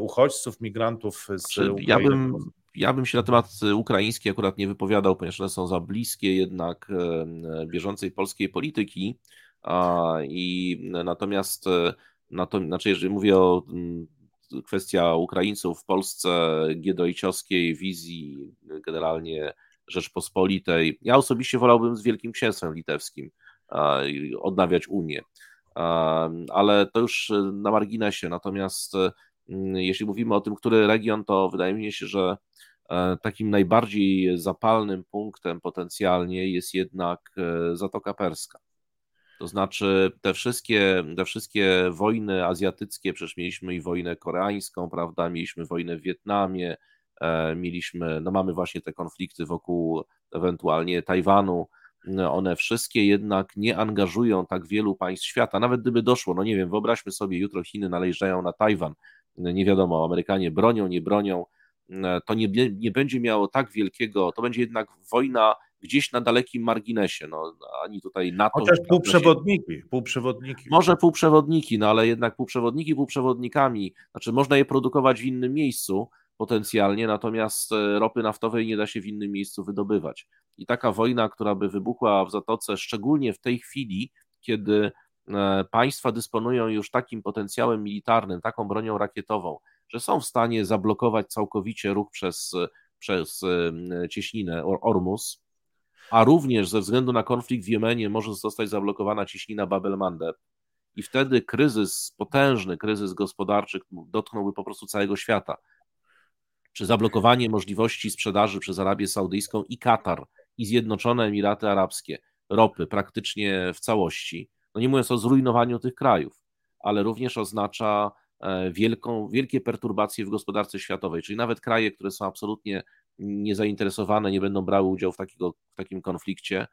uchodźców, migrantów z znaczy, Ukrainy. Ja bym, ja bym się na temat ukraiński akurat nie wypowiadał, ponieważ one są za bliskie jednak bieżącej polskiej polityki. I natomiast, natomiast znaczy, jeżeli mówię o kwestia Ukraińców w Polsce, giedojciowskiej wizji generalnie Rzeczpospolitej. Ja osobiście wolałbym z Wielkim Księstwem Litewskim odnawiać Unię, ale to już na marginesie. Natomiast mm, jeśli mówimy o tym, który region, to wydaje mi się, że e, takim najbardziej zapalnym punktem potencjalnie jest jednak e, Zatoka Perska. To znaczy te wszystkie, te wszystkie wojny azjatyckie, przecież mieliśmy i wojnę koreańską, prawda, mieliśmy wojnę w Wietnamie, E, mieliśmy, no mamy właśnie te konflikty wokół ewentualnie Tajwanu, no one wszystkie jednak nie angażują tak wielu państw świata, nawet gdyby doszło, no nie wiem, wyobraźmy sobie, jutro Chiny należają na Tajwan, nie wiadomo, Amerykanie bronią, nie bronią, e, to nie, nie będzie miało tak wielkiego, to będzie jednak wojna gdzieś na dalekim marginesie, no ani tutaj NATO... Chociaż półprzewodniki, półprzewodniki. Może półprzewodniki, no ale jednak półprzewodniki półprzewodnikami, znaczy można je produkować w innym miejscu, potencjalnie, natomiast e, ropy naftowej nie da się w innym miejscu wydobywać. I taka wojna, która by wybuchła w Zatoce, szczególnie w tej chwili, kiedy e, państwa dysponują już takim potencjałem militarnym, taką bronią rakietową, że są w stanie zablokować całkowicie ruch przez, przez e, cieśninę Ormus, a również ze względu na konflikt w Jemenie może zostać zablokowana cieśnina Babel-Mandeb. I wtedy kryzys, potężny kryzys gospodarczy dotknąłby po prostu całego świata czy zablokowanie możliwości sprzedaży przez Arabię Saudyjską i Katar i Zjednoczone Emiraty Arabskie. Ropy praktycznie w całości, no nie mówiąc o zrujnowaniu tych krajów, ale również oznacza e, wielką, wielkie perturbacje w gospodarce światowej, czyli nawet kraje, które są absolutnie niezainteresowane, nie będą brały udziału w, takiego, w takim konflikcie,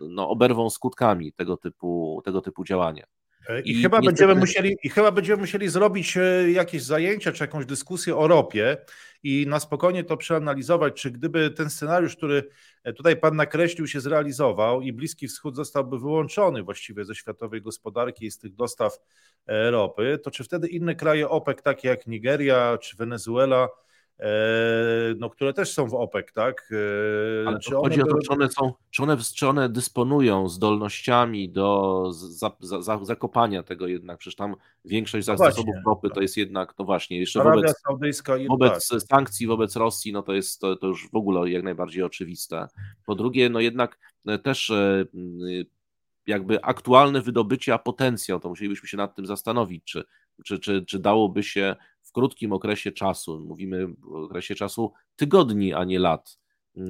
no, oberwą skutkami tego typu, tego typu działania. I, I, chyba będziemy musieli, I chyba będziemy musieli zrobić e, jakieś zajęcia czy jakąś dyskusję o ropie i na spokojnie to przeanalizować, czy gdyby ten scenariusz, który e, tutaj Pan nakreślił, się zrealizował i Bliski Wschód zostałby wyłączony właściwie ze światowej gospodarki i z tych dostaw e, ropy, to czy wtedy inne kraje OPEC, takie jak Nigeria czy Wenezuela, no, które też są w OPEC, tak? Ale czy chodzi one... o to, czy one, są, czy, one, czy one dysponują zdolnościami do za, za, za, zakopania tego jednak, przecież tam większość no zasobów ropy to jest jednak, no właśnie, jeszcze Arabia wobec, Saudyjska wobec tak. sankcji wobec Rosji, no to jest to, to już w ogóle jak najbardziej oczywiste. Po drugie, no jednak też jakby aktualne wydobycie, a potencjał, to musielibyśmy się nad tym zastanowić, czy, czy, czy, czy dałoby się krótkim okresie czasu, mówimy okresie czasu tygodni, a nie lat, e,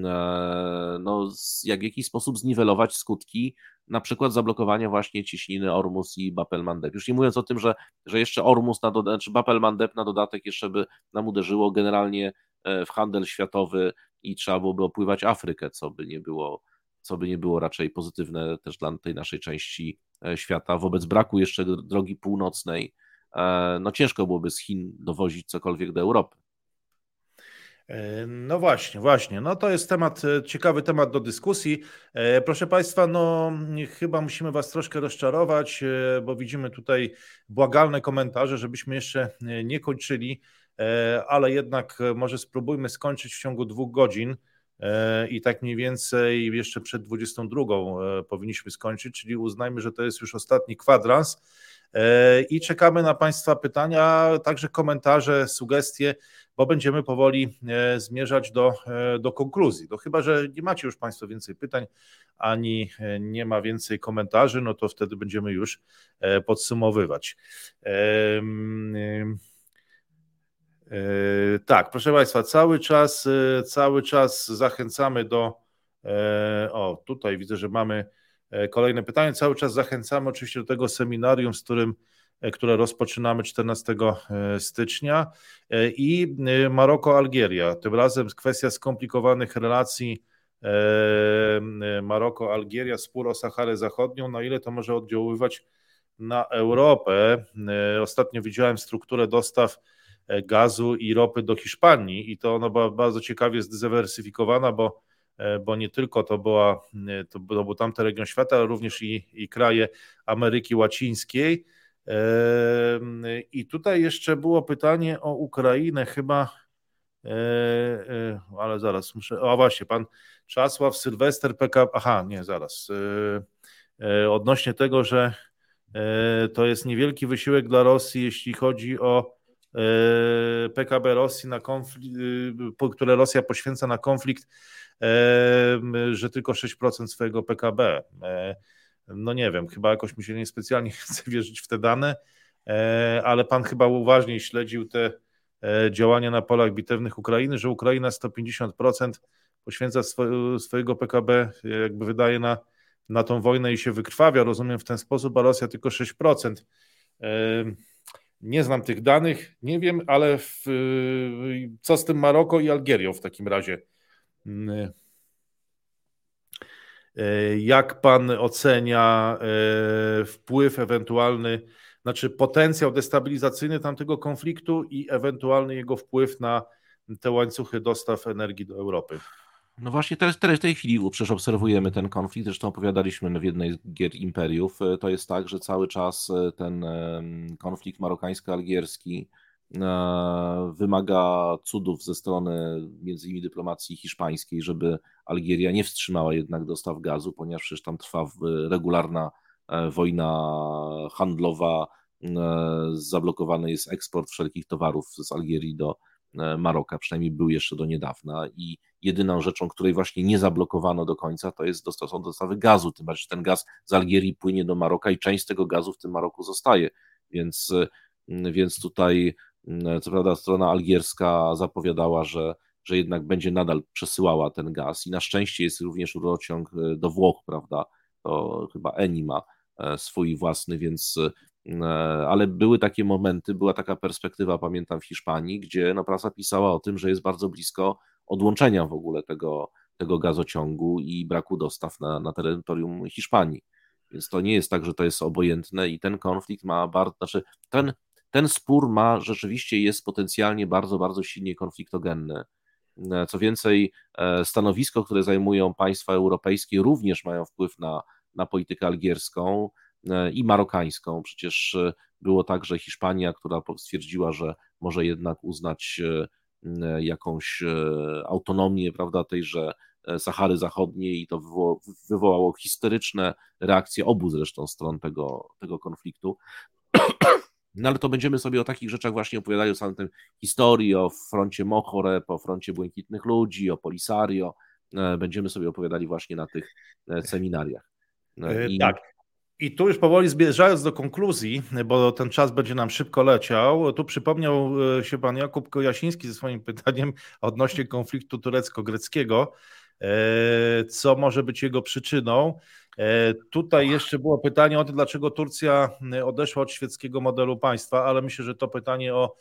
no, jak w jakiś sposób zniwelować skutki na przykład zablokowania właśnie ciśniny Ormus i Bapel-Mandeb. Już nie mówiąc o tym, że, że jeszcze Ormus, na dodatek, czy Bapel-Mandeb na dodatek jeszcze by nam uderzyło generalnie e, w handel światowy i trzeba byłoby opływać Afrykę, co by nie było co by nie było raczej pozytywne też dla tej naszej części e, świata. Wobec braku jeszcze drogi północnej, no ciężko byłoby z Chin dowozić cokolwiek do Europy. E, no właśnie, właśnie. No to jest temat, ciekawy temat do dyskusji. Proszę Państwa, no chyba musimy Was troszkę rozczarować, bo widzimy tutaj błagalne komentarze, żebyśmy jeszcze nie kończyli, ale jednak może spróbujmy skończyć w ciągu dwóch godzin. E, i tak mniej więcej jeszcze przed 22 e, powinniśmy skończyć, czyli uznajmy, że to jest już ostatni kwadrans e, i czekamy na Państwa pytania, także komentarze, sugestie, bo będziemy powoli zmierzać do, do konkluzji. To chyba, że nie macie już Państwo więcej pytań, ani nie ma więcej komentarzy, no to wtedy będziemy już podsumowywać. E, tak, proszę Państwa, cały czas, e, cały czas zachęcamy do. E, o, tutaj widzę, że mamy kolejne pytanie. Cały czas zachęcamy oczywiście do tego seminarium, z którym, które rozpoczynamy 14 stycznia i Maroko-Algieria. Tym razem kwestia skomplikowanych relacji Maroko-Algieria, spór o Saharę Zachodnią, na ile to może oddziaływać na Europę. Ostatnio widziałem strukturę dostaw E, gazu i ropy do Hiszpanii i to ona była bardzo ciekawie zdywersyfikowana, bo, e, bo nie tylko to, była, e, to, był tamten region świata, ale również i, i kraje Ameryki Łacińskiej. I tutaj jeszcze było pytanie o Ukrainę, chyba, ale zaraz muszę. O właśnie, pan Czasław Sylwester PK. Aha, nie, zaraz. Odnośnie tego, że to jest niewielki wysiłek dla Rosji, jeśli chodzi o E, PKB Rosji na konflikt, y, które Rosja poświęca na konflikt, e, że tylko 6% swojego PKB. E, no nie wiem, chyba jakoś mi się niespecjalnie chce wierzyć w te dane, ale pan chyba uważniej śledził te działania na polach bitewnych Ukrainy, że Ukraina 150% poświęca swojego PKB, jakby wydaje na, na tą wojnę i się wykrwawia, rozumiem w ten sposób, a Rosja tylko 6%. Nie znam tych danych, nie wiem, ale w, co z tym Maroko i Algierią w takim razie? Mm, e, jak pan ocenia e, wpływ ewentualny, znaczy potencjał destabilizacyjny tamtego konfliktu i ewentualny jego wpływ na te łańcuchy dostaw energii do Europy? No właśnie teraz, teraz w tej chwili przecież obserwujemy ten konflikt, zresztą opowiadaliśmy w jednej z gier imperiów. E, to jest tak, że cały czas e, ten konflikt marokańsko-algierski e, wymaga cudów ze strony między innymi dyplomacji hiszpańskiej, żeby Algieria nie wstrzymała jednak dostaw gazu, ponieważ przecież tam trwa regularna wojna handlowa, zablokowany jest eksport wszelkich towarów z Algierii do Maroka, przynajmniej był jeszcze do niedawna i jedyną rzeczą, której właśnie nie zablokowano do końca, to jest są dostawy gazu, tym bardziej, że ten gaz z Algierii płynie do Maroka i część tego gazu w tym Maroku zostaje, więc, mm, więc tutaj mm, co prawda strona algierska zapowiadała, że, że jednak będzie nadal przesyłała ten gaz. I na szczęście jest również rurociąg e, do Włoch, prawda, to chyba Eni ma e, swój własny, więc ale były takie momenty, była taka perspektywa, pamiętam w Hiszpanii, gdzie no, prasa pisała o tym, że jest bardzo blisko odłączenia w ogóle tego, tego gazociągu i braku dostaw na, na terytorium Hiszpanii. Więc to nie jest tak, że to jest obojętne i ten konflikt ma bardzo, znaczy ten, ten spór ma rzeczywiście jest potencjalnie bardzo, bardzo silnie konfliktogenny. Co więcej, e, stanowisko, które zajmują państwa europejskie, również mają wpływ na, na politykę algierską e, i marokańską. Przecież e, było tak, że Hiszpania, która stwierdziła, że może jednak uznać jakąś autonomię, prawda, tejże Sahary Zachodniej i to wywołało historyczne reakcje obu zresztą stron tego, tego konfliktu. No ale to będziemy sobie o takich rzeczach właśnie opowiadali, o samym tym historii, o froncie Mohore, o froncie Błękitnych Ludzi, o Polisario. E, będziemy sobie opowiadali właśnie na tych e, seminariach. E, I... Tak. I tu już powoli zbliżając do konkluzji, bo ten czas będzie nam szybko leciał, tu przypomniał się pan Jakub Kojasiński ze swoim pytaniem odnośnie konfliktu turecko-greckiego, co może być jego przyczyną. E, tutaj jeszcze było pytanie o to, dlaczego Turcja e, odeszła od świeckiego modelu państwa, ale myślę, że to pytanie o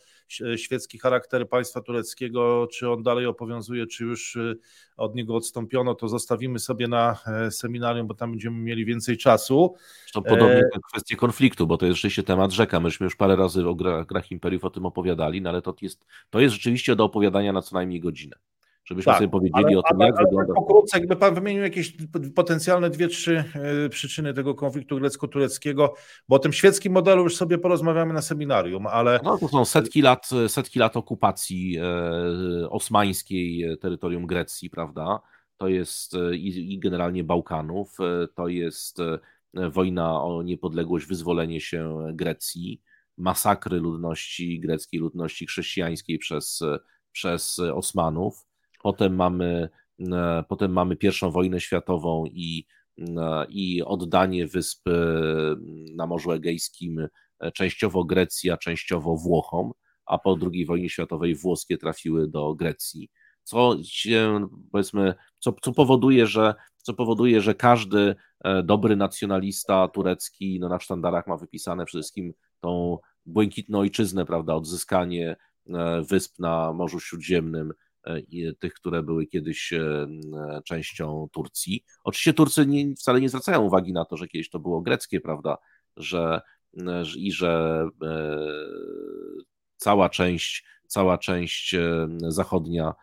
świecki charakter państwa tureckiego, czy on dalej obowiązuje, czy już e, od niego odstąpiono, to zostawimy sobie na seminarium, bo tam będziemy mieli więcej czasu. To podobnie e... kwestie konfliktu, bo to jest rzeczywiście temat rzeka. Myśmy już parę razy o grach imperiów o tym opowiadali, no ale to jest, to jest rzeczywiście do opowiadania na co najmniej godzinę żebyśmy tak, sobie powiedzieli ale, o tym, ale, jak ale wygląda. Pokrótce, jakby Pan wymienił jakieś potencjalne dwie, trzy e, przyczyny tego konfliktu grecko-tureckiego, bo o tym świeckim modelu już sobie porozmawiamy na seminarium, ale... No to są setki lat, setki lat okupacji e, osmańskiej e, terytorium Grecji, prawda? To jest i, i generalnie Bałkanów, to jest wojna o niepodległość, wyzwolenie się Grecji, masakry ludności greckiej, ludności chrześcijańskiej przez, przez Osmanów, Potem mamy, e, potem mamy pierwszą wojnę światową i, e, i oddanie wysp e, na Morzu Egejskim częściowo Grecji, a częściowo Włochom, a po II wojnie światowej włoskie trafiły do Grecji. Co się, powiedzmy, co, co powoduje, że co powoduje, że każdy dobry nacjonalista turecki no, na sztandarach ma wypisane przede wszystkim tą błękitną ojczyznę, prawda, odzyskanie wysp na Morzu Śródziemnym, tych, które były kiedyś e, częścią Turcji. Oczywiście Turcy nie, wcale nie zwracają uwagi na to, że kiedyś to było greckie, prawda, że, i że e, cała część, cała część e, zachodnia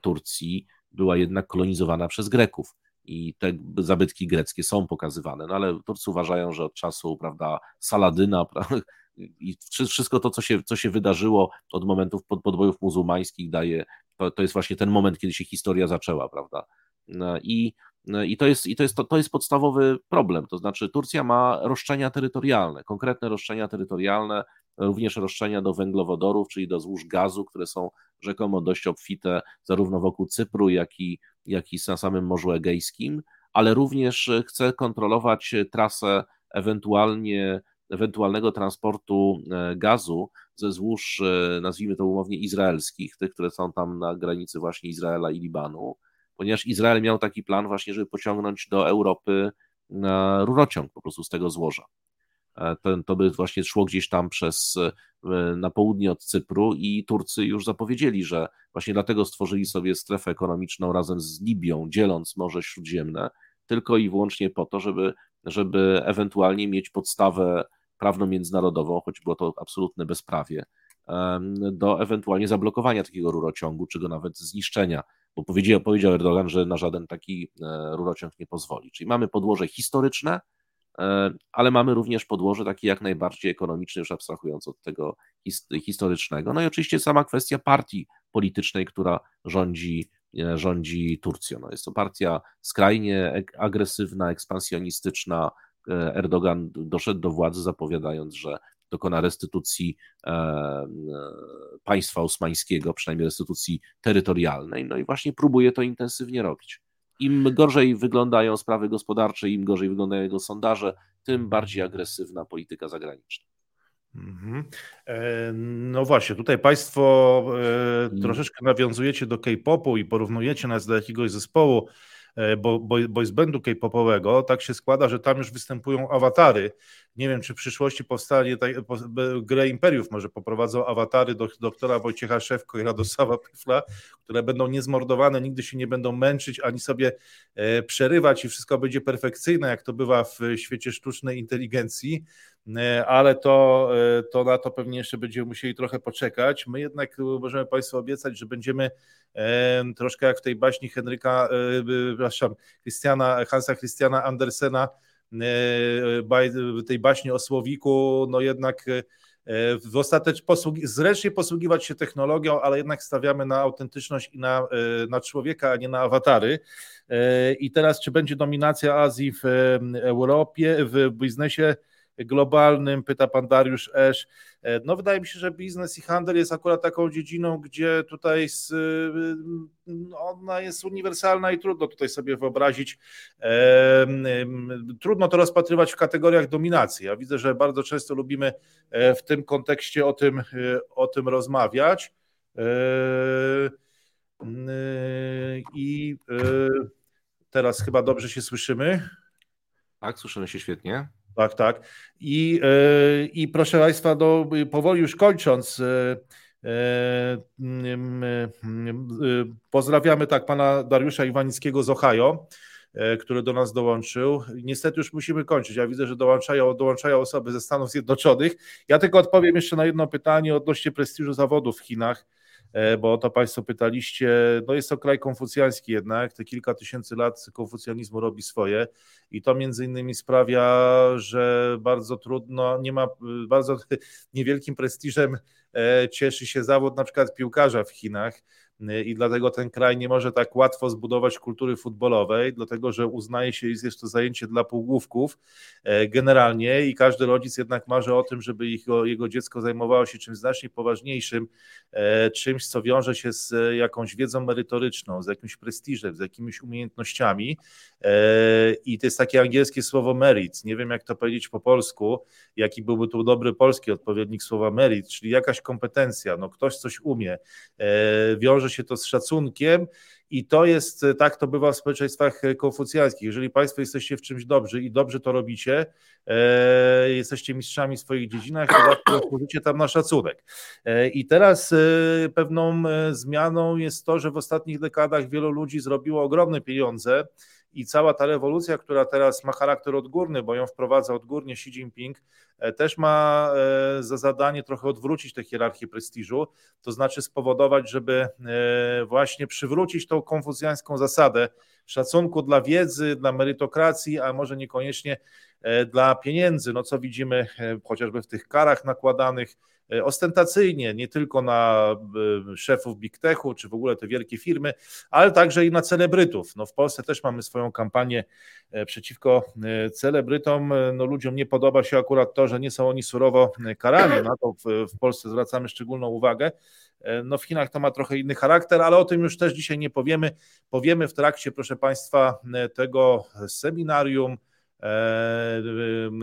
Turcji była jednak kolonizowana przez Greków i te zabytki greckie są pokazywane, no ale Turcy uważają, że od czasu, prawda, Saladyna, prawda, i wszystko to, co się, co się wydarzyło od momentów podbojów muzułmańskich daje to, to jest właśnie ten moment, kiedy się historia zaczęła, prawda? No I, no i, to, jest, i to, jest, to, to jest podstawowy problem. To znaczy, Turcja ma roszczenia terytorialne, konkretne roszczenia terytorialne, również roszczenia do węglowodorów, czyli do złóż gazu, które są rzekomo dość obfite zarówno wokół Cypru, jak i, jak i na samym Morzu Egejskim, ale również chce kontrolować trasę ewentualnie ewentualnego transportu e, gazu ze złóż, e, nazwijmy to umownie, izraelskich, tych, które są tam na granicy właśnie Izraela i Libanu, ponieważ Izrael miał taki plan właśnie, żeby pociągnąć do Europy rurociąg po prostu z tego złoża. E, to, to by właśnie szło gdzieś tam przez, na południe od Cypru i Turcy już zapowiedzieli, że właśnie dlatego stworzyli sobie strefę ekonomiczną razem z Libią, dzieląc Morze Śródziemne, tylko i wyłącznie po to, żeby, żeby ewentualnie mieć podstawę prawno-międzynarodową, choć było to absolutne bezprawie, do ewentualnie zablokowania takiego rurociągu, czy go nawet zniszczenia, bo powiedział, powiedział Erdogan, że na żaden taki e, rurociąg nie pozwoli. Czyli mamy podłoże historyczne, e, ale mamy również podłoże takie jak najbardziej ekonomiczne, już abstrahując od tego historycznego. No i oczywiście sama kwestia partii politycznej, która rządzi, e, rządzi Turcją. No jest to partia skrajnie agresywna, ekspansjonistyczna, Erdogan doszedł do władzy zapowiadając, że dokona restytucji e, e, państwa osmańskiego, przynajmniej restytucji terytorialnej, no i właśnie próbuje to intensywnie robić. Im gorzej wyglądają sprawy gospodarcze, im gorzej wyglądają jego sondaże, tym bardziej agresywna polityka zagraniczna. Mhm. No właśnie, tutaj Państwo troszeczkę nawiązujecie do K-popu i porównujecie nas do jakiegoś zespołu E, bo, bo, boys bandu K-popowego, tak się składa, że tam już występują awatary. Nie wiem, czy w przyszłości powstanie grę Imperiów, może poprowadzą awatary do doktora Wojciecha Szewko i Radosława Pyfla, które będą niezmordowane, nigdy się nie będą męczyć, ani sobie e, przerywać i wszystko będzie perfekcyjne, jak to bywa w świecie sztucznej inteligencji. E, ale to, e, to na to pewnie jeszcze będziemy musieli trochę poczekać. My jednak możemy Państwu obiecać, że będziemy e, troszkę jak w tej baśni Henryka, przepraszam, Christiana, Hansa Christiana Andersena, tej baśni o Słowiku, no jednak w ostatecz posługi, posługiwać się technologią, ale jednak stawiamy na autentyczność i na, na człowieka, a nie na awatary. I teraz, czy będzie dominacja Azji w Europie, w biznesie? Globalnym, pyta pan Dariusz Esz. E, no wydaje mi się, że biznes i handel jest akurat taką dziedziną, gdzie tutaj z, no, ona jest uniwersalna i trudno tutaj sobie wyobrazić, e, trudno to rozpatrywać w kategoriach dominacji. Ja widzę, że bardzo często lubimy e, w tym kontekście o tym, o tym rozmawiać. I teraz chyba dobrze się słyszymy. Tak, słyszymy się świetnie. Tak, tak. I, e, i proszę Państwa, do, powoli już kończąc, e, e, pozdrawiamy tak pana Dariusza Iwanickiego z Ohio, który do nas dołączył. Niestety już musimy kończyć. Ja widzę, że dołączają, dołączają osoby ze Stanów Zjednoczonych. Ja tylko odpowiem jeszcze na jedno pytanie odnośnie prestiżu zawodów w Chinach. E, bo o to Państwo pytaliście. No jest to kraj konfucjański jednak, te kilka tysięcy lat konfucjanizmu robi swoje. I to między innymi sprawia, że bardzo trudno, nie ma bardzo niewielkim prestiżem e, cieszy się zawód na przykład piłkarza w Chinach i dlatego ten kraj nie może tak łatwo zbudować kultury futbolowej, dlatego że uznaje się, że jest to zajęcie dla półgłówków e, generalnie i każdy rodzic jednak marzy o tym, żeby jego, jego dziecko zajmowało się czymś znacznie poważniejszym, e, czymś, co wiąże się z jakąś wiedzą merytoryczną, z jakimś prestiżem, z jakimiś umiejętnościami e, i to jest takie angielskie słowo merit, nie wiem jak to powiedzieć po polsku, jaki byłby tu dobry polski odpowiednik słowa merit, czyli jakaś kompetencja, no ktoś coś umie, wiąże wiąże się to z szacunkiem i to jest, tak to bywa w społeczeństwach konfucjańskich. Jeżeli Państwo jesteście w czymś dobrzy i dobrze to robicie, e, jesteście mistrzami w swoich dziedzinach, to służycie tam na szacunek. E, I teraz e, pewną e, zmianą jest to, że w ostatnich dekadach wielu ludzi zrobiło ogromne pieniądze i cała ta rewolucja, która teraz ma charakter odgórny, bo ją wprowadza odgórnie Xi Jinping, e, też ma e, za zadanie trochę odwrócić tę hierarchię prestiżu, to znaczy spowodować, żeby e, właśnie przywrócić tą konfucjańską zasadę szacunku dla wiedzy, dla merytokracji, a może niekoniecznie dla pieniędzy, no co widzimy chociażby w tych karach nakładanych, ostentacyjnie, nie tylko na e, szefów Big Techu, czy w ogóle te wielkie firmy, ale także i na celebrytów. No w Polsce też mamy swoją kampanię e, przeciwko celebrytom. No ludziom nie podoba się akurat to, że nie są oni surowo karani. Na to w, Polsce zwracamy szczególną uwagę. No w Chinach to ma trochę inny charakter, ale o tym już też dzisiaj nie powiemy. Powiemy w trakcie, proszę Państwa, tego seminarium, E,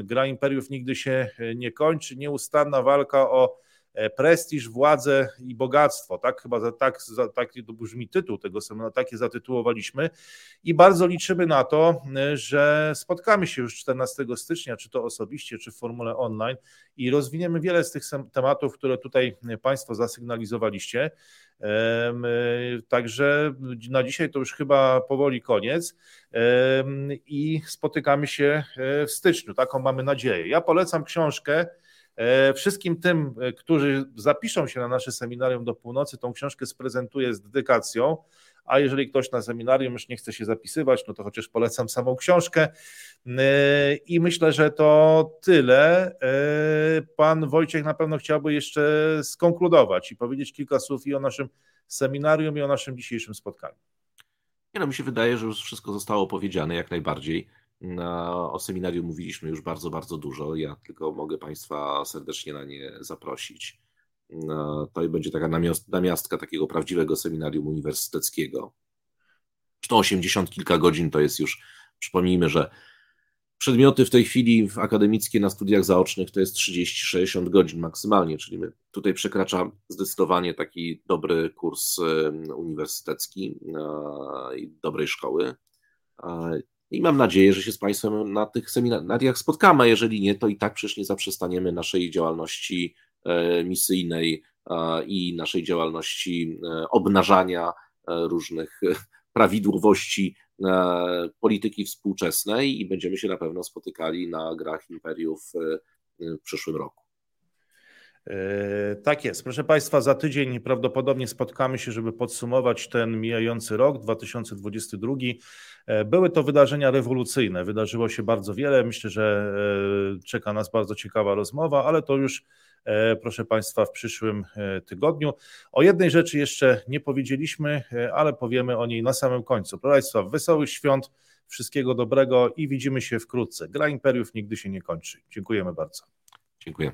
gra imperiów nigdy się nie kończy, nieustanna walka o e, prestiż, władzę i bogactwo. Tak chyba tak, tak to brzmi tytuł tego seminarium, takie zatytułowaliśmy i bardzo liczymy na to, że spotkamy się już 14 stycznia, czy to osobiście, czy w formule online i rozwiniemy wiele z tych tematów, które tutaj Państwo zasygnalizowaliście. Także na dzisiaj to już chyba powoli koniec i spotykamy się e, w styczniu. Taką mamy nadzieję. Ja polecam książkę. E, wszystkim tym, e, którzy zapiszą się na nasze seminarium do północy, tą książkę sprezentuję z dedykacją a jeżeli ktoś na seminarium już nie chce się zapisywać, no to chociaż polecam samą książkę. E, I myślę, że to tyle. Pan Wojciech na pewno chciałby jeszcze skonkludować i powiedzieć kilka słów i o naszym seminarium, i o naszym dzisiejszym spotkaniu. Nie no, mi się wydaje, że już wszystko zostało powiedziane jak najbardziej. O seminarium mówiliśmy już bardzo, bardzo dużo. Ja tylko mogę Państwa serdecznie na nie zaprosić. To będzie taka namiastka takiego prawdziwego seminarium uniwersyteckiego. To 80 kilka godzin to jest już, przypomnijmy, że przedmioty w tej chwili akademickie na studiach zaocznych to jest 30-60 godzin maksymalnie, czyli my, tutaj przekracza zdecydowanie taki dobry kurs uniwersytecki i dobrej szkoły. I mam nadzieję, że się z Państwem na tych seminariach spotkamy. Jeżeli nie, to i tak przecież nie zaprzestaniemy naszej działalności E, misyjnej i naszej działalności e, obnażania e, różnych prawidłowości polityki współczesnej i będziemy się na pewno spotykali na grach imperiów w przyszłym roku. Tak jest. Proszę Państwa, za tydzień prawdopodobnie spotkamy się, żeby podsumować ten mijający rok 2022. Były to wydarzenia rewolucyjne. Wydarzyło się bardzo wiele. Myślę, że czeka nas bardzo ciekawa rozmowa, ale to już proszę Państwa, w przyszłym tygodniu. O jednej rzeczy jeszcze nie powiedzieliśmy, ale powiemy o niej na samym końcu. Proszę Państwa, wesołych świąt, wszystkiego dobrego i widzimy się wkrótce. Gra Imperiów nigdy się nie kończy. Dziękujemy bardzo. Dziękuję.